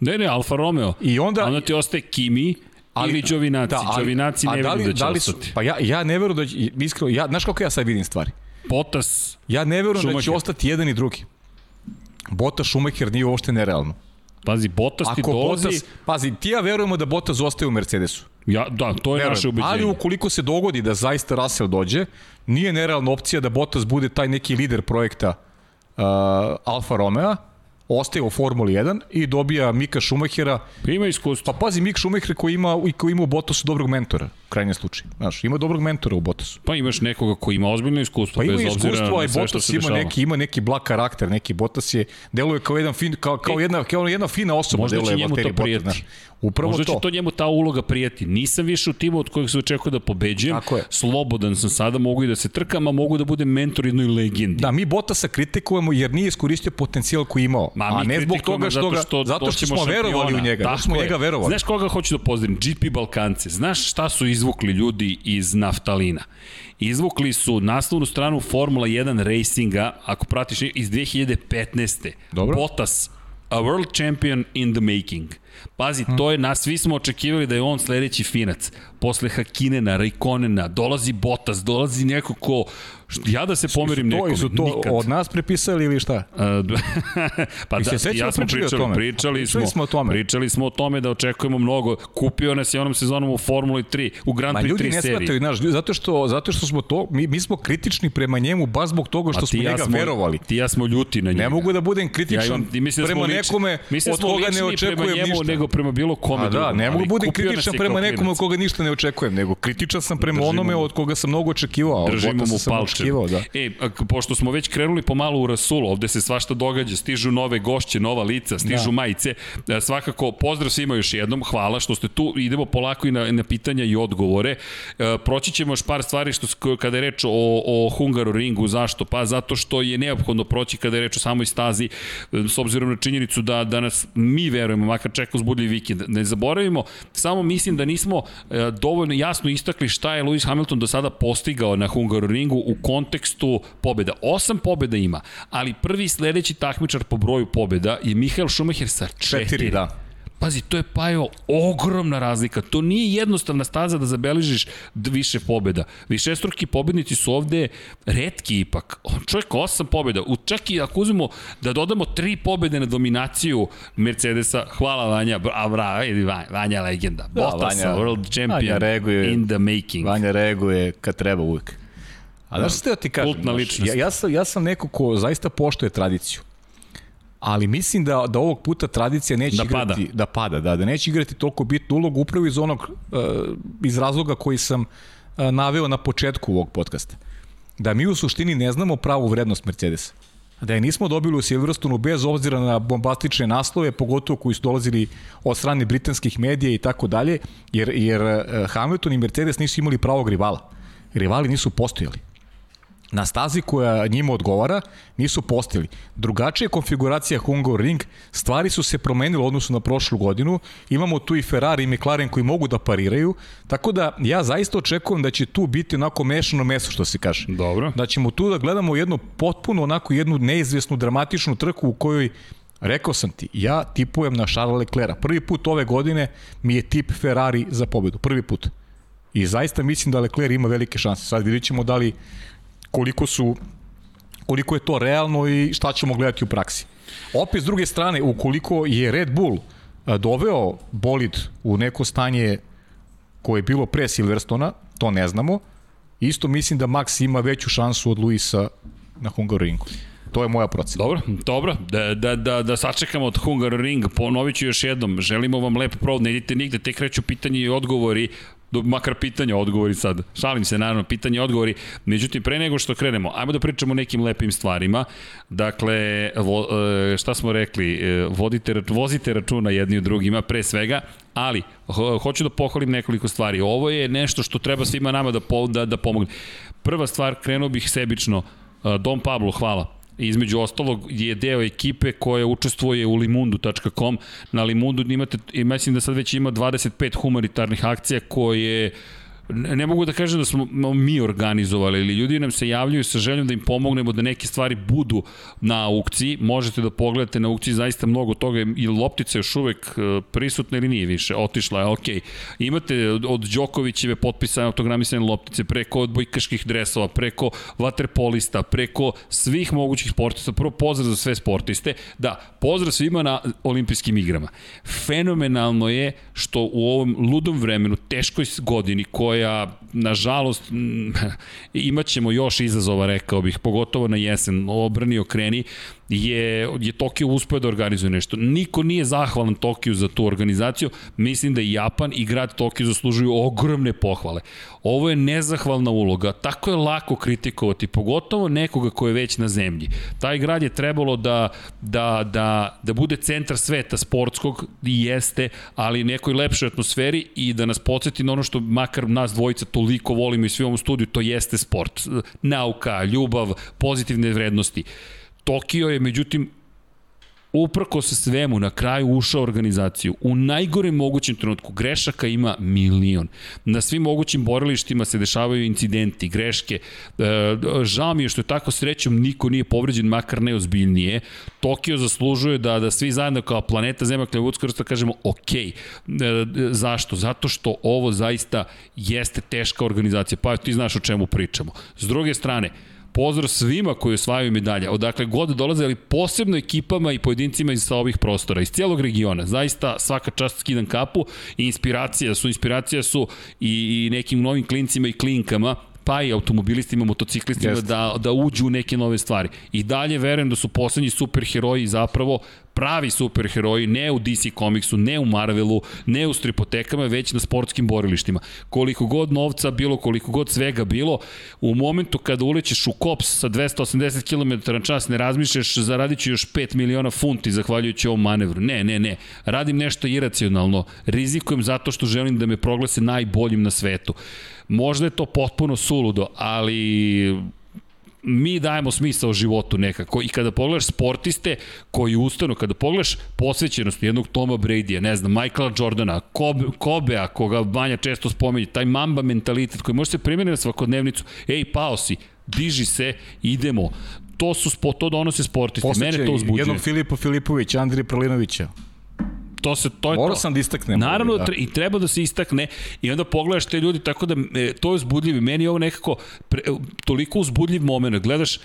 Ne, ne, Alfa Romeo. I onda- onda ti ostaje Kimi ali, ili Đovinaci. Da, ali- Đovinaci ne da li- da će da li su- ostati. Pa ja, ja ne verujem da će, iskreno, ja, znaš kako ja sad vidim stvari? Potas, Ja ne verujem da će ostati jedan i drugi. Bota Schumacher nije uopšte nerealno. pazi, Botas ti Ako dolazi... Bottas, pazi, ti ja verujemo da Bottas ostaje u Mercedesu. Ja, da, to je Verujem. naše ubeđenje. Ali ukoliko se dogodi da zaista Russell dođe, nije nerealna opcija da Bottas bude taj neki lider projekta uh, Alfa Romeo, ostaje u Formuli 1 i dobija Mika Schumachera. Pa Ima iskustvo. Pa pazi, Mik Schumacher koji ima, i koji ima u Bottasu dobrog mentora, u krajnjem slučaju. Znaš, ima dobrog mentora u Bottasu. Pa imaš nekoga ko ima ozbiljno iskustvo, Pa ima bez obzira iskustvo, a i na sve što Bottas se ima dešava. neki, ima neki blag karakter, neki Bottas je, deluje kao, jedan fin, kao, kao, E, jedna, kao jedna fina osoba, možda će deluje njemu Valtteri to prijeti. Upravo Možda to. će to njemu ta uloga prijeti. Nisam više u timu od kojeg se očekuje da pobeđujem. Tako je. Slobodan sam sada, mogu i da se trkam, a mogu da budem mentor jednoj legendi. Da, mi Bottasa kritikujemo jer nije iskoristio potencijal koji imao. Ma, a ne zbog toga što, ga, zato što doćemo smo verovali u njega, zato što smo Tako je. njega verovali. Znaš koga hoću da pozdravim? GP Balkance. Znaš šta su izvukli ljudi iz naftalina? Izvukli su naslovnu stranu Formula 1 Racinga, ako pratiš, iz 2015. Dobro. Bottas, a world champion in the making. Pazi, to je nas, svi smo očekivali da je on sledeći finac. Posle Hakinena, Raikonena, dolazi Bottas, dolazi neko ko... Ja da se pomerim to, nekom, su to nikad. od nas prepisali ili šta? D- pa se da, sećamo ja smo pričali tome? pričali, Pričali smo, smo o tome. Pričali smo o tome da očekujemo mnogo. Kupio nas je onom sezonom u Formuli 3, u Grand Ma Prix ljudi 3 ne seriji. shvataju, znaš, zato što, zato što smo to, mi, mi smo kritični prema njemu baš zbog toga što smo njega verovali. Ti ja smo ljuti na njega. Ne mogu da budem kritičan ja imam, da prema smo lični, nekome da od smo koga ne očekujem ništa. Nego prema bilo kome A da, drugom. ne mogu nas kritičan prema klinac. od koga ništa ne očekujem, nego kritičan sam prema Držimo onome od koga sam mnogo očekivao. Držimo mu palče. da. E, a pošto smo već krenuli pomalo u Rasulu, ovde se svašta događa, stižu nove gošće, nova lica, stižu da. majice. E, Svakako, pozdrav svima još jednom, hvala što ste tu, idemo polako i na, na pitanja i odgovore. E, Proći ćemo još par stvari što, kada je reč o, o Hungaroringu, zašto? Pa zato što je neophodno proći kada je reč o samoj stazi, e, s obzirom na činjenicu da, da nas mi verujemo, makar čeka uzbudljiv vikend. Ne zaboravimo, samo mislim da nismo e, dovoljno jasno istakli šta je Lewis Hamilton do sada postigao na Hungaroringu u kontekstu pobeda. Osam pobeda ima, ali prvi sledeći takmičar po broju pobeda je Michael Schumacher sa četiri. Četiri, da. Pazi, to je Pajo ogromna razlika. To nije jednostavna staza da zabeležiš više pobjeda. Višestruki pobednici su ovde redki ipak. On čovjek osam pobjeda. U, čak i ako uzmemo da dodamo tri pobjede na dominaciju Mercedesa, hvala Vanja, a bra, Vanja legenda. Da, Bottas, Vanja, world champion reaguje, in the making. Vanja reaguje kad treba uvijek. A znaš što ti kažem? Kultna ličnost. Ja, ja, sam, ja sam neko ko zaista poštuje tradiciju ali mislim da, da ovog puta tradicija neće da igrati, pada. da pada, da, da neće igrati toliko bitnu ulogu upravo iz onog, uh, iz razloga koji sam uh, naveo na početku ovog podcasta. Da mi u suštini ne znamo pravu vrednost Mercedesa. Da je nismo dobili u Silverstonu bez obzira na bombastične naslove, pogotovo koji su dolazili od strane britanskih medija i tako dalje, jer, jer uh, Hamilton i Mercedes nisu imali pravog rivala. Rivali nisu postojali na stazi koja njima odgovara nisu postili. Drugačija konfiguracija Ring, stvari su se promenile odnosu na prošlu godinu, imamo tu i Ferrari i McLaren koji mogu da pariraju, tako da ja zaista očekujem da će tu biti onako mešano meso što se kaže. Dobro. Da ćemo tu da gledamo jednu potpuno onako jednu neizvesnu dramatičnu trku u kojoj Rekao sam ti, ja tipujem na Charles Leclerc. Prvi put ove godine mi je tip Ferrari za pobedu. Prvi put. I zaista mislim da Leclerc ima velike šanse. Sad vidit ćemo da li koliko su koliko je to realno i šta ćemo gledati u praksi. Opet, s druge strane, ukoliko je Red Bull doveo bolid u neko stanje koje je bilo pre Silverstona, to ne znamo, isto mislim da Max ima veću šansu od Luisa na Hungaroringu. To je moja procena. Dobro, dobro. Da, da, da, da sačekamo od Hungaroring. Ponovit ću još jednom. Želimo vam lep provod. Ne idite nigde, tek kreću pitanje i odgovori makar pitanja, odgovori sad. Šalim se, naravno, pitanje, odgovori. Međutim, pre nego što krenemo, ajmo da pričamo o nekim lepim stvarima. Dakle, vo, e, šta smo rekli, e, vodite, vozite računa jedni u drugima, pre svega, ali ho, hoću da pohvalim nekoliko stvari. Ovo je nešto što treba svima nama da, po, da, da pomogne. Prva stvar, krenuo bih sebično, e, Dom Pablo, hvala između ostalog je deo ekipe koja učestvuje u limundu.com. Na Limundu imate, mislim da sad već ima 25 humanitarnih akcija koje ne mogu da kažem da smo mi organizovali, ili ljudi nam se javljaju sa željom da im pomognemo da neke stvari budu na aukciji. Možete da pogledate na aukciji zaista mnogo toga i loptica još uvek e, prisutna ili nije više, otišla je, ok. Imate od Đokovićeve potpisane autogramisane loptice, preko odbojkaških dresova, preko vaterpolista, preko svih mogućih sportista. Prvo pozdrav za sve sportiste. Da, pozdrav svima na olimpijskim igrama. Fenomenalno je što u ovom ludom vremenu, teškoj godini koja koja, nažalost, imaćemo još izazova, rekao bih, pogotovo na jesen, obrani okreni, je, je Tokio uspeo da organizuje nešto. Niko nije zahvalan Tokiju za tu organizaciju. Mislim da i Japan i grad Tokio zaslužuju ogromne pohvale. Ovo je nezahvalna uloga. Tako je lako kritikovati, pogotovo nekoga ko je već na zemlji. Taj grad je trebalo da, da, da, da bude centar sveta sportskog i jeste, ali nekoj lepšoj atmosferi i da nas podsjeti na ono što makar nas dvojica toliko volimo i svi u ovom studiju, to jeste sport. Nauka, ljubav, pozitivne vrednosti. Tokio je, međutim, uprko se svemu, na kraju ušao organizaciju. U najgorem mogućem trenutku grešaka ima milion. Na svim mogućim borilištima se dešavaju incidenti, greške. E, žao mi je što je tako srećom niko nije povređen, makar neozbiljnije. Tokio zaslužuje da, da svi zajedno kao planeta Zemlja Klevudska vrsta kažemo ok. E, zašto? Zato što ovo zaista jeste teška organizacija. Pa ti znaš o čemu pričamo. S druge strane, pozdrav svima koji osvajaju medalje, odakle god dolaze, ali posebno ekipama i pojedincima iz sa ovih prostora, iz cijelog regiona. Zaista svaka čast skidam kapu i inspiracija su, inspiracija su i, i nekim novim klincima i klinkama, pa i automobilistima, motociklistima Jest. da, da uđu u neke nove stvari. I dalje verujem da su poslednji superheroji zapravo pravi superheroji, ne u DC komiksu, ne u Marvelu, ne u stripotekama, već na sportskim borilištima. Koliko god novca bilo, koliko god svega bilo, u momentu kada ulećeš u kops sa 280 km na čas, ne razmišljaš, zaradit ću još 5 miliona funti zahvaljujući ovom manevru. Ne, ne, ne. Radim nešto iracionalno. Rizikujem zato što želim da me proglase najboljim na svetu. Možda je to potpuno suludo, ali mi dajemo smisao životu nekako i kada pogledaš sportiste koji ustanu, kada pogledaš posvećenost jednog Toma Brady-a, ne znam, Michaela Jordana, Kobe, Kobea, koga Banja često spomenje, taj mamba mentalitet koji može se primjeriti na svakodnevnicu, ej, pao si, diži se, idemo. To su to donose sportisti. Mene to uzbuđuje. jednog Filipa Filipovića, Andrija Pralinovića to se to je Morao to. sam da istaknem. Naravno da. i treba da se istakne i onda pogledaš te ljudi tako da e, to je uzbudljivo. Meni je ovo nekako pre, toliko uzbudljiv moment. Gledaš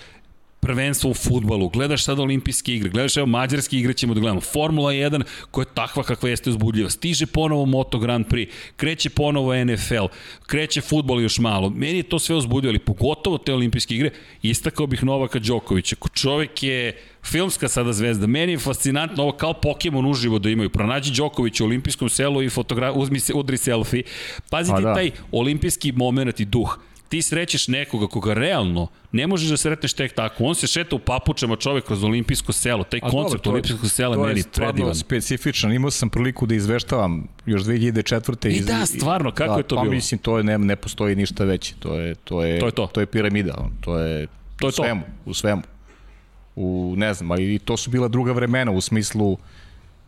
prvenstvo u futbalu, gledaš sad olimpijske igre, gledaš evo mađarske igre ćemo da gledamo, Formula 1 koja je takva kakva jeste uzbudljiva, stiže ponovo Moto Grand Prix, kreće ponovo NFL, kreće futbol još malo, meni je to sve uzbudljivo, ali pogotovo te olimpijske igre, istakao bih Novaka Đokovića, ko čovek je filmska sada zvezda, meni je fascinantno ovo kao Pokemon uživo da imaju, pronađi Đoković u olimpijskom selu i fotogra... uzmi se, udri selfie, pazite Pa da. taj olimpijski moment i duh, ti srećeš nekoga koga realno ne možeš da sretneš tek tako. On se šeta u papučama čovek kroz olimpijsko selo. Taj A koncept dobro, to olimpijskog sela to meni je stvarno predivan. specifičan. Imao sam priliku da izveštavam još 2004. I iz- da, stvarno, kako da, je to pa bilo? mislim, to je, ne, ne postoji ništa veće. To je, to je, To je to. to je piramida. on, To je, To je u to. svemu, U svemu. U, ne znam, ali to su bila druga vremena u smislu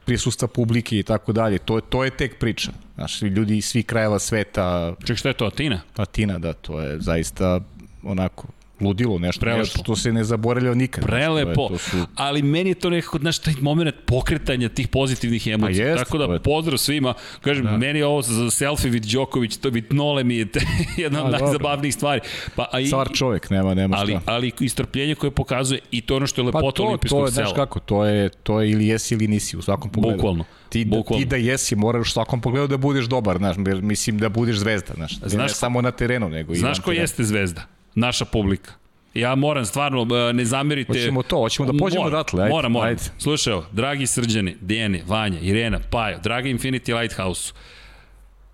prisustva publike i tako dalje. To to je tek priča. Znaš, ljudi iz svih krajeva sveta, Ček, šta je to, Atina? Atina, da, to je zaista onako ludilo nešto, Prelepo. nešto što se ne zaboravlja nikad. Prelepo, To je, to su, ali meni je to nekako, znaš, taj moment pokretanja tih pozitivnih emocija. Pa jest, Tako da je- pozdrav svima. Kažem, da. meni je ovo za selfie vid Đoković, to vid Nole mi je te, jedna od najzabavnijih stvari. Pa, a i, car čovek, nema, nema ali, šta. ali istrpljenje koje pokazuje i to ono što je Pa lepota to, olimpijskog to je, sela. znaš kako, to je, to je ili jesi ili nisi u svakom pogledu. Bukvalno, Ti, da, bukvalno. ti da jesi, moraš u svakom pogledu da budeš dobar, znaš, mislim da budeš zvezda, znaš. Znaš Znaš ne ko- samo na terenu, nego i Znaš ko jeste zvezda? Naša publika. Ja moram, stvarno, e, ne zamerite. Hoćemo to, hoćemo da pođemo Moram, odatle, ajde, Moram, moram. ajde. Slušaj, evo, dragi srđani, Dijene, Vanja, Irena, Pajo, dragi Infinity Lighthouse,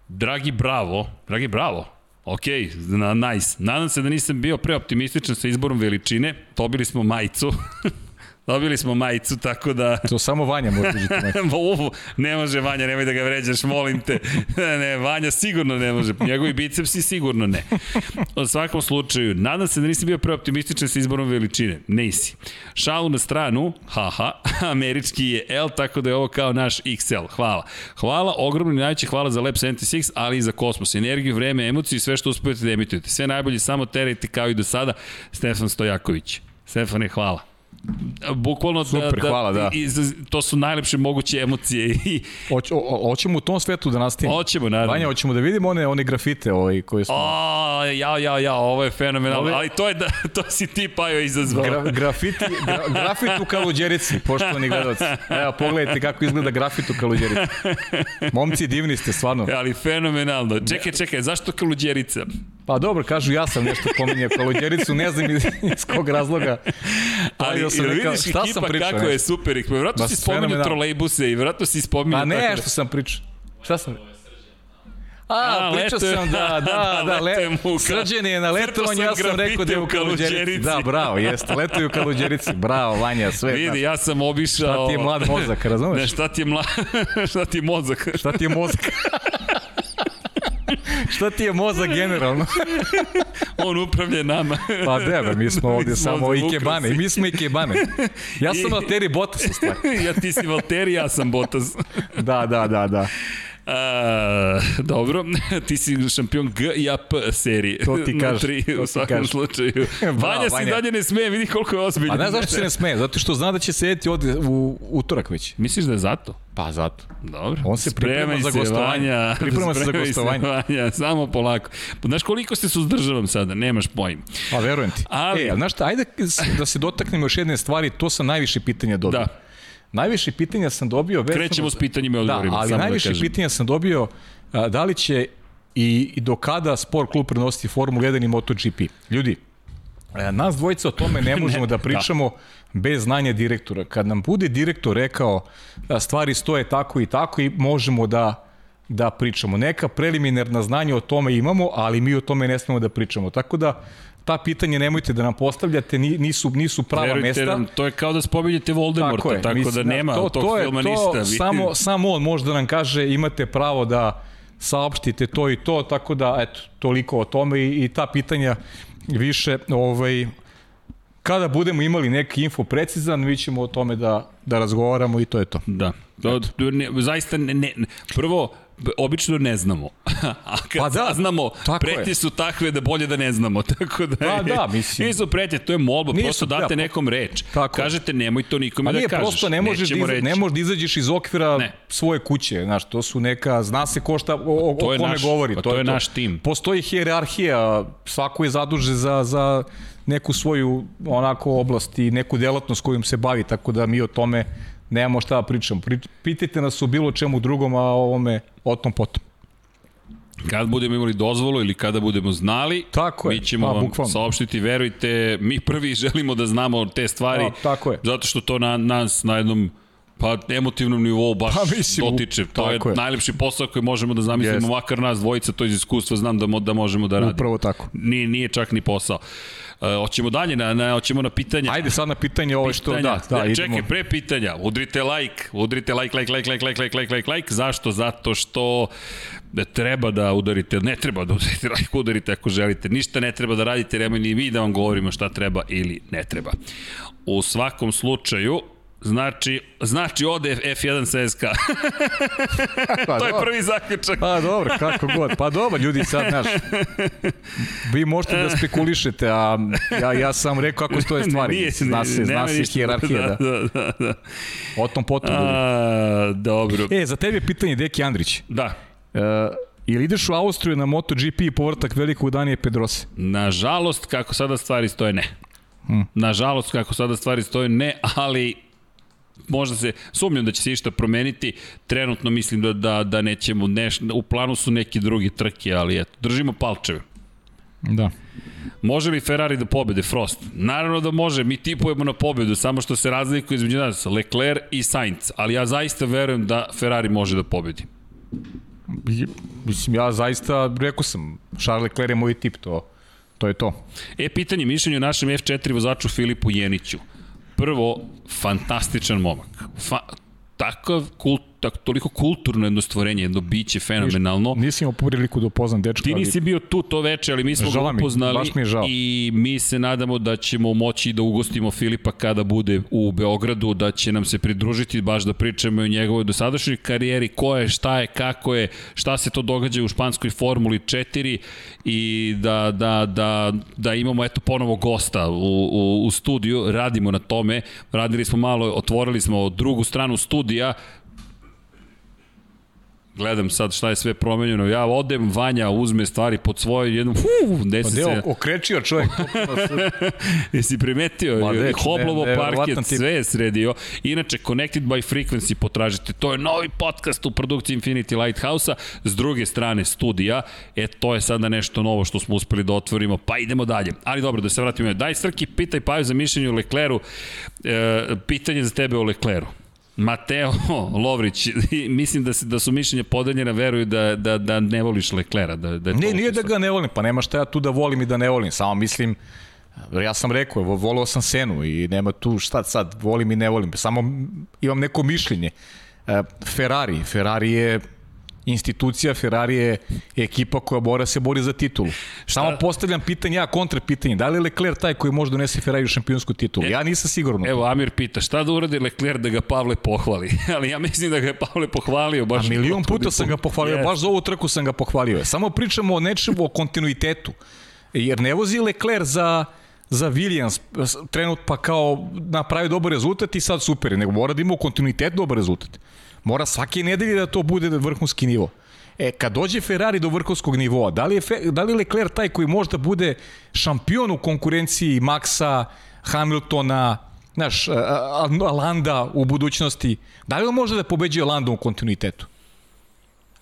dragi Bravo, dragi Bravo, Ok, na, nice. Nadam se da nisam bio preoptimističan sa izborom veličine. Dobili smo majicu. Dobili smo majicu, tako da... To samo Vanja može uđeti. Uf, ne može Vanja, nemoj da ga vređaš, molim te. Ne, ne, Vanja sigurno ne može. Njegovi bicepsi sigurno ne. U svakom slučaju, nadam se da nisi bio preoptimističan sa izborom veličine. Nisi. Šalu na stranu, haha, američki je L, tako da je ovo kao naš XL. Hvala. Hvala, ogromno najveće hvala za Lab 76, ali i za kosmos. Energiju, vreme, emociju i sve što uspijete da emitujete. Sve najbolje, samo terajte kao i do sada. Stefan Stojaković. Stefane, hvala bukvalno Super, da, hvala, da. I, to su najlepše moguće emocije i o, hoćemo u tom svetu da nastavimo. hoćemo naravno. Vanja, hoćemo da vidimo one, one grafite ovaj, koje smo... O, ja, ja, ja, ovo je fenomenalno, Ove- ali to je da, to si ti Pajo izazvao. Gra, grafiti, gra, grafit u Kaluđerici, poštovani gledalci. Evo, pogledajte kako izgleda grafit u Kaluđerici. Momci, divni ste, stvarno. ali fenomenalno. Čekaj, čekaj, zašto kaluđerica? Pa dobro, kažu ja sam nešto pominjao Kaluđericu, ne znam iz, iz kog razloga. Ali Pravio sam jel rekao, vidiš šta sam pričao, kako je super ekipa. Vratno Ma, si fenomenalno. trolejbuse i vratno si spominjao Pa ne, da- što sam pričao. Šta sam? A, A, pričao sam da, da, da, le, muka. srđan je na letovanju, ja sam rekao da je u Kaluđerici. Kaluđerici. Da, bravo, jeste, letuje u Kaluđerici, bravo, Vanja, sve. Vidi, znaš. ja sam obišao... Šta ti je mlad mozak, razumeš? Ne, šta ti je mlad... šta ti je mozak? Šta ti je mozak? Šta ti je mozak generalno? On upravlja nama. Pa debe, mi smo ovdje Mi smo samo ikebane. I mi smo ikebane. Ja sam I- Alteri Bottas u stvari. ja ti si Valtteri, ja sam Bottas. Da, da, da, da. A, dobro, ti si šampion G i AP serije. To ti kažeš, tri, u svakom kažeš. slučaju. Bravo, Vanja se dalje ne smeje, vidi koliko je ozbiljno. A ne zašto se ne smeje? Zato što zna da će sedeti ovdje u utorak već. Misliš da je zato? Pa zato. Dobro. On se priprema Spremaj za gostovanje. Vanja. Priprema se za gostovanje. Vanja, samo polako. Pa Znaš koliko se suzdržavam sada, nemaš pojma. Pa verujem ti. Ali- E, znaš šta, ajde da se dotaknemo još jedne stvari, to sam najviše pitanja dobio. Da. Najviše pitanja sam dobio vezano... Krećemo s pitanjima i Da, odgovorima. ali samo najviše da kažem. pitanja sam dobio a, da li će i, i do kada sport klub prenositi Formulu 1 i MotoGP. Ljudi, e, nas dvojica o tome ne možemo da pričamo bez znanja direktora. Kad nam bude direktor rekao da stvari stoje tako i tako i možemo da da pričamo. Neka preliminarna znanja o tome imamo, ali mi o tome ne smemo da pričamo. Tako da ta pitanja nemojte da nam postavljate, ni- nisu, nisu prava Verujte mesta. nam, to je kao da spominjete Voldemorta, tako, mislim, da nema to, tog to je, filma to, ništa. Vi- Samo, samo on može da nam kaže imate pravo da saopštite to i to, tako da, eto, toliko o tome i, i ta pitanja više, ovaj, kada budemo imali neki info precizan, mi ćemo o tome da, da razgovaramo i to je to. Da. To ne, zaista ne, ne, prvo obično ne znamo. A kad Pa da, tako pretnje je. su takve da bolje da ne znamo. Tako da, Pa da, mislim. Nisu pretnje, to je molba, Nisu, prosto date da, nekom reč. Tako. Kažete, nemoj to nikome Pa da nije, kažeš. prosto ne možeš, da, reći. ne možeš da izađeš iz okvira Ne. svoje kuće, znaš, to su neka, zna se ko šta, o, o, To o je kome naš- govori. pa to je naš tim. Postoji hijerarhija, svako je zadužen za, za neku svoju onako oblast i neku delatnost kojom se bavi, tako da mi o tome nemamo šta da pričamo. Pri, pitajte nas o bilo čemu drugom, a o ovome o tom potom. Kad budemo imali dozvolu ili kada budemo znali, Tako je, mi ćemo pa, vam bukvalno. saopštiti, verujte, mi prvi želimo da znamo te stvari, Pa, tako je. zato što to na, nas na jednom pa emotivnom nivou baš Pa, mislim, dotiče. To je, je. najlepši posao koji možemo da zamislimo, Jeste. makar nas dvojica, to iz iskustva znam da, mo, da možemo da radimo. Upravo tako. Nije, nije čak ni posao. Uh, hoćemo dalje, na, na, hoćemo na pitanja. Ajde sad na pitanje ovo što, Pitanja. da, da, Ne, idemo. Čekaj, pre pitanja, udrite like, udrite like, like, like, like, like, like, like, like, like. Zašto? Zato što da treba da udarite, ne treba da udarite like, udarite ako želite. Ništa ne treba da radite, nemoj ni vi da vam govorimo šta treba ili ne treba. U svakom slučaju, Znači, znači ode F1 CSK. Pa, to je dobro. prvi zaključak. Pa dobro, kako god. Pa dobro, ljudi sad, znaš, vi možete da spekulišete, a ja, ja sam rekao kako stoje stvari. Nije, zna se, zna se ništa. hijerarhija, da. Da, da, da. O tom potom. A, dobro. E, za tebe je pitanje Deki Andrić. Da. E, ili ideš u Austriju na MotoGP i povrtak velikog Danije Pedrose? Nažalost, kako sada stvari stoje, ne. Hmm. Nažalost, kako sada stvari stoje, ne, ali možda se, sumnjam da će se išta promeniti, trenutno mislim da, da, da nećemo, neš, u planu su neki drugi trke, ali eto, držimo palčeve. Da. Može li Ferrari da pobede Frost? Naravno da može, mi tipujemo na pobedu, samo što se razlikuje između nas, Leclerc i Sainz, ali ja zaista verujem da Ferrari može da pobedi. Mislim, ja zaista, rekao sam, Charles Leclerc je moj tip, to, to je to. E, pitanje mišljenja o našem F4 vozaču Filipu Jeniću. Prvo, fantastičan momak. Fa takav kult, tak, toliko kulturno jedno stvorenje, jedno biće fenomenalno. Nisam imao priliku da upoznam dečka, Ti ali nisi bio tu to veče, ali mi smo Žao ga mi, upoznali mi žao. i mi se nadamo da ćemo moći da ugostimo Filipa kada bude u Beogradu, da će nam se pridružiti baš da pričamo o njegovoj dosadašnjoj karijeri, ko je, šta je, kako je, šta se to događa u španskoj Formuli 4 i da, da, da, da imamo eto ponovo gosta u, u, u studiju, radimo na tome, radili smo malo, otvorili smo drugu stranu studija, gledam sad šta je sve promenjeno. Ja odem, Vanja uzme stvari pod svoje, jednu, fu, desi Pa deo, se, okrečio čovjek. jesi primetio, Ma, dek, Hoblovo ne- parket, nevjerovatan tip. sve je sredio. Inače, Connected by Frequency potražite, to je novi podcast u produkciji Infinity Lighthouse-a, s druge strane studija, e, to je sada nešto novo što smo uspeli da otvorimo, pa idemo dalje. Ali dobro, da se vratimo. Daj Srki, pitaj Paju za mišljenje o Lecleru, e, pitanje za tebe o Lecleru. Mateo Lovrić, mislim da, se, da su mišljenja podeljena, veruju da, da, da ne voliš Leclera. Da, da Ne, nije da ga ne volim, pa nema šta ja tu da volim i da ne volim, samo mislim, ja sam rekao, vo- volao sam Senu i nema tu šta sad, volim i ne volim, samo imam neko mišljenje. E, Ferrari, Ferrari je institucija, Ferrari je ekipa koja mora se bori za titulu. Samo postavljam pitanje, ja kontra pitanje, da li je Leclerc taj koji može donese Ferrari u šampionsku titulu? Ja nisam siguran. Evo, Amir pita, šta da uradi Leclerc da ga Pavle pohvali? Ali ja mislim da ga je Pavle pohvalio. Baš A milion puta sam ga pohvalio, Yes. baš za ovu trku sam ga pohvalio. Samo pričamo o nečemu, o kontinuitetu. Jer ne vozi Leclerc za za Williams trenut pa kao napravi dobar rezultat i sad super, nego mora da ima u kontinuitet dobar rezultat. Mora svake nedelje da to bude vrhunski nivo. E, kad dođe Ferrari do vrhunskog nivoa, da li je, Fe, da li je Leclerc taj koji možda bude šampion u konkurenciji Maxa, Hamiltona, znaš, a- a- Landa u budućnosti, da li on može da pobeđuje Landa u kontinuitetu?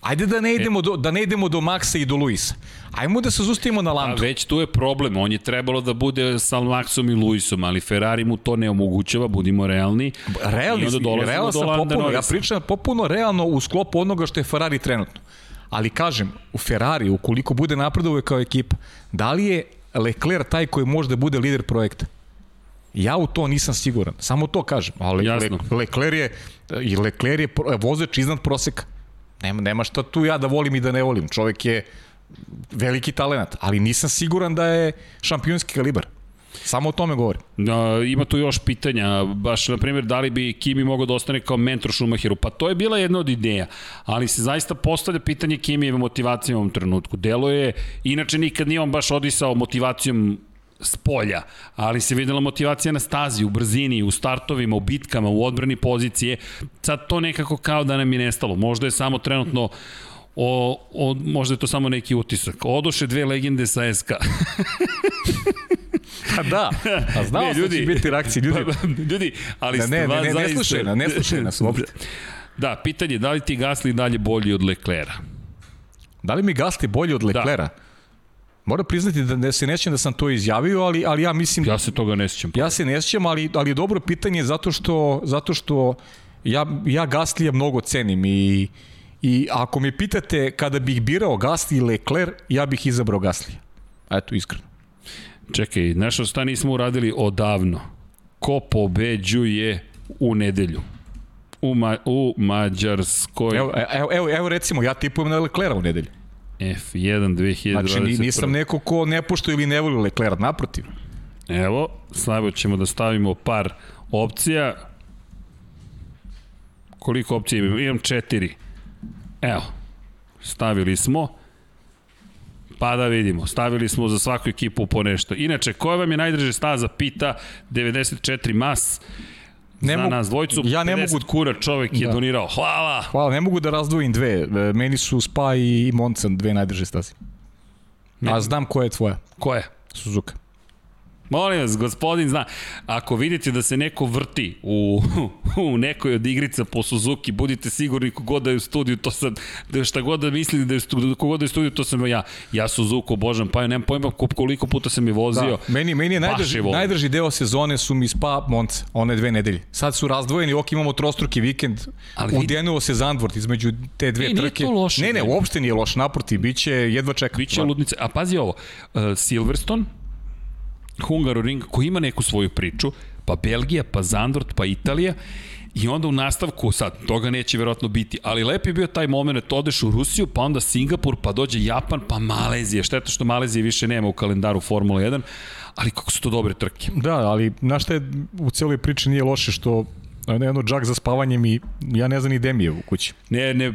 Ajde da ne idemo do, da ne idemo do Maxa i do Luisa. Ajmo da se zustavimo na A Landu. već tu je problem, on je trebalo da bude sa Maxom i Luisom, ali Ferrari mu to ne omogućava, budimo realni. Realni, realno sam popuno, ja pričam popuno realno u sklopu onoga što je Ferrari trenutno. Ali kažem, u Ferrari, ukoliko bude napredovao kao ekipa, da li je Leclerc taj koji može da bude lider projekta? Ja u to nisam siguran. Samo to kažem. Ali Jasno. Le, Leclerc je, i Leclerc je vozač iznad proseka. Nema, nema šta tu ja da volim i da ne volim. Čovek je veliki talenat, ali nisam siguran da je šampionski kalibar. Samo o tome govorim. Da, ima tu još pitanja, baš na primjer da li bi Kimi mogao da ostane kao mentor Schumacheru, pa to je bila jedna od ideja, ali se zaista postavlja pitanje Kimijeve motivacije u ovom trenutku. Delo je, inače nikad nije on baš odisao motivacijom s polja, ali se videla motivacija na stazi, u brzini, u startovima, u bitkama, u odbrani pozicije. Sad to nekako kao da nam je nestalo. Možda je samo trenutno o, o, možda je to samo neki utisak. Odoše dve legende sa SK. Pa da, a znao ne, ljudi, da će biti reakcije ljudi. Pa, ljudi, ali da, ne, ne, ne, ne, ne slušaj, ne slušaj nas uopšte. Da, pitanje je da li ti Gasli dalje bolji od Leklera? Da li mi Gasli bolji od Leklera? Da. Moram priznati da ne se nećem da sam to izjavio, ali, ali ja mislim... Ja se toga ne sjećam. Ja se ne sjećam, ali, ali dobro pitanje zato što, zato što ja, ja Gaslija mnogo cenim i, i ako me pitate kada bih birao Gasli i Lecler, ja bih izabrao Gaslija. Eto, iskreno. Čekaj, nešto šta nismo uradili odavno. Ko pobeđuje u nedelju? U, ma, u Mađarskoj. Evo, evo, evo, evo recimo, ja tipujem na Leclera u nedelju. F1 2021. Znači nisam neko ko ne pošto ili ne voli Leclerc, naprotiv. Evo, slabo ćemo da stavimo par opcija. Koliko opcija imam? Imam četiri. Evo, stavili smo. Pa da vidimo, stavili smo za svaku ekipu po nešto. Inače, koja vam je najdraže staza? Pita 94 mas ne za nas dvojcu. Ja ne mogu kura čovek je da. donirao. Hvala. Hvala, ne mogu da razdvojim dve. E, meni su Spa i Monza dve najdrže staze. A znam koja je tvoja. Koja je? Suzuka. Molim vas, gospodin zna, ako vidite da se neko vrti u, u nekoj od igrica po Suzuki, budite sigurni kogod da je u studiju, to sam, da šta god da mislite da je studiju, kogod da je u studiju, to sam ja. Ja Suzuku obožam, pa ja nemam pojma koliko puta sam je vozio. Da, meni, meni je najdrži, najdrži deo sezone su mi Spa Monce, one dve nedelje. Sad su razdvojeni, ok, imamo trostruki vikend, Ali udenuo se Zandvort između te dve ne, trke. Loše. Ne, ne, uopšte nije loš, naprotiv, biće jedva čeka. Biće ludnice. A pazi ovo, uh, Silverstone, Hungaroring koji ima neku svoju priču, pa Belgija, pa Zandvort, pa Italija, I onda u nastavku, sad, toga neće verovatno biti, ali lep je bio taj moment, odeš u Rusiju, pa onda Singapur, pa dođe Japan, pa Malezija. Šteta što Malezije više nema u kalendaru Formula 1, ali kako su to dobre trke. Da, ali znaš šta je u celoj priči nije loše što jedno džak za spavanjem i ja ne znam ni gde mi je u kući. Ne, ne,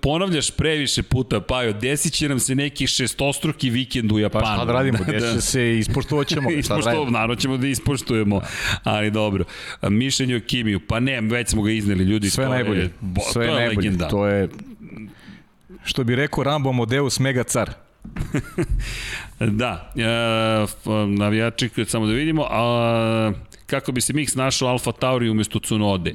ponavljaš previše puta, Pajo, desit će nam se neki šestostruki vikend u Japanu. Pa šta da radimo, da, da. se, ispoštovat ćemo. Ispoštovat, naravno ćemo da ispoštujemo, ali dobro. Mišljenje o Kimiju, pa ne, već smo ga izneli, ljudi. Sve najbolje, je, bo, sve to je najbolje, legenda. to je, što bi rekao Rambo Modeus Mega Car. da, e, navijači, samo da vidimo, a kako bi se Mix našao Alfa Tauri umesto Cunode.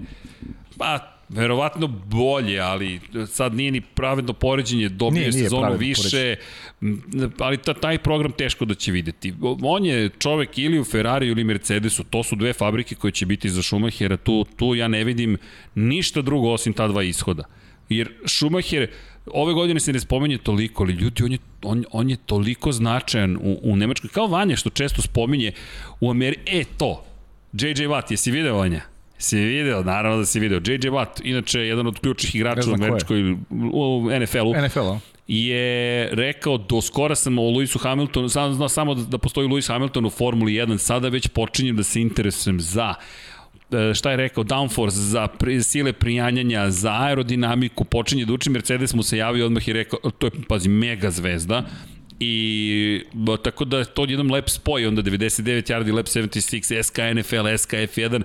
Pa, verovatno bolje, ali sad nije ni pravedno poređenje, dobio nije, nije sezonu više, poređenje. ali ta, taj program teško da će videti. On je čovek ili u Ferrari ili Mercedesu, to su dve fabrike koje će biti za Schumachera, tu, tu ja ne vidim ništa drugo osim ta dva ishoda. Jer Schumacher, ove godine se ne spomenje toliko, ali ljudi, on je, on, on je toliko značajan u, u Nemačkoj, kao Vanja što često spominje u Ameriji, e to, JJ Watt, jesi video Vanja? Si video, naravno da si video. JJ Watt, inače jedan od ključnih igrača u američkoj, u NFL-u. NFL-u je rekao do skora sam o Lewisu Hamiltonu, sam znao samo da postoji Lewis Hamilton u Formuli 1, sada već počinjem da se interesujem za šta je rekao, downforce, za pri, sile prijanjanja, za aerodinamiku, počinje da uči, Mercedes mu se javio odmah i rekao, to je, pazi, mega zvezda, I ba, tako da to jedan lep spoj, onda 99 yardi, lep 76, SK NFL, SK F1,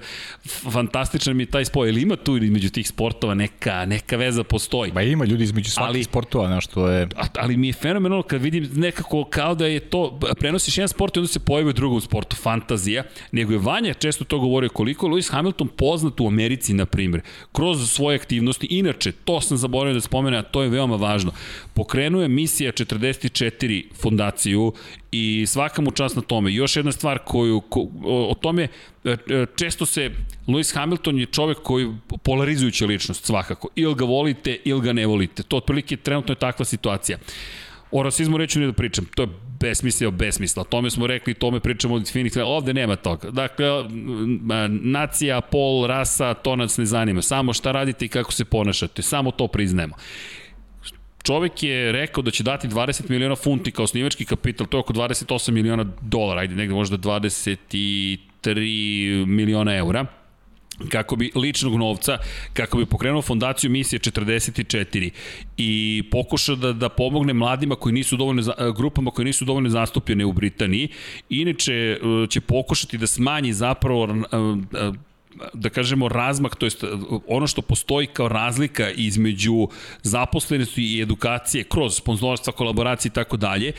fantastičan mi je taj spoj, ili ima tu između tih sportova neka, neka veza postoji. Ba ima ljudi između svakih ali, sportova, na što je... Ali mi je fenomenalno kad vidim nekako kao da je to, prenosiš jedan sport i onda se pojavi u drugom sportu, fantazija, nego je Vanja često to govorio koliko Lewis Hamilton poznat u Americi, na primjer, kroz svoje aktivnosti. Inače, to sam zaboravio da spomene, a to je veoma važno. Pokrenuo je misija 44 fondaciju i svaka mu čast na tome. Još jedna stvar koju, ko, o, o tome, e, e, često se, Lewis Hamilton je čovek koji polarizujuća ličnost svakako. Ili ga volite, ili ga ne volite. To otprilike trenutno je takva situacija. O rasizmu reću ne da pričam, to je besmisla, besmisla. O tome smo rekli, tome pričamo od Phoenix, ovde nema toga. Dakle, nacija, pol, rasa, to nas ne zanima. Samo šta radite i kako se ponašate, samo to priznajemo čovek je rekao da će dati 20 miliona funti kao snimački kapital, to je oko 28 miliona dolara, ajde negde možda 23 miliona eura kako bi ličnog novca, kako bi pokrenuo fondaciju misije 44 i pokušao da, da pomogne mladima koji nisu dovoljno, grupama koji nisu dovoljno zastupljene u Britaniji. Inače, e, će pokušati da smanji zapravo e, e, da kažemo razmak, to jest ono što postoji kao razlika između zaposlenosti i edukacije kroz sponzorstva, kolaboracije i tako dalje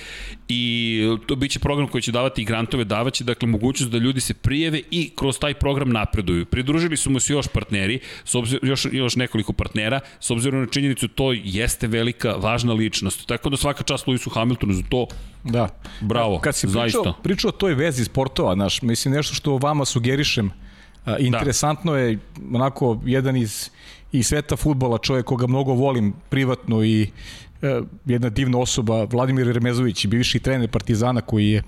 i to biće program koji će davati i grantove, davaće dakle mogućnost da ljudi se prijeve i kroz taj program napreduju. Pridružili su mu se još partneri, s obzirom, još, još nekoliko partnera, s obzirom na činjenicu to jeste velika, važna ličnost. Tako da svaka čast Lewisu Hamiltonu za to Da. Bravo, Kad si zaista. pričao, pričao o toj vezi sportova, naš, mislim nešto što vama sugerišem, interesantno da. je onako jedan iz, iz sveta futbola, čovjek koga mnogo volim privatno i e, jedna divna osoba, Vladimir Remezović, bivši trener Partizana koji je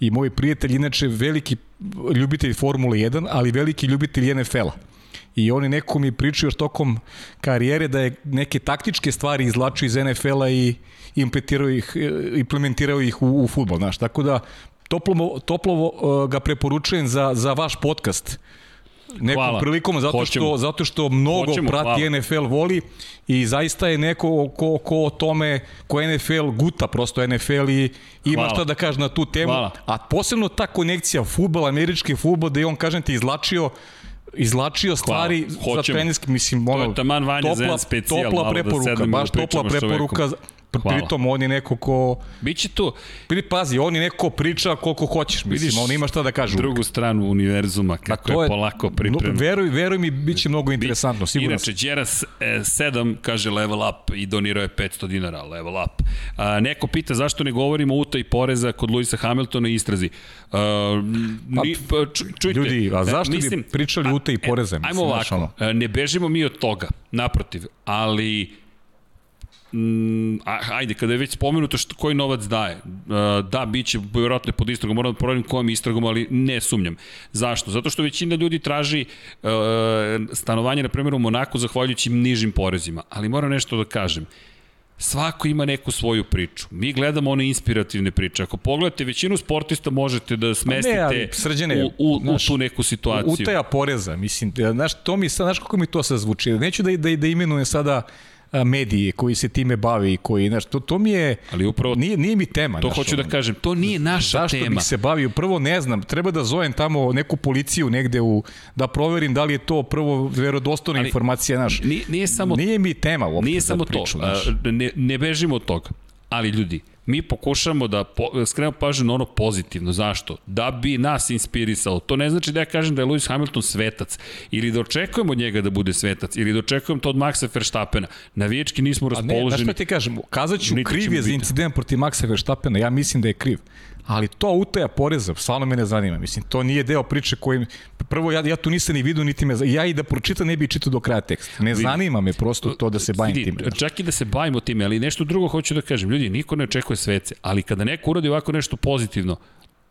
i moj prijatelj, inače veliki ljubitelj Formule 1, ali veliki ljubitelj NFL-a. I oni neko mi pričaju još tokom karijere da je neke taktičke stvari izlačio iz NFL-a i implementirao ih, e, implementirao ih u, u futbol. Znaš. Tako da toplo, toplo e, ga preporučujem za, za vaš podcast nekom hvala. prilikom zato Hoćemo. što zato što mnogo Hoćemo, prati hvala. NFL voli i zaista je neko ko, ko o tome ko NFL guta prosto NFL i ima hvala. šta da kaže na tu temu hvala. a posebno ta konekcija fudbal američki fudbal da je on kažem ti izlačio izlačio stvari za trenerski, mislim, ono, to je taman topla, za specijal, topla da preporuka, da baš topla preporuka Hvala. Pritom on je neko ko... Biće tu. Pri, pazi, on je neko ko priča koliko hoćeš, mislim, Vidiš on ima šta da kaže. drugu stranu univerzuma, kako je, je polako pripremno. Veruj, veruj mi, bit će mnogo interesantno, sigurno. Inače, Đeras 7 e, kaže level up i donirao je 500 dinara, level up. A, neko pita zašto ne govorimo o utaj poreza kod Luisa Hamiltona i istrazi. A, ni, pa, čujte, ljudi, a zašto mislim, bi pričali utaj poreza? Mislim, ajmo ovako, ne bežimo mi od toga, naprotiv, ali mm, ajde, kada je već spomenuto što, koji novac daje, uh, da, bit će vjerojatno pod istragom, moram da proverim kojom istragom, ali ne sumnjam. Zašto? Zato što većina ljudi traži uh, stanovanje, na primjer, u Monaku, zahvaljujući nižim porezima. Ali moram nešto da kažem. Svako ima neku svoju priču. Mi gledamo one inspirativne priče. Ako pogledate, većinu sportista možete da smestite ne, ali, srđene, u, u, znaš, u tu neku situaciju. Utaja poreza, mislim, znaš, to mi, znaš kako mi to sad zvuči. Neću da, da, da imenujem sada uh, mediji koji se time bavi i koji, znaš, to, to mi je, Ali upravo, nije, nije mi tema. To znaš, hoću da kažem, to nije naša zašto tema. Zašto bih se bavio? Prvo ne znam, treba da zovem tamo neku policiju negde u, da proverim da li je to prvo verodostojna informacija, znaš. Nije, nije, samo, nije mi tema uopšte Nije samo priču, to, znaš. ne, ne bežimo od toga. Ali ljudi, mi pokušamo da po, skrenemo pažnju na ono pozitivno. Zašto? Da bi nas inspirisalo. To ne znači da ja kažem da je Lewis Hamilton svetac ili da očekujemo od njega da bude svetac ili da očekujemo to od Maxa Verstappena. Navijački nismo raspoloženi. A ne, znaš što ti kažem, kazat ću kriv je za incident protiv Maxa Verstappena, ja mislim da je kriv ali to utaja poreza, stvarno me ne zanima. Mislim, to nije deo priče koji... Prvo, ja, ja tu nisam ni vidio, niti me... Ja i da pročitam ne bi čitao do kraja tekst. Ne zanima me prosto to da se bavim vidi, time. Čak i da se bavimo time, ali nešto drugo hoću da kažem. Ljudi, niko ne očekuje svece, ali kada neko uradi ovako nešto pozitivno,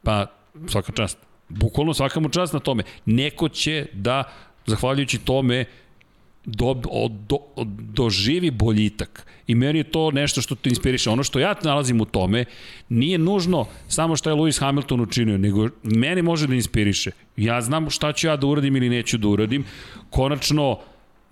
pa svaka čast. Bukvalno svaka mu čast na tome. Neko će da, zahvaljujući tome, do, do, doživi boljitak. I meni je to nešto što te inspiriše. Ono što ja nalazim u tome nije nužno samo što je Lewis Hamilton učinio, nego mene može da inspiriše. Ja znam šta ću ja da uradim ili neću da uradim. Konačno,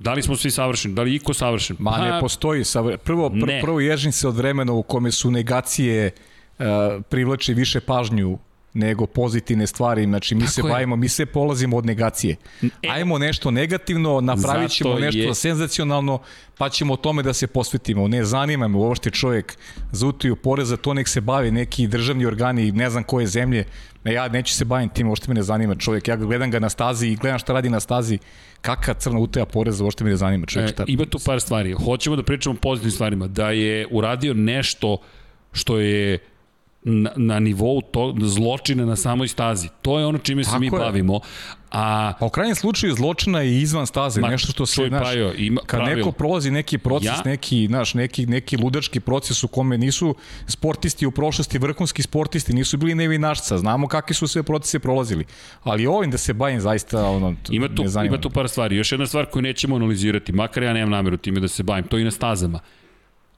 Da li smo svi savršeni? Da li iko savršen? Ma ne pa, postoji savršen. Prvo, pr ne. prvo ježim se od vremena u kome su negacije uh, privlači više pažnju nego pozitivne stvari. Znači, mi Tako se je. bavimo, mi se polazimo od negacije. E, Ajmo nešto negativno, napravit ćemo nešto je. senzacionalno, pa ćemo o tome da se posvetimo. Ne zanima me uopšte čovjek za utiju poreza, to nek se bavi neki državni organi, ne znam koje zemlje. Ne, ja neću se baviti tim, uopšte me ne zanima čovjek. Ja gledam ga na stazi i gledam šta radi na stazi, kakva crna utaja poreza, uopšte me ne zanima čovjek. Šta... E, ima tu par stvari. Hoćemo da pričamo o pozitivnim stvarima. Da je uradio nešto što je na, na nivou to, zločina na samoj stazi. To je ono čime se Tako mi je. bavimo. A, pa u krajnjem slučaju zločina je izvan staze, ma, nešto što se, znaš, pajo, ima, kad pravil. neko prolazi neki proces, ja? neki, znaš, neki, neki ludački proces u kome nisu sportisti u prošlosti, vrhunski sportisti, nisu bili nevinašca, znamo kakve su sve procese prolazili, ali ovim da se bavim zaista, ono, ima tu, ima tu par stvari. Još jedna stvar koju nećemo analizirati, makar ja nemam nameru time da se bavim, to i na stazama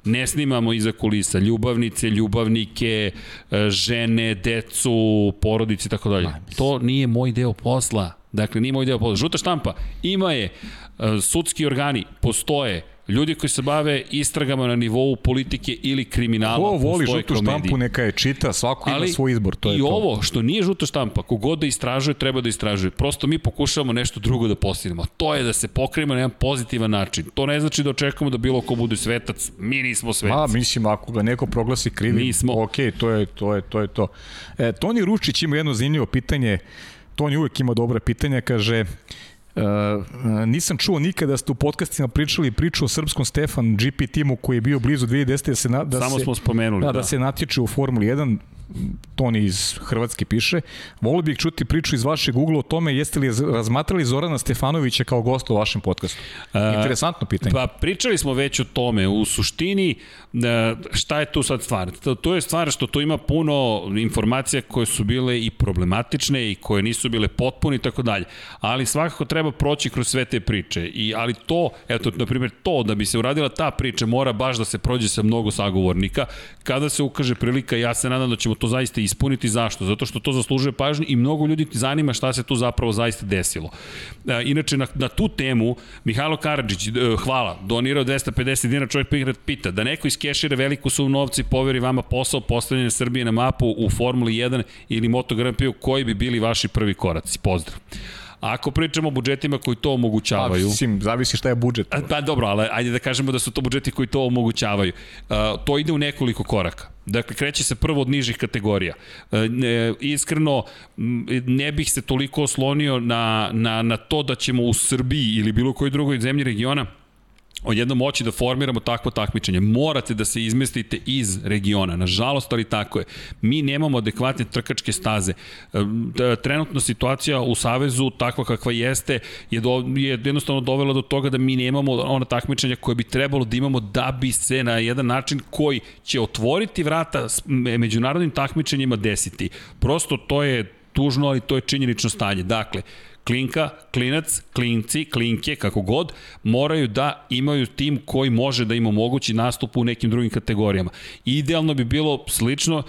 Ne snimamo iza kulisa ljubavnice, ljubavnike, e, žene, decu, porodice i tako dalje. To nije moj deo posla. Dakle, nije moj deo posla. Žuta štampa ima je, e, sudski organi postoje, ljudi koji se bave istragama na nivou politike ili kriminala. Ko voli žutu štampu, neka je čita, svako Ali, ima svoj izbor. To i je to. ovo, što nije žuta štampa, kogod da istražuje, treba da istražuje. Prosto mi pokušavamo nešto drugo da postignemo. To je da se pokrijemo na jedan pozitivan način. To ne znači da očekujemo da bilo ko bude svetac. Mi nismo svetac. Ma, mislim, ako ga neko proglasi krivim, mi smo... ok, to je to. Je, to, je to. E, Toni Ručić ima jedno zanimljivo pitanje. Toni uvek ima dobra pitanja, kaže, nisam čuo nikada da ste u podcastima pričali priču o srpskom Stefan GP timu koji je bio blizu 2010. da se na, da Samo se, smo spomenuli, da, da. da se natječe u Formuli 1. Toni iz Hrvatske piše. Volio bih čuti priču iz vašeg ugla o tome jeste li razmatrali Zorana Stefanovića kao gosta u vašem podcastu. Interesantno pitanje. Pa pričali smo već o tome. U suštini šta je tu sad stvar? To je stvar što tu ima puno informacija koje su bile i problematične i koje nisu bile potpune i tako dalje. Ali svakako treba proći kroz sve te priče. I, ali to, eto, na primjer, to da bi se uradila ta priča mora baš da se prođe sa mnogo sagovornika. Kada se ukaže prilika, ja se nadam da ćemo to zaista ispuniti. Zašto? Zato što to zaslužuje pažnju i mnogo ljudi zanima šta se tu zapravo zaista desilo. E, inače, na, na tu temu, Mihajlo Karadžić, e, hvala, donirao 250 dinara, čovjek pita, da neko iskešira veliku sum novca i poveri vama posao postavljanja Srbije na mapu u Formuli 1 ili Moto Grand Prix, koji bi bili vaši prvi koraci? Pozdrav. Ako pričamo o budžetima koji to omogućavaju... Pa, sim, zavisi šta je budžet. Pa dobro, ali ajde da kažemo da su to budžeti koji to omogućavaju. Uh, to ide u nekoliko koraka. Dakle, kreće se prvo od nižih kategorija. E, iskreno, ne bih se toliko oslonio na, na, na to da ćemo u Srbiji ili bilo kojoj drugoj zemlji regiona odjednom moći da formiramo takvo takmičenje. Morate da se izmestite iz regiona. Nažalost, ali tako je. Mi nemamo adekvatne trkačke staze. Trenutna situacija u Savezu, takva kakva jeste, je, do, je jednostavno dovela do toga da mi nemamo ona takmičenja koje bi trebalo da imamo da bi se na jedan način koji će otvoriti vrata međunarodnim takmičenjima desiti. Prosto to je tužno, ali to je činjenično stanje. Dakle, klinka, klinac, klinci, klinke, kako god, moraju da imaju tim koji može da im omogući nastup u nekim drugim kategorijama. Idealno bi bilo slično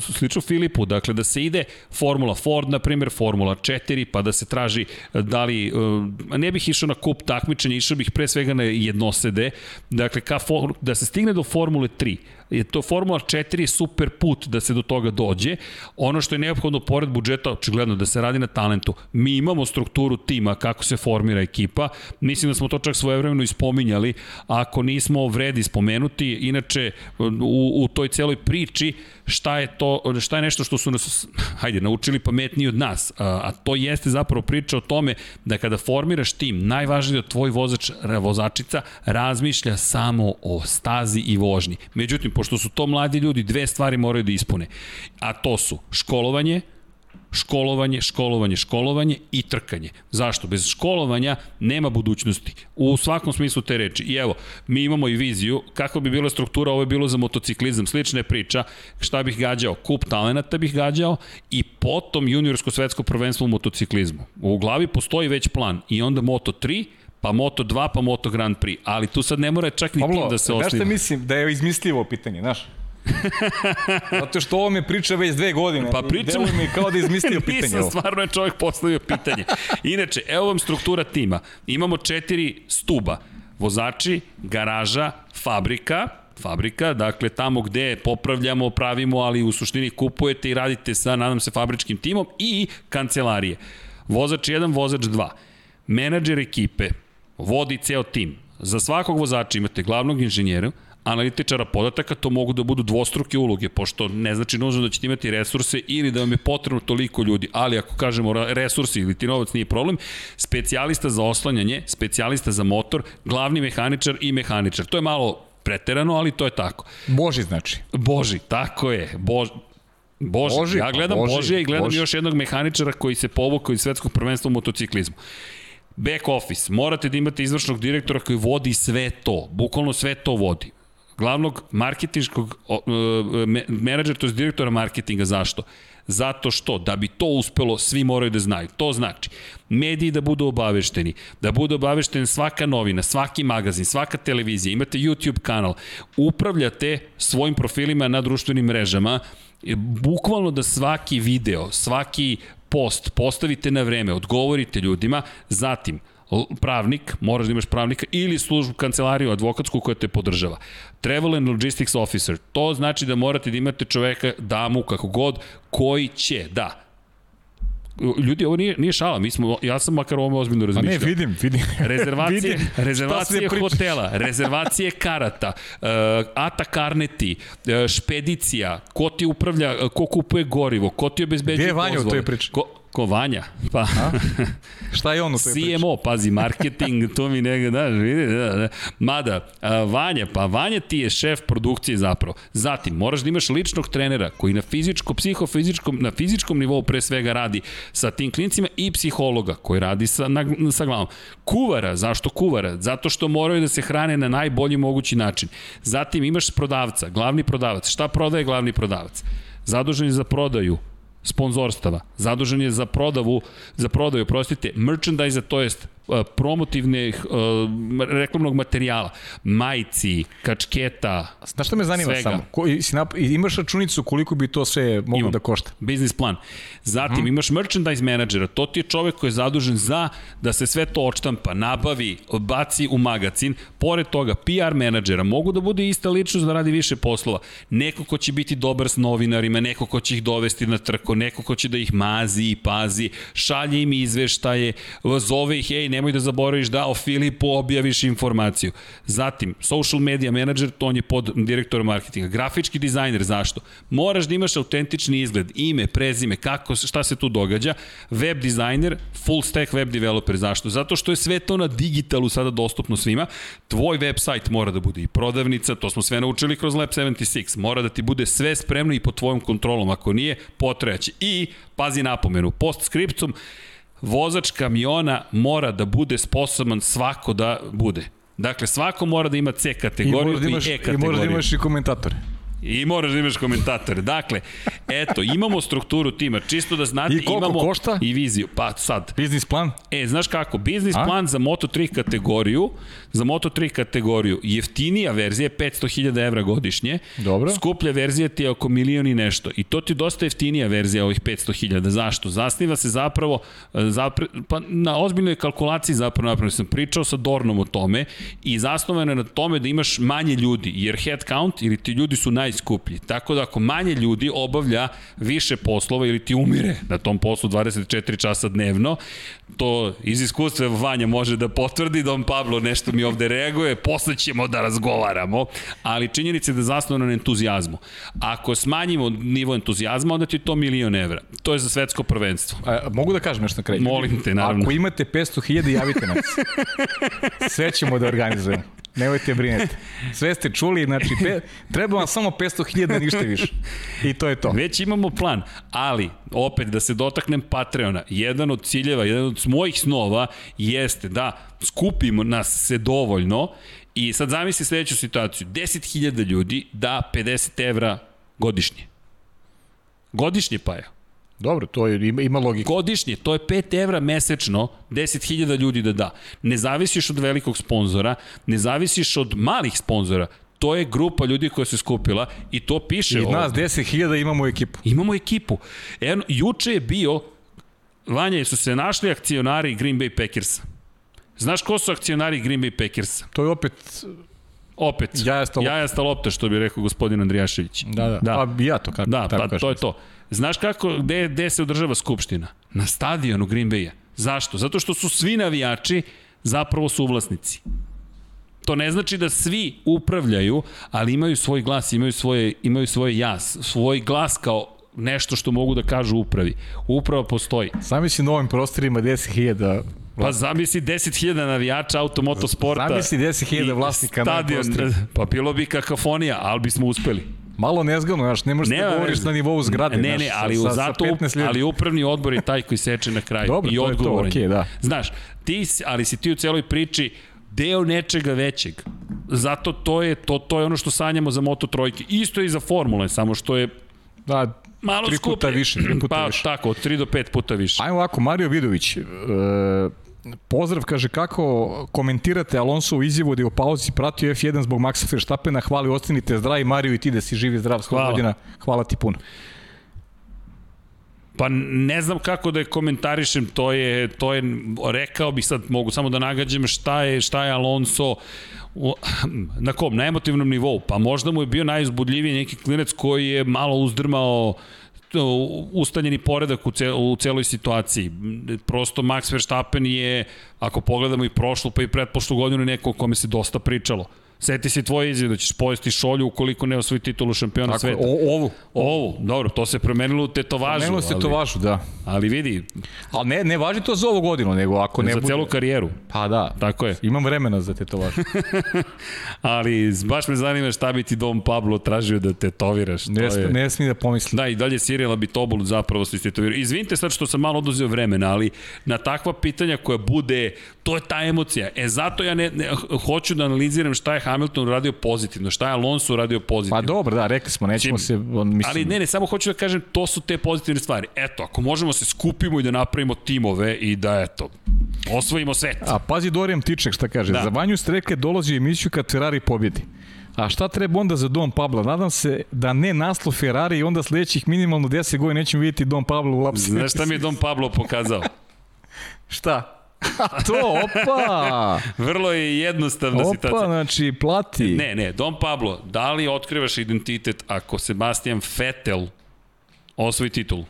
slično Filipu, dakle da se ide Formula Ford, na primjer Formula 4, pa da se traži e, da li, e, ne bih išao na kup takmičenja, išao bih pre svega na jednosede, dakle ka, da se stigne do Formule 3, je to Formula 4 je super put da se do toga dođe. Ono što je neophodno pored budžeta, očigledno da se radi na talentu. Mi imamo strukturu tima kako se formira ekipa. Mislim da smo to čak svojevremeno ispominjali. Ako nismo vredi spomenuti, inače u, u toj celoj priči šta je to, šta je nešto što su nas, hajde, naučili pametniji od nas, a, a to jeste zapravo priča o tome da kada formiraš tim, najvažnije da tvoj vozač, vozačica razmišlja samo o stazi i vožnji. Međutim, pošto su to mladi ljudi, dve stvari moraju da ispune. A to su školovanje, školovanje, školovanje, školovanje i trkanje. Zašto? Bez školovanja nema budućnosti. U svakom smislu te reči. I evo, mi imamo i viziju kako bi bila struktura, ovo je bilo za motociklizam, slična je priča, šta bih gađao? Kup talenata bih gađao i potom juniorsko svetsko prvenstvo u motociklizmu. U glavi postoji već plan i onda Moto 3, pa Moto 2, pa Moto Grand Prix. Ali tu sad ne mora čak ni Pablo, tim da se osniva. Znaš šta mislim? Da je izmisljivo pitanje, znaš? Zato što ovo me priča već dve godine. Pa pričamo... mi kao da izmislio pitanje. Nisam, stvarno je čovjek postavio pitanje. Inače, evo vam struktura tima. Imamo četiri stuba. Vozači, garaža, fabrika, fabrika, dakle tamo gde popravljamo, pravimo, ali u suštini kupujete i radite sa, nadam se, fabričkim timom i kancelarije. Vozač 1, vozač 2. Menadžer ekipe, vodi ceo tim. Za svakog vozača imate glavnog inženjera, analitičara podataka, to mogu da budu dvostruke uloge, pošto ne znači nužno da ćete imati resurse ili da vam je potrebno toliko ljudi, ali ako kažemo resursi ili ti novac nije problem, specijalista za oslanjanje, specijalista za motor, glavni mehaničar i mehaničar. To je malo preterano, ali to je tako. Boži znači. Boži, tako je. Boži, Boži. Boži ja gledam Boži, Božija i gledam Boži. još jednog mehaničara koji se povukao iz svetskog prvenstva u motociklizmu. Back office, morate da imate izvršnog direktora koji vodi sve to, bukvalno sve to vodi glavnog marketinškog menadžera, to je direktora marketinga. Zašto? Zato što, da bi to uspelo, svi moraju da znaju. To znači, mediji da budu obavešteni, da budu obavešteni svaka novina, svaki magazin, svaka televizija, imate YouTube kanal, upravljate svojim profilima na društvenim mrežama, bukvalno da svaki video, svaki post postavite na vreme, odgovorite ljudima, zatim pravnik, moraš da imaš pravnika ili službu kancelariju advokatsku koja te podržava. Travel and Logistics Officer, to znači da morate da imate čoveka, damu, kako god, koji će, da, ljudi, ovo nije, nije šala, mi smo, ja sam makar ovo ozbiljno razmišljao. Pa ne, vidim, vidim. Rezervacije, vidim rezervacije hotela, rezervacije karata, uh, ata karneti, uh, špedicija, ko ti upravlja, uh, ko kupuje gorivo, ko ti obezbeđuje pozvole. Gde je Vanja u toj priči? Ko, Ko Vanja? Pa. A? Šta je ono? CMO, pazi, marketing, to mi nega, da, vidi, da, da. Mada, a, Vanja, pa Vanja ti je šef produkcije zapravo. Zatim, moraš da imaš ličnog trenera koji na fizičko, psihofizičkom, na fizičkom nivou pre svega radi sa tim klincima i psihologa koji radi sa, na, sa glavom. Kuvara, zašto kuvara? Zato što moraju da se hrane na najbolji mogući način. Zatim imaš prodavca, glavni prodavac. Šta prodaje glavni prodavac? Zadužen za prodaju sponzorstava. Zadužen je za prodavu, za prodaju, prostite, merchandise, to jest promotivnih reklamnog materijala, majici, kačketa, Znaš šta me zanima svega. samo? Ko, si nap, imaš računicu koliko bi to sve moglo Imam. da košta? Biznis plan. Zatim hmm. imaš merchandise menadžera, to ti je čovek koji je zadužen za da se sve to odštampa, nabavi, baci u magazin. Pored toga, PR menadžera mogu da bude ista ličnost da radi više poslova. Neko ko će biti dobar s novinarima, neko ko će ih dovesti na trko, neko ko će da ih mazi i pazi, šalje im izveštaje, zove ih, ej, nemoj da zaboraviš da o Filipu objaviš informaciju. Zatim, social media manager, to on je pod direktorom marketinga. Grafički dizajner, zašto? Moraš da imaš autentični izgled, ime, prezime, kako, šta se tu događa. Web dizajner, full stack web developer, zašto? Zato što je sve to na digitalu sada dostupno svima. Tvoj website mora da bude i prodavnica, to smo sve naučili kroz Lab 76. Mora da ti bude sve spremno i pod tvojom kontrolom. Ako nije, potrebaće. I, pazi napomenu, postscriptum, vozač kamiona mora da bude sposoban svako da bude. Dakle, svako mora da ima C kategoriju i, da i E kategoriju. I mora da imaš i komentatore. I moraš da imaš komentatore. Dakle, eto, imamo strukturu tima, čisto da znate, I imamo košta? i viziju. Pa sad. Biznis plan? E, znaš kako, biznis A? plan za Moto3 kategoriju, za Moto3 kategoriju, jeftinija verzija je 500.000 evra godišnje, Dobro. skuplja verzija ti je oko milion i nešto. I to ti je dosta jeftinija verzija ovih 500.000. Zašto? Zasniva se zapravo, zapre, pa na ozbiljnoj kalkulaciji zapravo napravno sam pričao sa Dornom o tome i zasnovano je na tome da imaš manje ljudi, jer head count ili ti ljudi su naj najskuplji. Tako da ako manje ljudi obavlja više poslova ili ti umire na tom poslu 24 časa dnevno, to iz iskustva Vanja može da potvrdi, Don Pablo nešto mi ovde reaguje, posle ćemo da razgovaramo, ali činjenica je da zasnovano na entuzijazmu. Ako smanjimo nivo entuzijazma, onda ti to milion evra. To je za svetsko prvenstvo. A, mogu da kažem nešto na kraju? Molim te, naravno. Ako imate 500.000, javite nas. Sve ćemo da organizujemo. Nemojte brinete. Sve ste čuli, znači pe, treba vam samo 500.000, ništa više. I to je to. Već imamo plan, ali opet da se dotaknem Patreona, jedan od ciljeva, jedan od mojih snova jeste da skupimo nas se dovoljno i sad zamisli sledeću situaciju. 10.000 ljudi da 50 evra godišnje. Godišnje pa je. Dobro, to je, ima, ima logika. Godišnje, to je 5 evra mesečno, 10.000 ljudi da da. Ne zavisiš od velikog sponzora, ne zavisiš od malih sponzora, to je grupa ljudi koja se skupila i to piše I nas 10.000 imamo ekipu. Imamo ekipu. Eno, juče je bio, Vanja, su se našli akcionari Green Bay Packersa. Znaš ko su akcionari Green Bay Packersa? To je opet Opet. Jajasta lopta. Jajasta lopta, što bi rekao gospodin Andrijašević. Da, da. da. Pa ja to kako. Da, tako pa to je to. Znaš kako, gde, gde se održava skupština? Na stadionu Green Bay-a. Zašto? Zato što su svi navijači zapravo suvlasnici. To ne znači da svi upravljaju, ali imaju svoj glas, imaju svoje, imaju svoje jas, svoj glas kao nešto što mogu da kažu upravi. Uprava postoji. Sami si na ovim prostorima 10.000 Pa zamisli 10.000 navijača automotosporta. Zamisli 10.000 vlasnika stadion, Pa bilo bi kakafonija, ali bismo uspeli. Malo nezgodno, znaš, ne možeš ne, da govoriš na nivou zgrade. Ne, ne, ali, sa, zato, sa ali upravni odbor je taj koji seče na kraju. Dobro, i to je to, okay, da. Znaš, ti, ali si ti u celoj priči deo nečega većeg. zato to je, to, to je ono što sanjamo za Moto trojke. Isto je i za Formule, samo što je Da, malo tri puta skuplje. više, tri puta pa, više. tako, od 3 do 5 puta više. Ajmo ovako, Mario Vidović, e, pozdrav, kaže kako komentirate Alonso u izjavu da je u pauzi pratio F1 zbog Maxa Verstappena, hvali, ostanite zdravi, Mario i ti da si živi zdrav Hvala. godina, hvala ti puno. Pa ne znam kako da je komentarišem, to je, to je, rekao bih sad, mogu samo da nagađam šta je, šta je Alonso, u, na kom, na emotivnom nivou, pa možda mu je bio najuzbudljiviji neki klinec koji je malo uzdrmao to, ustaljeni poredak u, ce, u celoj situaciji. Prosto Max Verstappen je, ako pogledamo i prošlu pa i pretprošlu godinu, neko o kome se dosta pričalo. Seti se tvoje izjave da ćeš pojesti šolju ukoliko ne osvoji titulu šampiona Tako, sveta. o, ovu. Ovo, dobro, to se promenilo u tetovažu. Menilo se ali- to važu, da. Ali vidi, Ali ne, ne važi to za ovu godinu, nego ako ne za bude... celu karijeru. Pa da, Tako je. imam vremena za tetovažu. Ali baš me zanima šta bi ti Dom Pablo tražio da tetoviraš. Ne, je... ne smije da pomislim. Da, i dalje Sirila bi Tobol zapravo se istetovirao. Izvinite sad što sam malo oduzeo vremena, ali na takva pitanja koja bude, to je ta emocija. E zato ja ne, ne hoću da analiziram šta je Hamilton uradio pozitivno, šta je Alonso uradio pozitivno. Pa dobro, da, rekli smo, nećemo se... On, mislim, Ali ne, ne, samo hoću da kažem, to su te pozitivne stvari. Eto, ako možemo se skupimo i da napravimo timove i da, eto, osvojimo svet. A pazi Dorijan Tiček šta kaže. Da. Da. Za Vanju Streke dolazi u emisiju kad Ferrari pobjedi. A šta treba onda za Dom Pabla? Nadam se da ne naslov Ferrari i onda sledećih minimalno 10 godina nećemo vidjeti Dom Pablo u lapsu. Znaš šta mi je Dom Pablo pokazao? Šta? To, opa! Vrlo je jednostavna Opa, situacija. znači, plati. Ne, ne, Don Pablo, da li otkrivaš identitet ako Sebastian Vettel osvoji titulu?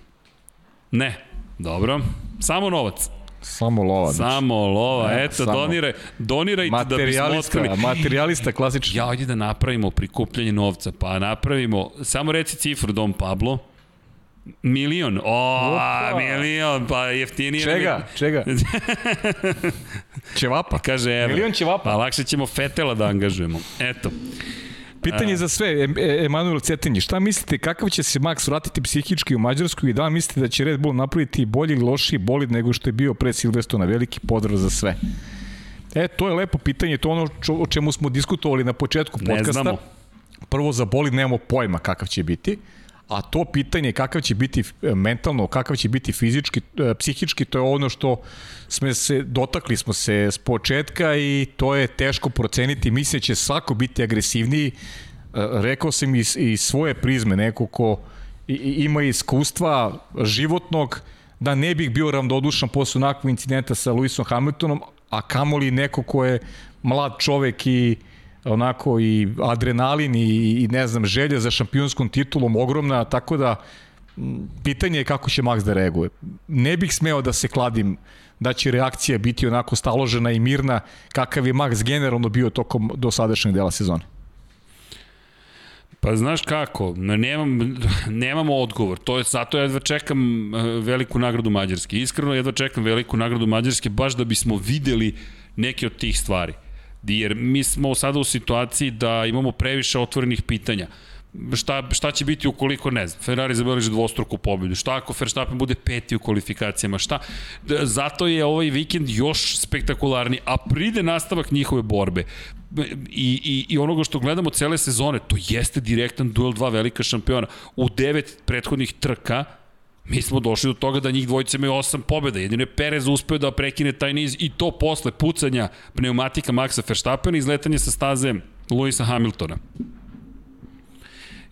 Ne. Dobro. Samo novac. Samo lova. Znači. Samo lova. Ne, Eto, samo. doniraj, donirajte da bismo otkrili. materijalista klasični. Ja, ajde da napravimo prikupljanje novca, pa napravimo, samo reci cifru Don Pablo, Milion. O, Opa. milion, pa jeftinije. nam je- Čega? Čega? Ćevapa. Kaže, evo. Milion ćevapa. Pa lakše ćemo Fetela da angažujemo. Eto. Pitanje za sve, E- Emanuel Cetinji, šta mislite, kakav će se Max vratiti psihički u Mađarsku i da li mislite da će Red Bull napraviti bolji lošiji bolid nego što je bio pre Silverstona? Veliki pozdrav za sve. E, to je lepo pitanje, to je ono čo, o čemu smo diskutovali na početku Ne podcasta. znamo. Prvo za bolid nemamo pojma kakav će biti, a to pitanje kakav će biti e, mentalno, kakav će biti fizički, e, psihički, to je ono što sme se, dotakli smo se s početka i to je teško proceniti. Mislim da će svako biti agresivniji. E, Rekao sam iz, iz svoje prizme, neko ko i- i- ima iskustva životnog, da ne bih bio ravnodušan posle onakvog incidenta sa Lewisom Hamiltonom, a kamoli neko ko je mlad čovek i onako i adrenalin i, i ne znam, želja za šampionskom titulom ogromna, tako da pitanje je kako će Max da reaguje. Ne bih smeo da se kladim da će reakcija biti onako staložena i mirna kakav je Max generalno bio tokom dosadašnjeg dela sezone. Pa znaš kako, nemam, nemamo odgovor. To je zato jedva čekam eh, veliku nagradu Mađarske. Iskreno jedva čekam veliku nagradu Mađarske baš da bismo videli neke od tih stvari. Jer mi smo sada u situaciji da imamo previše otvorenih pitanja. Šta, šta će biti ukoliko, ne znam, Ferrari zabeleži dvostruku pobedu, šta ako Verstappen bude peti u kvalifikacijama, šta, zato je ovaj vikend još spektakularniji, a pride nastavak njihove borbe i, i, i onoga što gledamo cele sezone, to jeste direktan duel dva velika šampiona. U devet prethodnih trka, mi smo došli do toga da njih dvojice imaju osam pobjeda. Jedino je Perez uspeo da prekine taj niz i to posle pucanja pneumatika Maxa Verstappena i izletanja sa staze Luisa Hamiltona.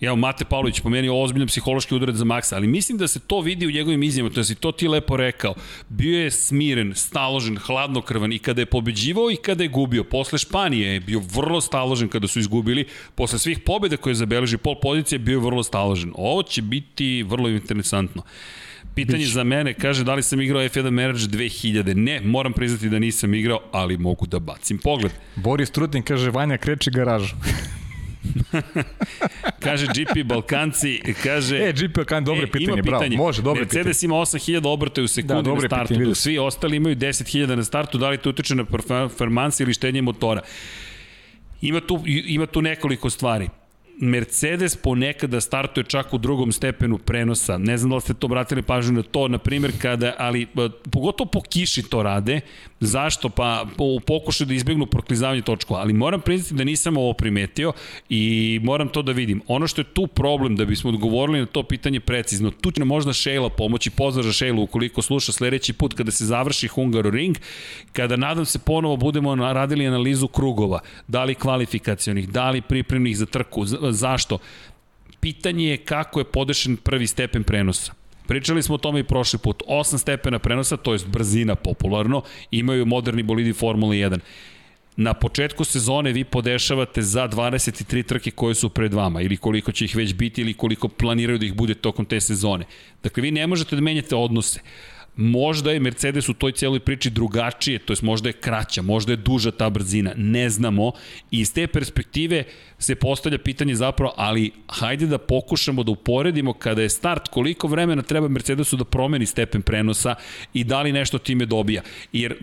Evo, Mate Pavlović pomenio ozbiljan psihološki udarac za Maxa, ali mislim da se to vidi u njegovim izjavama, to je si to ti lepo rekao. Bio je smiren, staložen, hladnokrvan i kada je pobeđivao i kada je gubio. Posle Španije je bio vrlo staložen kada su izgubili. Posle svih pobjeda koje je zabeleži pol pozicije bio je vrlo staložen. Ovo će biti vrlo interesantno. Pitanje Bić. za mene, kaže da li sam igrao F1 Marriage 2000. Ne, moram priznati da nisam igrao, ali mogu da bacim pogled. Boris Trutin kaže Vanja kreči garažu. Kaže GP Balkanci, kaže... E, GP Balkan, dobro E, pitanje, bravo, pitanje. može, dobro pitanje. Mercedes ima 8000 obrtaja u sekundi Da, da, dobro na startu, pitanje, svi ostali imaju 10.000 na startu, da li to utiče na performansi ili štenje motora? Ima tu, ima tu nekoliko stvari. Mercedes ponekada startuje čak u drugom stepenu prenosa. Ne znam da li ste to obratili pažnju na to, na primjer, kada, ali pogotovo po kiši to rade. Zašto? Pa u pokušaju da izbjegnu proklizavanje točkova. Ali moram priznati da nisam ovo primetio i moram to da vidim. Ono što je tu problem, da bismo odgovorili na to pitanje precizno, tu će nam možda Šejla pomoći, pozdrav za Šejlu ukoliko sluša sledeći put kada se završi Hungaroring, kada nadam se ponovo budemo radili analizu krugova, da li kvalifikacionih, da li pripremnih za trku, zašto? Pitanje je kako je podešen prvi stepen prenosa. Pričali smo o tome i prošli put. 8 stepena prenosa, to je brzina popularno, imaju moderni bolidi Formula 1 na početku sezone vi podešavate za 23 trke koje su pred vama ili koliko će ih već biti ili koliko planiraju da ih bude tokom te sezone. Dakle, vi ne možete da menjate odnose. Možda je Mercedes u toj cijeloj priči drugačije, to je možda je kraća, možda je duža ta brzina, ne znamo. I iz te perspektive se postavlja pitanje zapravo, ali hajde da pokušamo da uporedimo kada je start, koliko vremena treba Mercedesu da promeni stepen prenosa i da li nešto time dobija. Jer e,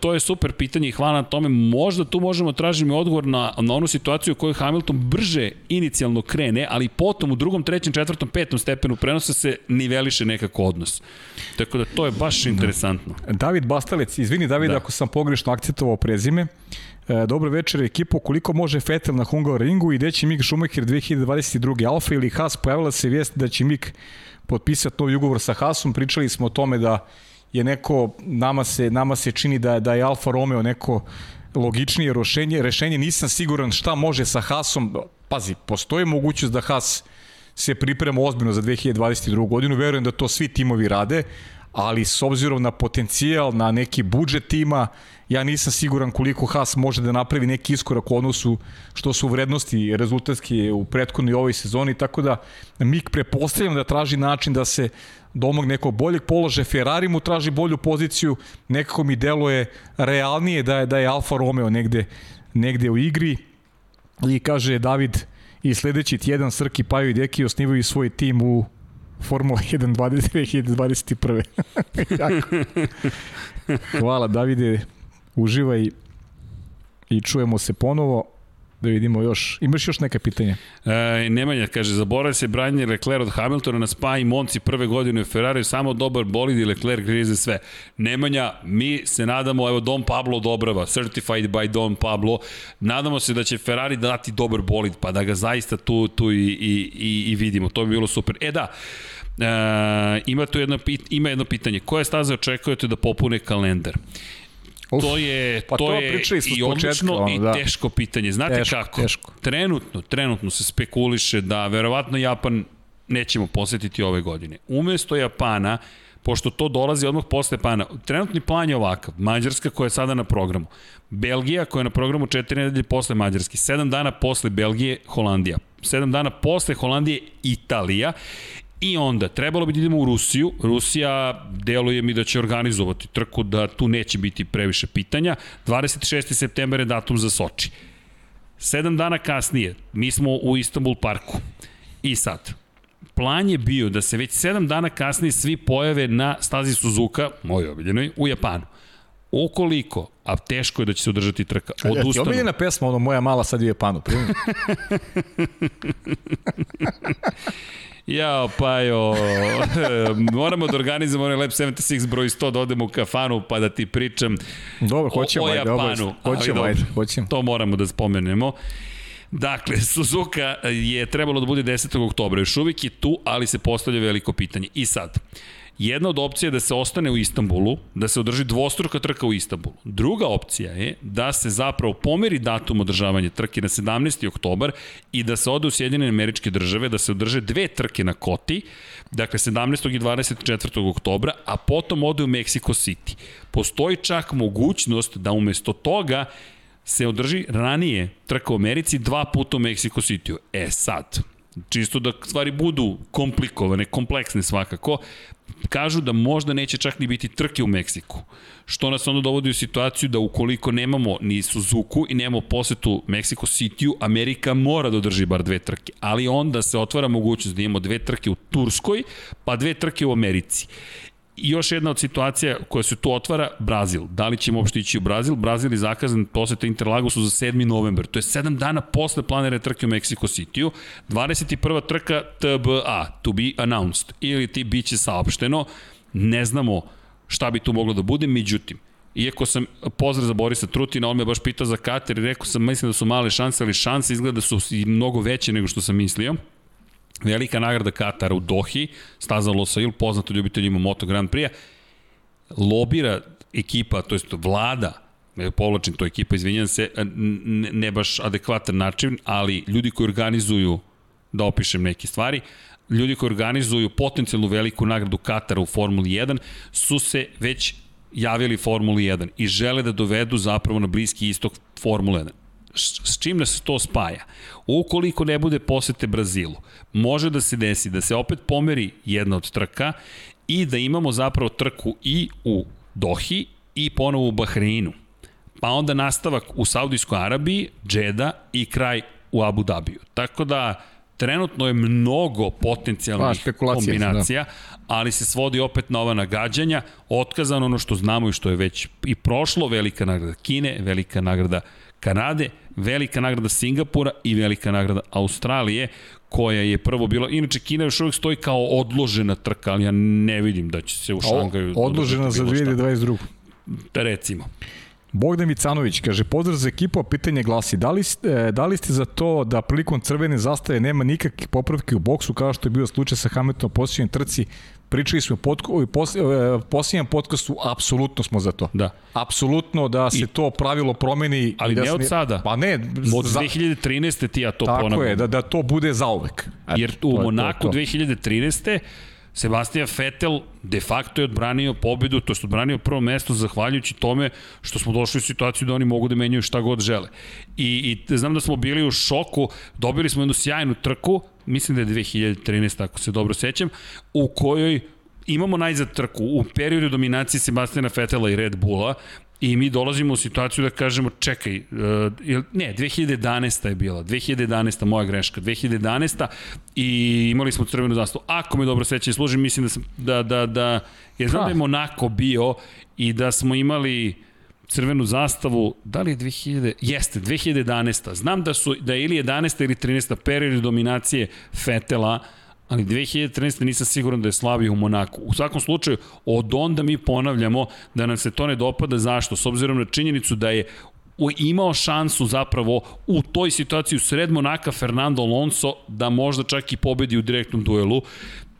to je super pitanje i hvala na tome, možda tu možemo tražiti odgovor na, na onu situaciju u kojoj Hamilton brže inicijalno krene, ali potom u drugom, trećem, četvrtom, petom stepenu prenosa se niveliše nekako odnos. Tako da to je baš da. interesantno. David Bastalec, izvini David da. ako sam pogrešno akcentovao prezime, E, dobro večer ekipo, koliko može Fetel na Hungaroringu i gde će Mick Schumacher 2022. Alfa ili Haas, pojavila se vijest da će Mick potpisati novi ugovor sa Haasom, pričali smo o tome da je neko, nama se, nama se čini da, da je Alfa Romeo neko logičnije rešenje, rešenje, nisam siguran šta može sa Haasom, pazi, postoji mogućnost da Haas se priprema ozbiljno za 2022. godinu, verujem da to svi timovi rade, ali s obzirom na potencijal, na neki budžet tima, ja nisam siguran koliko Haas može da napravi neki iskorak u odnosu što su vrednosti rezultatski u prethodnoj ovoj sezoni, tako da Mik prepostavljam da traži način da se domog nekog boljeg položaja, Ferrari mu traži bolju poziciju, nekako mi deluje realnije da je, da je Alfa Romeo negde, negde u igri. I kaže David i sledeći tjedan Srki Paju i Deki osnivaju svoj tim u Formula 1 2021. Hvala Davide, uživaj i čujemo se ponovo da vidimo još. Imaš još neke pitanja? E, Nemanja kaže, zaboravio se branje Leclerc od Hamiltona na Spa i Monci prve godine u Ferrari, samo dobar bolid i Leclerc grize sve. Nemanja, mi se nadamo, evo Don Pablo odobrava, certified by Don Pablo, nadamo se da će Ferrari dati dobar bolid, pa da ga zaista tu, tu i, i, i, i vidimo, to bi bilo super. E da, E, ima tu jedno, ima jedno pitanje. Koje staze očekujete da popune kalendar? Uf, to je pa to, to je i odlično ono, da. i teško pitanje. Znate teško, kako? Teško. Trenutno, trenutno se spekuliše da verovatno Japan nećemo posetiti ove godine. Umesto Japana, pošto to dolazi odmah posle Japana, trenutni plan je ovakav. Mađarska koja je sada na programu. Belgija koja je na programu 4 nedelje posle Mađarske. 7 dana posle Belgije, Holandija. 7 dana posle Holandije, Italija. I onda, trebalo bi da idemo u Rusiju. Rusija deluje mi da će organizovati trku, da tu neće biti previše pitanja. 26. september je datum za Soči. Sedam dana kasnije, mi smo u Istanbul parku. I sad, plan je bio da se već sedam dana kasnije svi pojave na stazi Suzuka, moj obiljenoj, u Japanu. Ukoliko, a teško je da će se održati trka, odustanu. Ja ti omiljena pesma, ono moja mala sad u Japanu, primim. Jao, pa jo, moramo da organizujemo onaj Lab 76 broj 100 da odemo u kafanu pa da ti pričam dobro, hoćemo, o, o Japanu. Ajde, hoćemo, ajde, hoćemo. To moramo da spomenemo. Dakle, Suzuka je trebalo da bude 10. oktobra, još uvijek je tu, ali se postavlja veliko pitanje. I sad, Jedna od opcija je da se ostane u Istanbulu, da se održi dvostruka trka u Istanbulu. Druga opcija je da se zapravo pomeri datum održavanja trke na 17. oktobar i da se ode u Sjedinjene američke države, da se održe dve trke na Koti, dakle 17. i 24. oktobra, a potom ode u Mexico City. Postoji čak mogućnost da umesto toga se održi ranije trka u Americi dva puta u Mexico City. E sad, čisto da stvari budu komplikovane, kompleksne svakako, kažu da možda neće čak ni biti trke u Meksiku. Što nas onda dovodi u situaciju da ukoliko nemamo ni Suzuku i nemamo posetu Mexico City-u, Amerika mora da održi bar dve trke. Ali onda se otvara mogućnost da imamo dve trke u Turskoj, pa dve trke u Americi. I još jedna od situacija koja se tu otvara, Brazil. Da li ćemo uopšte ići u Brazil? Brazil je zakazan posete Interlagosu za 7. novembar. To je 7 dana posle planere trke u Mexico City-u. 21. trka TBA, to be announced, ili ti biće saopšteno. Ne znamo šta bi tu moglo da bude, međutim, Iako sam pozdrav za Borisa Trutina, on me baš pitao za Kater i rekao sam, mislim da su male šanse, ali šanse izgleda da su mnogo veće nego što sam mislio. Velika nagrada Katara u Dohi, staza Losail, poznato ljubiteljima Moto Grand Prix, lobira ekipa, to jest vlada, ne povlačim to ekipa, izvinjam se, ne, ne baš adekvatan način, ali ljudi koji organizuju, da opišem neke stvari, ljudi koji organizuju potencijalnu veliku nagradu Katara u Formuli 1 su se već javili Formuli 1 i žele da dovedu zapravo na bliski istok Formule 1 s čim nas to spaja? Ukoliko ne bude posete Brazilu, može da se desi da se opet pomeri jedna od trka i da imamo zapravo trku i u Dohi i ponovo u Bahreinu. Pa onda nastavak u Saudijskoj Arabiji, Džeda i kraj u Abu Dhabiju. Tako da trenutno je mnogo potencijalnih pa, kombinacija, da. ali se svodi opet na ova nagađanja, otkazano ono što znamo i što je već i prošlo, velika nagrada Kine, velika nagrada Kanade, velika nagrada Singapura i velika nagrada Australije, koja je prvo bila, inače Kina još uvijek stoji kao odložena trka, ali ja ne vidim da će se u Šangaju... Odložena za 2022. Da recimo. Bogdan Vicanović kaže, pozdrav za ekipu, a pitanje glasi, da li, ste, da li ste za to da prilikom crvene zastave nema nikakvih popravki u boksu, kao što je bio slučaj sa Hamiltonom posljednjem trci, pričali smo pod, u posljednjem podcastu, apsolutno smo za to. Da. Apsolutno da se I, to pravilo promeni. Ali da ne od sada. Pa ne. Od za, 2013. ti ja to ponavljam. Tako je, da, da to bude zauvek. Jer u Monaku 2013. Sebastian Vettel de facto je odbranio pobedu, to je odbranio prvo mesto zahvaljujući tome što smo došli u situaciju da oni mogu da menjaju šta god žele. I, i znam da smo bili u šoku, dobili smo jednu sjajnu trku, mislim da je 2013, ako se dobro sećam, u kojoj imamo najzad trku u periodu dominacije Sebastiana Fetela i Red Bulla I mi dolazimo u situaciju da kažemo, čekaj, uh, ne, 2011. je bila, 2011. moja greška, 2011. i imali smo crvenu zastavu. Ako me dobro seća i služi, mislim da, sam, da, da, da, je znam da je Monako bio i da smo imali crvenu zastavu, da li je 2000, jeste, 2011. Znam da su, da je ili 11. ili 13. period dominacije Fetela, uh, ali 2013. nisam siguran da je slavio u Monaku. U svakom slučaju, od onda mi ponavljamo da nam se to ne dopada. Zašto? S obzirom na činjenicu da je imao šansu zapravo u toj situaciji u sred Monaka Fernando Alonso da možda čak i pobedi u direktnom duelu.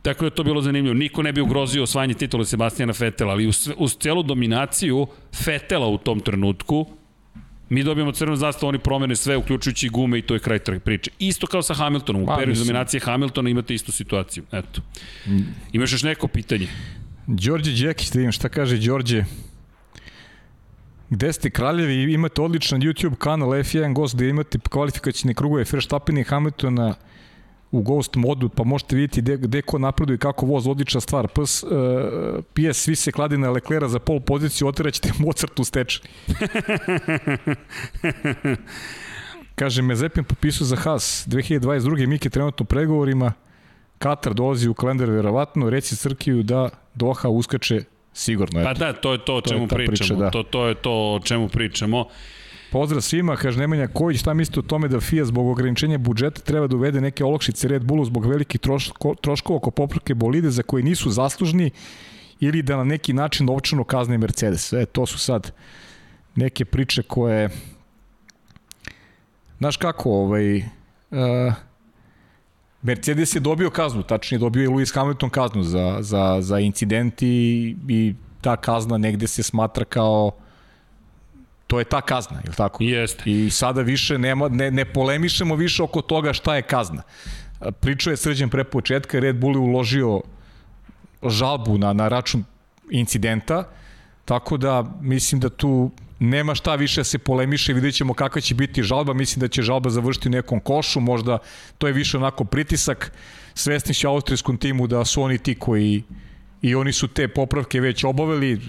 Tako da je to bilo zanimljivo. Niko ne bi ugrozio osvajanje titula Sebastijana Fetela, ali uz, uz celu dominaciju Fetela u tom trenutku, Mi dobijamo crvenu zastavu, oni promene sve, uključujući gume i to je kraj priče. Isto kao sa Hamiltonom, u pa, periodu dominacije Hamiltona imate istu situaciju. Eto. Imaš još neko pitanje? Đorđe Đekić, da vidim šta kaže Đorđe. Gde ste kraljevi, imate odličan YouTube kanal F1 Ghost gde imate kvalifikacijne krugove Verstappen i Hamiltona u Ghost modu, pa možete vidjeti gde, gde ko napreduje i kako voz odlična stvar. PS, uh, PS svi se kladi na Leklera za pol poziciju, otiraćete Mozart u stečaj. Kaže, Mezepin popisao za Haas 2022. Miki trenutno pregovorima, Katar dolazi u kalendar verovatno, reci Crkiju da Doha uskače sigurno. Pa eto. Pa da, to je to o čemu to pričamo. Priča, da. to, to je to o čemu pričamo. Pozdrav svima, kaže Nemanja Kojić, šta mislite o tome da FIA zbog ograničenja budžeta treba da uvede neke olakšice Red Bullu zbog velikih troško, troškova oko popravke bolide za koji nisu zaslužni ili da na neki način novčano kazne Mercedes. E, to su sad neke priče koje znaš kako, ovaj uh, Mercedes je dobio kaznu, tačnije dobio je Lewis Hamilton kaznu za, za, za incident i, i ta kazna negde se smatra kao to je ta kazna, je tako? Jeste. I sada više nema, ne, ne polemišemo više oko toga šta je kazna. Pričao je srđen pre početka, Red Bull je uložio žalbu na, na račun incidenta, tako da mislim da tu nema šta više da se polemiše, vidjet ćemo kakva će biti žalba, mislim da će žalba završiti u nekom košu, možda to je više onako pritisak, svesni će austrijskom timu da su oni ti koji i oni su te popravke već obavili,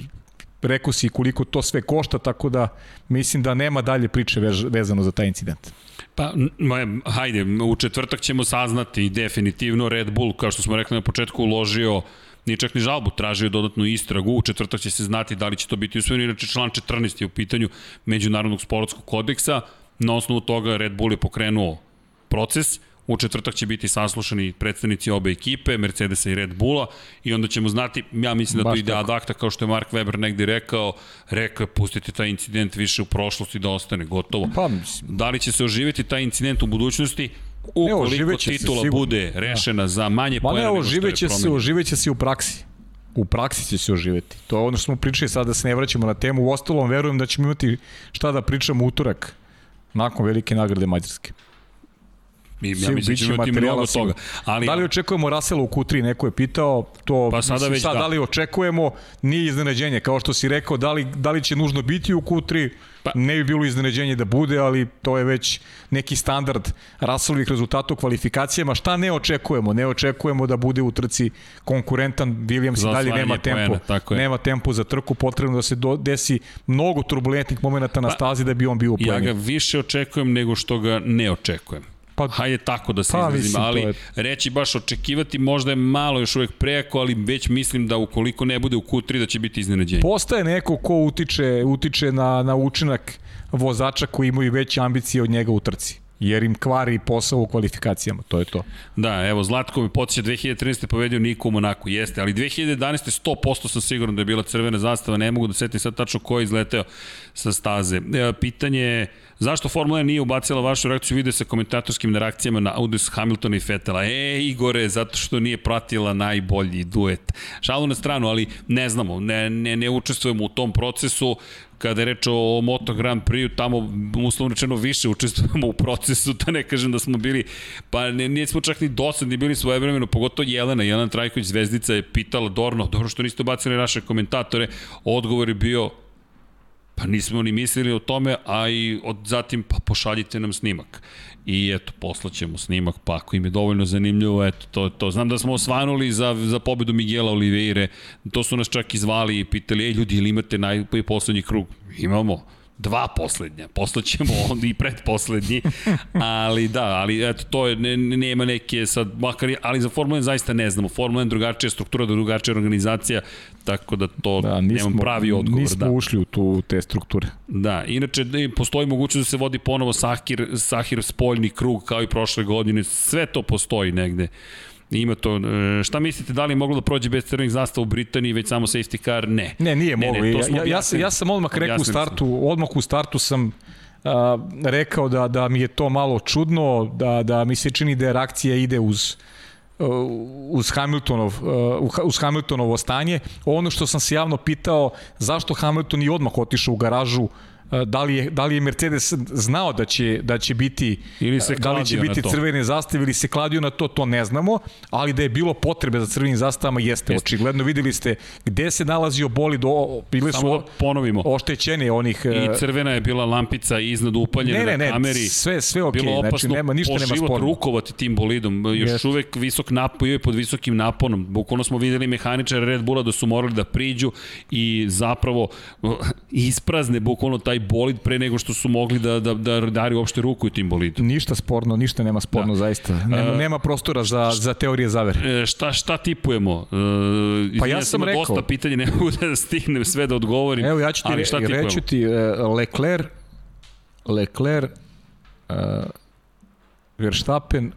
rekao si koliko to sve košta, tako da mislim da nema dalje priče vezano za taj incident. Pa, hajde, u četvrtak ćemo saznati definitivno Red Bull, kao što smo rekli na početku, uložio nije čak ni žalbu, tražio dodatnu istragu, u četvrtak će se znati da li će to biti usvojeno, inače član 14 je u pitanju Međunarodnog sportskog kodeksa, na osnovu toga Red Bull je pokrenuo proces, U četvrtak će biti saslušani predstavnici obe ekipe, Mercedesa i Red Bulla, i onda ćemo znati, ja mislim da Baš to ide ad acta, kao što je Mark Webber negde rekao, rekao je pustite taj incident više u prošlosti da ostane gotovo. Pa, mislim. Da li će se oživeti taj incident u budućnosti? Ukoliko titula bude rešena ja. za manje pojene nego što je se, oživeće se u praksi u praksi će se oživeti. To je ono što smo pričali sad da se ne vraćamo na temu. U ostalom, verujem da ćemo imati šta da pričamo utorak nakon velike nagrade Mađarske. Mi, ja mislim da ćemo imati mnogo toga. Ali, da li očekujemo Rasela u Q3, neko je pitao, to pa sada mislim, već sad, da. da li očekujemo, nije iznenađenje, kao što si rekao, da li, da li će nužno biti u Q3, pa. ne bi bilo iznenađenje da bude, ali to je već neki standard Russellovih rezultata u kvalifikacijama. Šta ne očekujemo? Ne očekujemo da bude u trci konkurentan, Williams i dalje nema tempo, tako je. nema tempo za trku, potrebno da se do, desi mnogo turbulentnih momenta na pa, stazi da bi on bio u Ja ga više očekujem nego što ga ne očekujem. Pa, Hajde tako da se pa, izrazim, mislim, ali je... reći baš očekivati možda je malo još uvek preko, ali već mislim da ukoliko ne bude u Q3 da će biti iznenađenje. Postaje neko ko utiče, utiče na, na učinak vozača koji imaju veće ambicije od njega u trci jer im kvari posao u kvalifikacijama, to je to. Da, evo, Zlatko mi podsjeća 2013. povedio Niko u Monaku, jeste, ali 2011. 100% sam siguran da je bila crvena zastava, ne mogu da setim sad tačno ko je izleteo sa staze. E, pitanje je, Zašto Formula 1 nije ubacila vašu reakciju vide sa komentatorskim reakcijama na Audis Hamiltona i Fetela? E, Igore, zato što nije pratila najbolji duet. Šalu na stranu, ali ne znamo, ne, ne, ne učestvujemo u tom procesu kada je reč o Moto Grand Prix, tamo uslovno rečeno više učestvujemo u procesu, da ne kažem da smo bili, pa ne, nije smo čak ni dosadni, bili svoje vremeno, pogotovo Jelena, Jelena Trajković Zvezdica je pitala Dorno, dobro što niste ubacili naše komentatore, odgovor je bio Pa nismo ni mislili o tome, a i od, zatim pa pošaljite nam snimak. I eto, poslaćemo snimak, pa ako im je dovoljno zanimljivo, eto, to, to. Znam da smo osvanuli za, za pobedu Miguela Oliveire, to su nas čak i zvali i pitali, ej ljudi, ili imate najposlednji krug? Imamo dva poslednja, poslaćemo onda i predposlednji, ali da, ali eto, to je, ne, nema neke sad, makar, ali za Formula 1 zaista ne znamo, Formula 1 drugačija struktura, drugačija organizacija, tako da to da, nismo, nemam pravi odgovor. Nismo da. ušli u tu, te strukture. Da, inače postoji mogućnost da se vodi ponovo Sahir, Sahir spoljni krug kao i prošle godine, sve to postoji negde. Ima to, e, šta mislite, da li je moglo da prođe bez crvenih zastava u Britaniji, već samo safety car? Ne. Ne, nije ne, moglo. Ne, ja, ja, ja, sam, ja sam odmah rekao u startu, odmah u startu sam a, rekao da, da mi je to malo čudno, da, da mi se čini da reakcija ide uz uz Hamiltonov uz Hamiltonovo stanje. Ono što sam se javno pitao zašto Hamilton i odmah otišao u garažu E, da li je, da li je Mercedes znao da će, da će biti ili se da li će biti crvene zastave ili se kladio na to, to ne znamo, ali da je bilo potrebe za crvenim zastavama jeste, jeste. očigledno videli ste gde se nalazio bolid, o, bile su da ponovimo. oštećene onih... I e, crvena je bila lampica iznad upaljena ne, ne, ne, na kameri. sve, sve ok, bilo znači nema, ništa nema sporno. rukovati tim bolidom, još jeste. uvek visok napoj je pod visokim naponom. Bukvalno smo videli mehaničare Red Bulla da su morali da priđu i zapravo isprazne bukvalno taj bolid pre nego što su mogli da, da, da dari uopšte ruku tim bolidom. Ništa sporno, ništa nema sporno da. zaista. Nema, nema prostora za, za teorije zavere. E, šta, šta tipujemo? E, pa ja sam rekao. Dosta pitanja, ne mogu da stignem sve da odgovorim. Evo ja ću ti, re, reću ti uh, Leclerc, Leclerc, uh, Verstappen,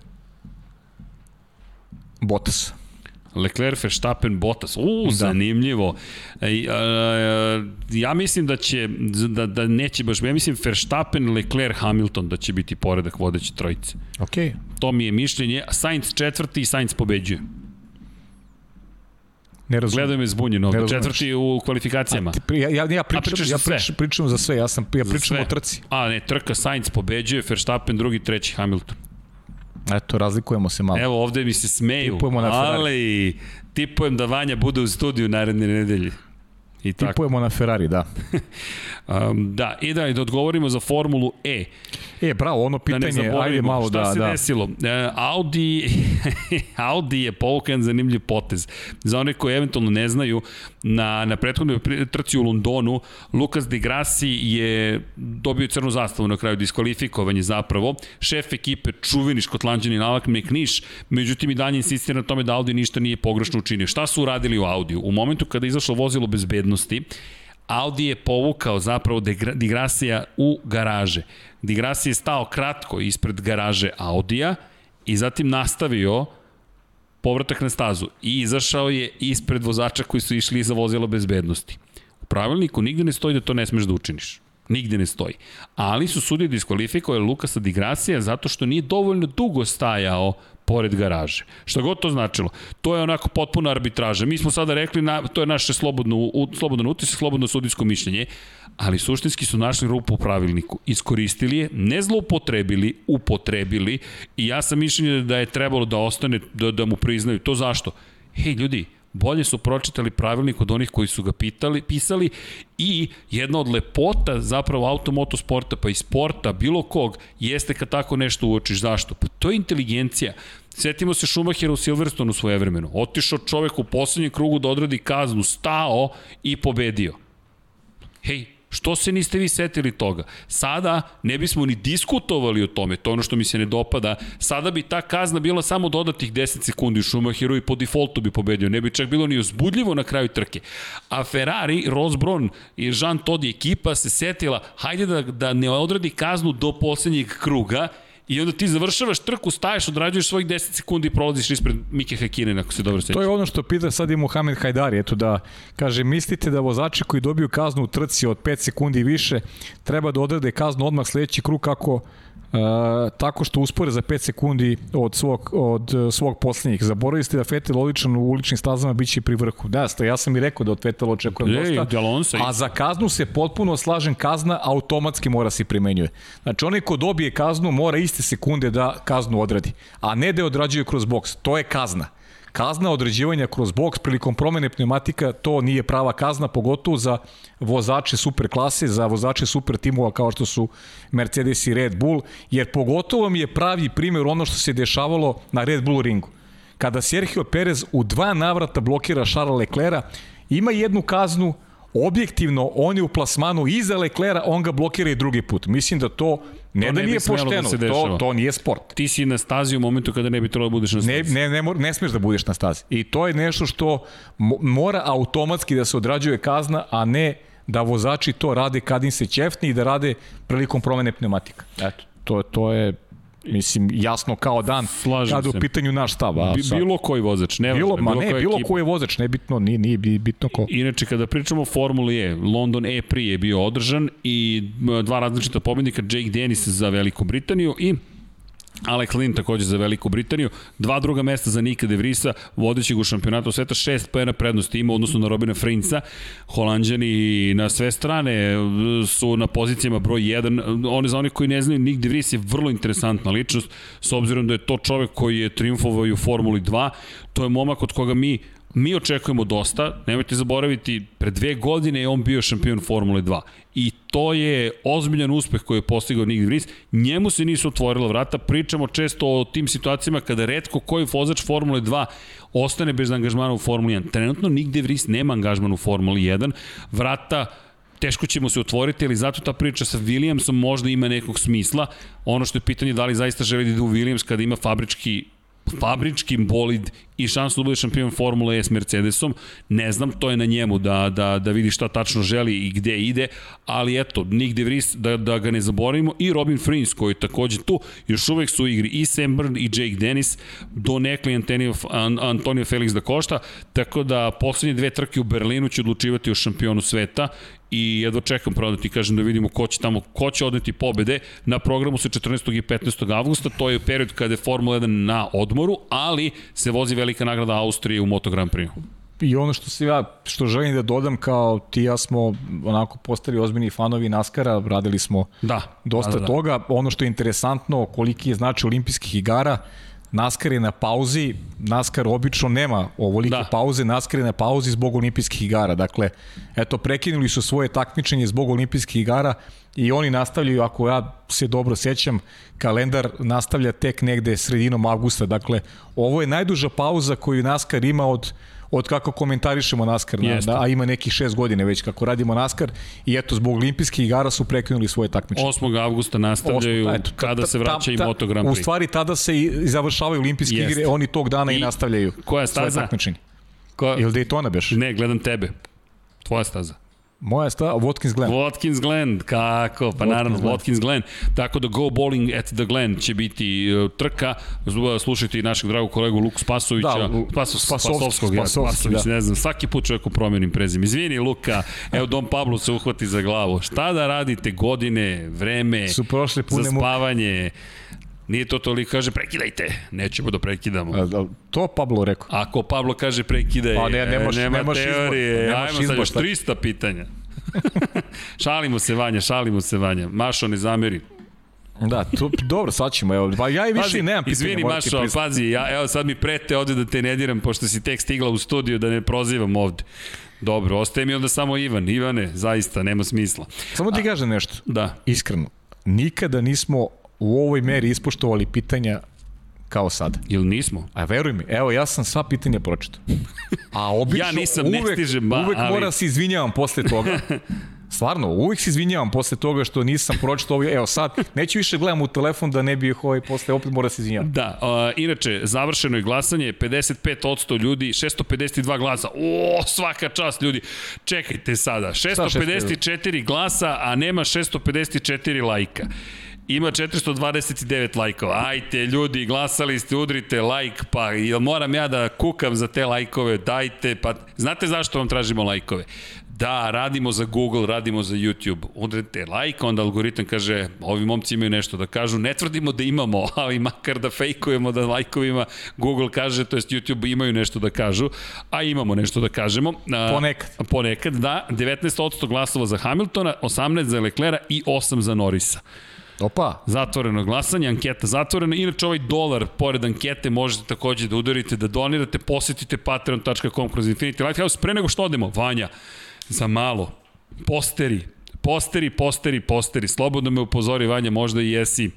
Bottas. Leclerc, Verstappen, Bottas. U, da. zanimljivo. E, ja mislim da će, da, da neće baš, ja mislim Verstappen, Leclerc, Hamilton da će biti poredak vodeće trojice. Ok. To mi je mišljenje. Sainz četvrti i Sainz pobeđuje. Ne razumem. Gledaju me zbunjeno. Četvrti u kvalifikacijama. A, ti, ja, ja, ja, pričam, ja pričam, pričam za sve. Ja, sam, ja pričam o trci. A ne, trka Sainz pobeđuje, Verstappen drugi, treći Hamilton. Eto, razlikujemo se malo. Evo, ovde mi se smeju, Tipujemo na ali tipujem da Vanja bude u studiju naredne nedelje. I tako. Tipujemo na Ferrari, da. um, da, i da, i da odgovorimo za Formulu E. E, bravo, ono pitanje, da ajde malo da... Šta se da. desilo? E, Audi, Audi je povukan zanimljiv potez. Za one koji eventualno ne znaju, na, na prethodnoj trci u Londonu, Lukas de Grassi je dobio crnu zastavu na kraju diskvalifikovanje zapravo. Šef ekipe, čuveni škotlanđani Alak McNish, međutim i dalje insistira na tome da Audi ništa nije pogrešno učinio. Šta su uradili u Audiju? U momentu kada je izašlo vozilo bezbednosti, Audi je povukao zapravo Digrasija u garaže. Digrasija je stao kratko ispred garaže Audija i zatim nastavio povratak na stazu i izašao je ispred vozača koji su išli iza vozila bezbednosti. U pravilniku nigde ne stoji da to ne smeš da učiniš. Nigde ne stoji. Ali su sudije diskvalifikovali Lukasa Digrasija zato što nije dovoljno dugo stajao pored garaže. Šta god to značilo. To je onako potpuna arbitraža. Mi smo sada rekli, na, to je naše slobodno, u, slobodan utisak, slobodno sudijsko mišljenje, ali suštinski su našli rupu u pravilniku. Iskoristili je, ne zloupotrebili, upotrebili i ja sam mišljenje da je trebalo da ostane, da, da mu priznaju. To zašto? Hej, ljudi, bolje su pročitali pravilnik od onih koji su ga pitali, pisali i jedna od lepota zapravo automotosporta pa i sporta bilo kog jeste kad tako nešto uočiš. Zašto? Pa to je inteligencija. Setimo se Schumachera u Silverstonu svoje vremenu. Otišao čovek u poslednjem krugu da odradi kaznu, stao i pobedio. Hej, Što se niste vi setili toga? Sada ne bismo ni diskutovali o tome, to ono što mi se ne dopada. Sada bi ta kazna bila samo dodatih 10 sekundi Schumacheru i po defaultu bi pobedio. Ne bi čak bilo ni uzbudljivo na kraju trke. A Ferrari, Ross Brown i Jean Todt ekipa se setila, hajde da, da ne odradi kaznu do poslednjeg kruga I onda ti završavaš trku, staješ, odrađuješ svojih 10 sekundi i prolaziš ispred Mike Hakinen, ako se dobro sećaš. To je ono što pita sad i Mohamed Hajdari, eto da kaže, mislite da vozači koji dobiju kaznu u trci od 5 sekundi i više treba da odrade kaznu odmah sledeći krug kako tako što uspore za 5 sekundi od svog, od uh, svog poslednjih. Zaboravili ste da Fetel odličan u uličnim stazama biće pri vrhu. Da, sto, ja sam i rekao da od Fetela očekujem Ej, dosta. A za kaznu se potpuno slažem, kazna automatski mora se primenjuje. Znači, onaj ko dobije kaznu mora iste sekunde da kaznu odradi, a ne da je odrađuje kroz boks. To je kazna. Kazna određivanja kroz boks prilikom promene pneumatika, to nije prava kazna, pogotovo za vozače super klase, za vozače super timova kao što su Mercedes i Red Bull, jer pogotovo mi je pravi primjer ono što se dešavalo na Red Bull ringu. Kada Sergio Perez u dva navrata blokira Charles Leclerca, ima jednu kaznu, objektivno on je u plasmanu iza Leclerca, on ga blokira i drugi put. Mislim da to ne, to da nije da pošteno, da to, to nije sport. Ti si na stazi u momentu kada ne bi trebalo da budeš na stazi. Ne, ne, ne, ne smeš da budeš na stazi. I to je nešto što mora automatski da se odrađuje kazna, a ne da vozači to rade kad im se ćefni i da rade prilikom promene pneumatika. Eto, to, to je Mislim, jasno kao dan Slažem kada u pitanju naš stav. A, sad, bilo koji vozač, ne bilo, bilo ne, bilo koji vozač, nebitno, nije, nije bitno ko. Inače, kada pričamo o Formuli E, London E prije je bio održan i dva različita pobednika, Jake Dennis za Veliku Britaniju i Alex Lynn takođe za Veliku Britaniju, dva druga mesta za Nika De Vrisa, vodećeg u šampionatu sveta, šest pojena prednosti ima odnosno na Robina Frinca. Holandjani na sve strane su na pozicijama broj 1. One za one koji ne znaju, Nik De Vries je vrlo interesantna ličnost, s obzirom da je to čovek koji je triumfovao u Formuli 2. To je momak od koga mi mi očekujemo dosta, nemojte zaboraviti, pre dve godine je on bio šampion Formule 2 i to je ozbiljan uspeh koji je postigao Nick Vries. Njemu se nisu otvorila vrata, pričamo često o tim situacijama kada redko koji vozač Formule 2 ostane bez angažmana u Formuli 1. Trenutno Nick Vries nema angažman u Formuli 1, vrata teško ćemo se otvoriti, ali zato ta priča sa Williamsom možda ima nekog smisla. Ono što je pitanje da li zaista želi da ide u Williams kada ima fabrički fabrički bolid i šansu da bude šampion Formule E s Mercedesom, ne znam, to je na njemu da, da, da vidi šta tačno želi i gde ide, ali eto, Nick De Vries, da, da ga ne zaboravimo, i Robin Frins koji je takođe tu, još uvek su u igri i Sam Byrne i Jake Dennis, do nekli Antonio, Antonio Felix da košta, tako da poslednje dve trke u Berlinu će odlučivati o šampionu sveta i jedva čekam pravo da ti kažem da vidimo ko će tamo, ko će odneti pobede. Na programu se 14. i 15. avgusta, to je period kada je Formula 1 na odmoru, ali se vozi velika nagrada Austrije u Moto Grand Prix. I ono što se ja, što želim da dodam, kao ti ja smo onako postali ozbiljni fanovi Naskara, radili smo da, dosta da, da, da. toga. Ono što je interesantno, koliki je znači olimpijskih igara, NASCAR je na pauzi, NASCAR obično nema ovolike da. pauze, NASCAR je na pauzi zbog olimpijskih igara. Dakle, eto, prekinuli su svoje takmičenje zbog olimpijskih igara i oni nastavljaju, ako ja se dobro sećam, kalendar nastavlja tek negde sredinom avgusta. Dakle, ovo je najduža pauza koju NASCAR ima od od kako komentarišemo NASCAR, na, da, a ima nekih šest godine već kako radimo NASCAR i eto, zbog olimpijskih igara su prekinuli svoje takmičenje. 8. avgusta nastavljaju 8, eto, kada se vraća i Moto Grand Prix. U stvari tada se i završavaju olimpijske Jest. igre, oni tog dana i, i nastavljaju koja staza? svoje takmičenje. Koja? Ili Daytona beš? Ne, gledam tebe. Tvoja staza. Moja sta, Watkins Glen. Watkins Glen, kako? Pa Watkins naravno, Glen. Watkins Glen. Tako da Go Bowling at the Glen će biti uh, trka. Slušajte i našeg dragog kolegu Luku Spasovića. Da, Spasos, Spasovskog, Spasovski, Spasović, da. ne znam, svaki put čovjeku promenim prezim. Izvini Luka, evo Dom Pablo se uhvati za glavu. Šta da radite godine, vreme, Su prošle pune za spavanje? Nije to toliko, kaže prekidajte, nećemo da prekidamo. A, a, to Pablo rekao. Ako Pablo kaže prekidaj, pa ne, nemaš, nema nemaš teorije, izbor, nemaš ajmo sad još 300 pitanja. šalimo se Vanja, šalimo se Vanja. Mašo, ne zameri. Da, tu, dobro, sad ćemo, evo, pa ja i više pazi, nemam pitanja. Izvini Mašo, pazi, ja, evo sad mi prete ovde da te ne diram, pošto si tek stigla u studiju, da ne prozivam ovde. Dobro, ostaje mi onda samo Ivan. Ivane, zaista, nema smisla. Samo ti kažem nešto. Da. Iskreno. Nikada nismo u ovoj meri ispoštovali pitanja kao sada. Ili nismo? A veruj mi, evo ja sam sva pitanja pročitao. A obično ja nisam, uvek, ne stižem, ba, uvek ali... mora se izvinjavam posle toga. Stvarno, uvijek se izvinjavam posle toga što nisam pročitao ovo. Evo sad, neću više gledam u telefon da ne bih ovaj posle opet mora se izvinjavam. Da, uh, inače, završeno je glasanje, 55% ljudi, 652 glasa. O, svaka čast ljudi. Čekajte sada, 654 glasa, a nema 654 lajka ima 429 lajkova. Ajte, ljudi, glasali ste, udrite lajk, pa jel moram ja da kukam za te lajkove, dajte, pa znate zašto vam tražimo lajkove? Da, radimo za Google, radimo za YouTube. Udrite like, onda algoritam kaže, ovi momci imaju nešto da kažu. Ne tvrdimo da imamo, ali makar da fejkujemo da lajkovima Google kaže, to jest YouTube imaju nešto da kažu, a imamo nešto da kažemo. Ponekad. Ponekad, da. 19% glasova za Hamiltona, 18 za Leclera i 8 za Norisa. Opa. Zatvoreno glasanje, anketa zatvorena. Inače, ovaj dolar, pored ankete, možete takođe da udarite, da donirate, posetite patreon.com kroz Infinity Lighthouse. Pre nego što odemo, Vanja, za malo, posteri, posteri, posteri, posteri. Slobodno me upozori, Vanja, možda i jesi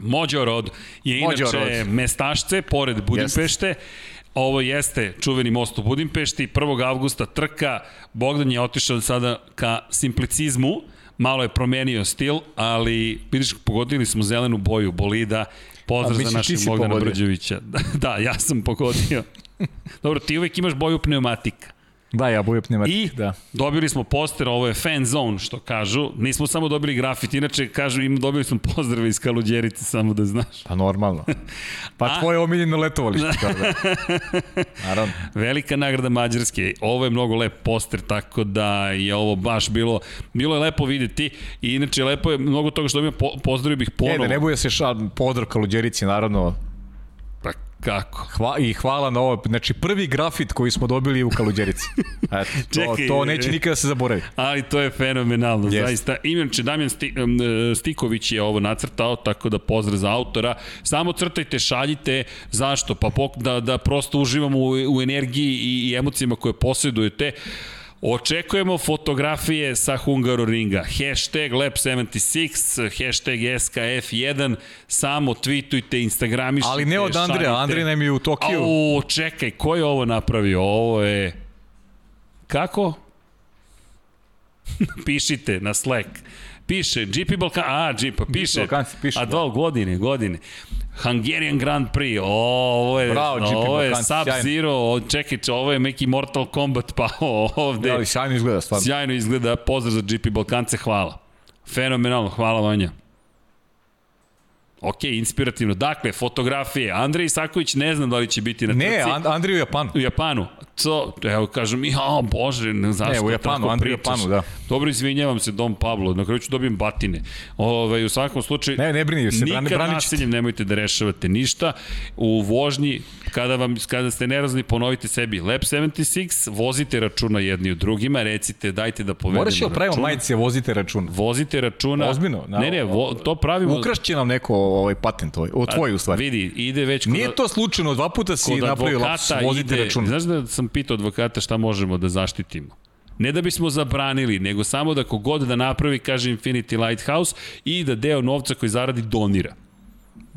Mođorod je inače Mođorod. mestašce, pored Budimpešte. Jest. Ovo jeste čuveni most u Budimpešti, 1. avgusta trka, Bogdan je otišao sada ka simplicizmu, malo je promenio stil, ali vidiš, pogodili smo zelenu boju bolida, pozdrav za našeg Bogdana Brđevića. da, ja sam pogodio. Dobro, ti uvek imaš boju pneumatika. Da, ja boju pneumatik, I da. dobili smo poster, ovo je fan zone, što kažu. Nismo samo dobili grafit, inače kažu, im dobili smo pozdrave iz Kaluđerice, samo da znaš. Pa normalno. Pa A, tvoje omiljeno letovalište. Da. da. Naravno. Velika nagrada Mađarske. Ovo je mnogo lep poster, tako da je ovo baš bilo, bilo je lepo videti. I inače, lepo je mnogo toga što dobijam, po, pozdravio bih ponovo. Ne, da ne bude se šal, pozdrav Kaluđerici, naravno, Kako? Hva, I hvala na ovo. Znači, prvi grafit koji smo dobili u Kaluđerici. Eto, Čekaj, to, to neće nikada se zaboravi. Ali to je fenomenalno, yes. zaista. Inače, Damjan Sti, Stiković je ovo nacrtao, tako da pozdrav za autora. Samo crtajte, šaljite. Zašto? Pa da, da prosto uživamo u, u energiji i, i emocijama koje posjedujete. Očekujemo fotografije sa Hungaroringa. Hashtag Lab76, hashtag SKF1, samo tweetujte, instagramišite, Ali ne od Andreja, Andrej nam je u Tokiju. Au, čekaj, ko je ovo napravio? Ovo je... Kako? Pišite na Slack. Piše, GP Balkan, a, GP, piše, Balkanci, piše a da, godine, godine. Hungarian Grand Prix, o, ovo je, Bravo, GP ovo je Sub-Zero, čekaj, ovo je neki Mortal Kombat, pa ovde. Da, ali sjajno izgleda, stvarno. Sjajno izgleda, pozdrav za GP Balkance, hvala. Fenomenalno, hvala Vanja. Ok, inspirativno. Dakle, fotografije. Andrej Isaković ne znam da li će biti na trci. Ne, And Andrej u Japanu. U Japanu. Co, evo kažem, ja, bože, ne zašto. Ne, u Japanu, Andriju Japanu, da. Dobro, izvinjavam se, Dom Pablo, na kraju ću dobijem batine. Ove, u svakom slučaju, ne, ne brini se, nikad brani, nasiljem nemojte da rešavate ništa. U vožnji, kada, vam, kada ste nerazni, ponovite sebi Lab 76, vozite računa jedni od drugima, recite, dajte da povedemo Moraš joj pravimo majice, vozite račun. Vozite računa. Ozbiljno? Na, ne, ne, vo, to pravimo. Ukrašće nam neko ovaj patent, ovaj, o tvoj u stvari. Vidi, ide već... Kod, Nije to slučajno, dva puta si napravio lapsus, vozite ide, račun. Znaš da sam pitao advokata šta možemo da zaštitimo? Ne da bismo zabranili, nego samo da kogod da napravi, kaže Infinity Lighthouse, i da deo novca koji zaradi donira.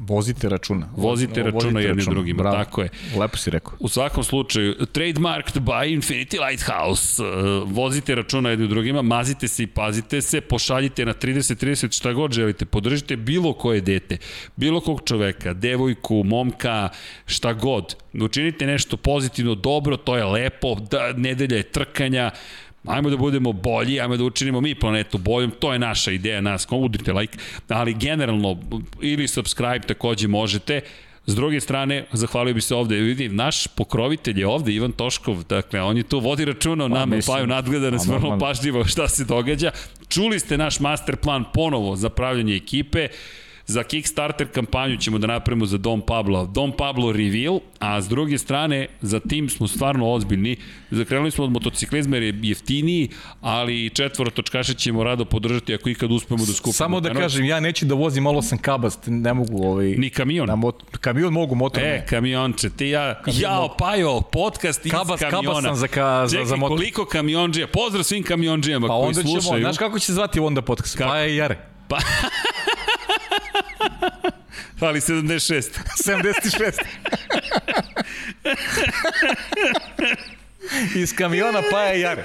Vozite računa. Vozite računa jedni drugim, Bravo. tako je. Lepo si rekao. U svakom slučaju, trademarked by Infinity Lighthouse. Vozite računa jedni drugima, mazite se i pazite se, pošaljite na 30-30 šta god želite, podržite bilo koje dete, bilo kog čoveka, devojku, momka, šta god. Učinite nešto pozitivno, dobro, to je lepo, da, nedelja je trkanja, Ajmo da budemo bolji, ajmo da učinimo mi planetu boljom, to je naša ideja nas, udrite like, ali generalno ili subscribe takođe možete, S druge strane, zahvalio bi se ovde, vidi, naš pokrovitelj je ovde, Ivan Toškov, dakle, on je tu vodi računa o nama, mislim, paju nadgleda nas vrlo pažljivo šta se događa. Čuli ste naš master plan ponovo za pravljanje ekipe, Za Kickstarter kampanju ćemo da napravimo za Dom Pablo. Dom Pablo Reveal, a s druge strane za tim smo stvarno ozbiljni. Zakrenuli smo od motociklizma jer je jeftiniji, ali četvorotočkaše ćemo rado podržati ako ikad uspemo da skupimo. Samo da Eno, kažem, ja neću da vozim, malo sam kabast, ne mogu ovaj... Ni kamion. Na mot, kamion mogu, motor e, ne. E, kamionče, ti ja, kamion jao, Pajo, podcast iz kabas, kamiona. Kabas sam za, ka, Čekaj, za motor. koliko kamionđija, pozdrav svim kamionđijama pa koji slušaju. Ćemo, znaš kako će se zvati onda podcast? Kako? Paja i Jare. Pa... Fali 76. 76. Iz kamiona Paja Jare.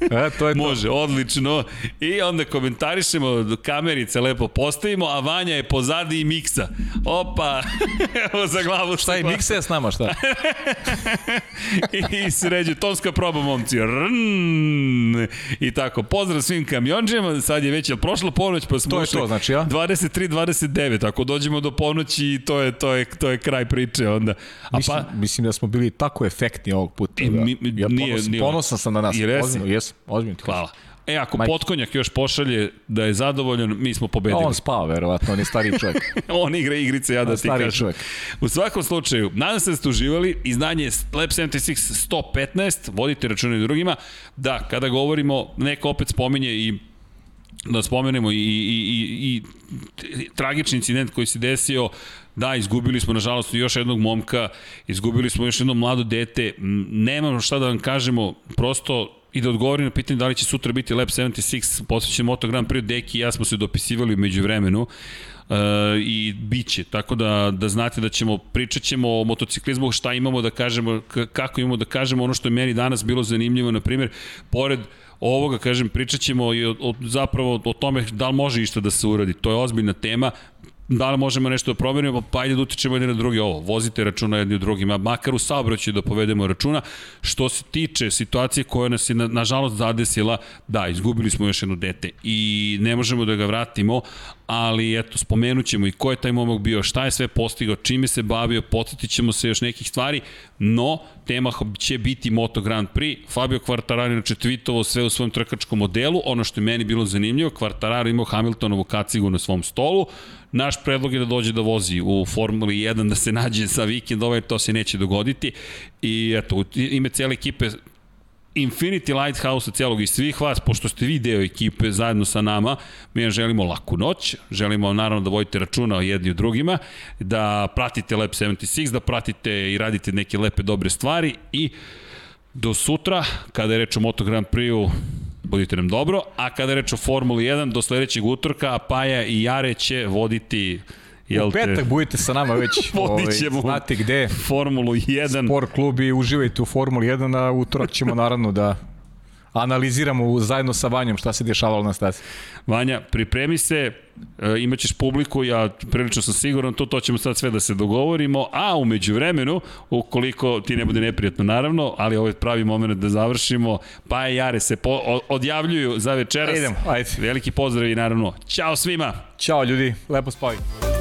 E, to je to. Može, odlično. I onda komentarišemo, kamerice lepo postavimo, a Vanja je pozadi i miksa. Opa, evo za glavu šta je miksa je s nama, šta? I sređe, tonska proba, momci. Rn, I tako, pozdrav svim kamionđima, sad je već, je prošlo ponoć, pa smo to je to, znači, ja? 23, 29, ako dođemo do ponoći, to je, to je, to je kraj priče onda. A mislim, pa, mislim da smo bili tako efektni ovog puta. Da. Mi, ja nije, ponosan, nije, ponosan sam na nas. Jer ozbiljno, jesam, ozbiljno. Hvala. E, ako Majke. Potkonjak još pošalje da je zadovoljan, mi smo pobedili. On spava, verovatno, on je stariji čovjek. on igra igrice, ja da ti kažem. čovjek. U svakom slučaju, nadam se da ste uživali, izdanje je Lab 76 115, vodite računa i drugima. Da, kada govorimo, neko opet spominje i da spomenemo i, i, i, i tragični incident koji se desio Da, izgubili smo, nažalost, još jednog momka, izgubili smo još jedno mlado dete. Nemamo šta da vam kažemo, prosto i da odgovorim na pitanje da li će sutra biti Lab 76 posvećen Moto Grand Prix, Deki i ja smo se dopisivali među vremenu uh, i bit će, tako da, da znate da ćemo, pričat ćemo o motociklizmu, šta imamo da kažemo, kako imamo da kažemo, ono što je meni danas bilo zanimljivo, na primjer, pored ovoga, kažem, pričat ćemo i o, o, zapravo o tome da li može išta da se uradi. To je ozbiljna tema da li možemo nešto da promenimo, pa ajde da utičemo jedni na drugi ovo, vozite računa jedni u drugima, makar u saobraćaju da povedemo računa. Što se tiče situacije koja nas je na, nažalost zadesila, da, izgubili smo još jedno dete i ne možemo da ga vratimo, ali eto, spomenut ćemo i ko je taj momak bio, šta je sve postigao, čime se bavio, podsjetit ćemo se još nekih stvari, no, tema će biti Moto Grand Prix, Fabio Quartararo inače tweetovao sve u svom trkačkom modelu, ono što je meni bilo zanimljivo, Quartararo imao Hamiltonovu kacigu na svom stolu, naš predlog je da dođe da vozi u Formuli 1, da se nađe sa vikendova, jer to se neće dogoditi, i eto, ime cijele ekipe Infinity Lighthouse celog i svih vas, pošto ste vi deo ekipe zajedno sa nama, mi vam želimo laku noć, želimo naravno da vodite računa o jedni u drugima, da pratite Lab 76, da pratite i radite neke lepe dobre stvari. I do sutra, kada je reč o Moto Grand Prix-u, budite nam dobro, a kada je reč o Formuli 1, do sledećeg utorka, Paja i Jare će voditi Jel u petak te... budite sa nama već, ovaj, znate gde. Formulu 1. Sport klub i uživajte u Formuli 1, a utorak ćemo naravno da analiziramo zajedno sa Vanjom šta se dešavalo na stazi. Vanja, pripremi se, e, imaćeš publiku, ja prilično sam siguran, to, to ćemo sad sve da se dogovorimo, a umeđu vremenu, ukoliko ti ne bude neprijatno naravno, ali ovo je pravi moment da završimo, pa je Jare se po, odjavljuju za večeras. Idemo, ajde. Veliki pozdrav i naravno, ćao svima! Ćao ljudi, lepo spavite.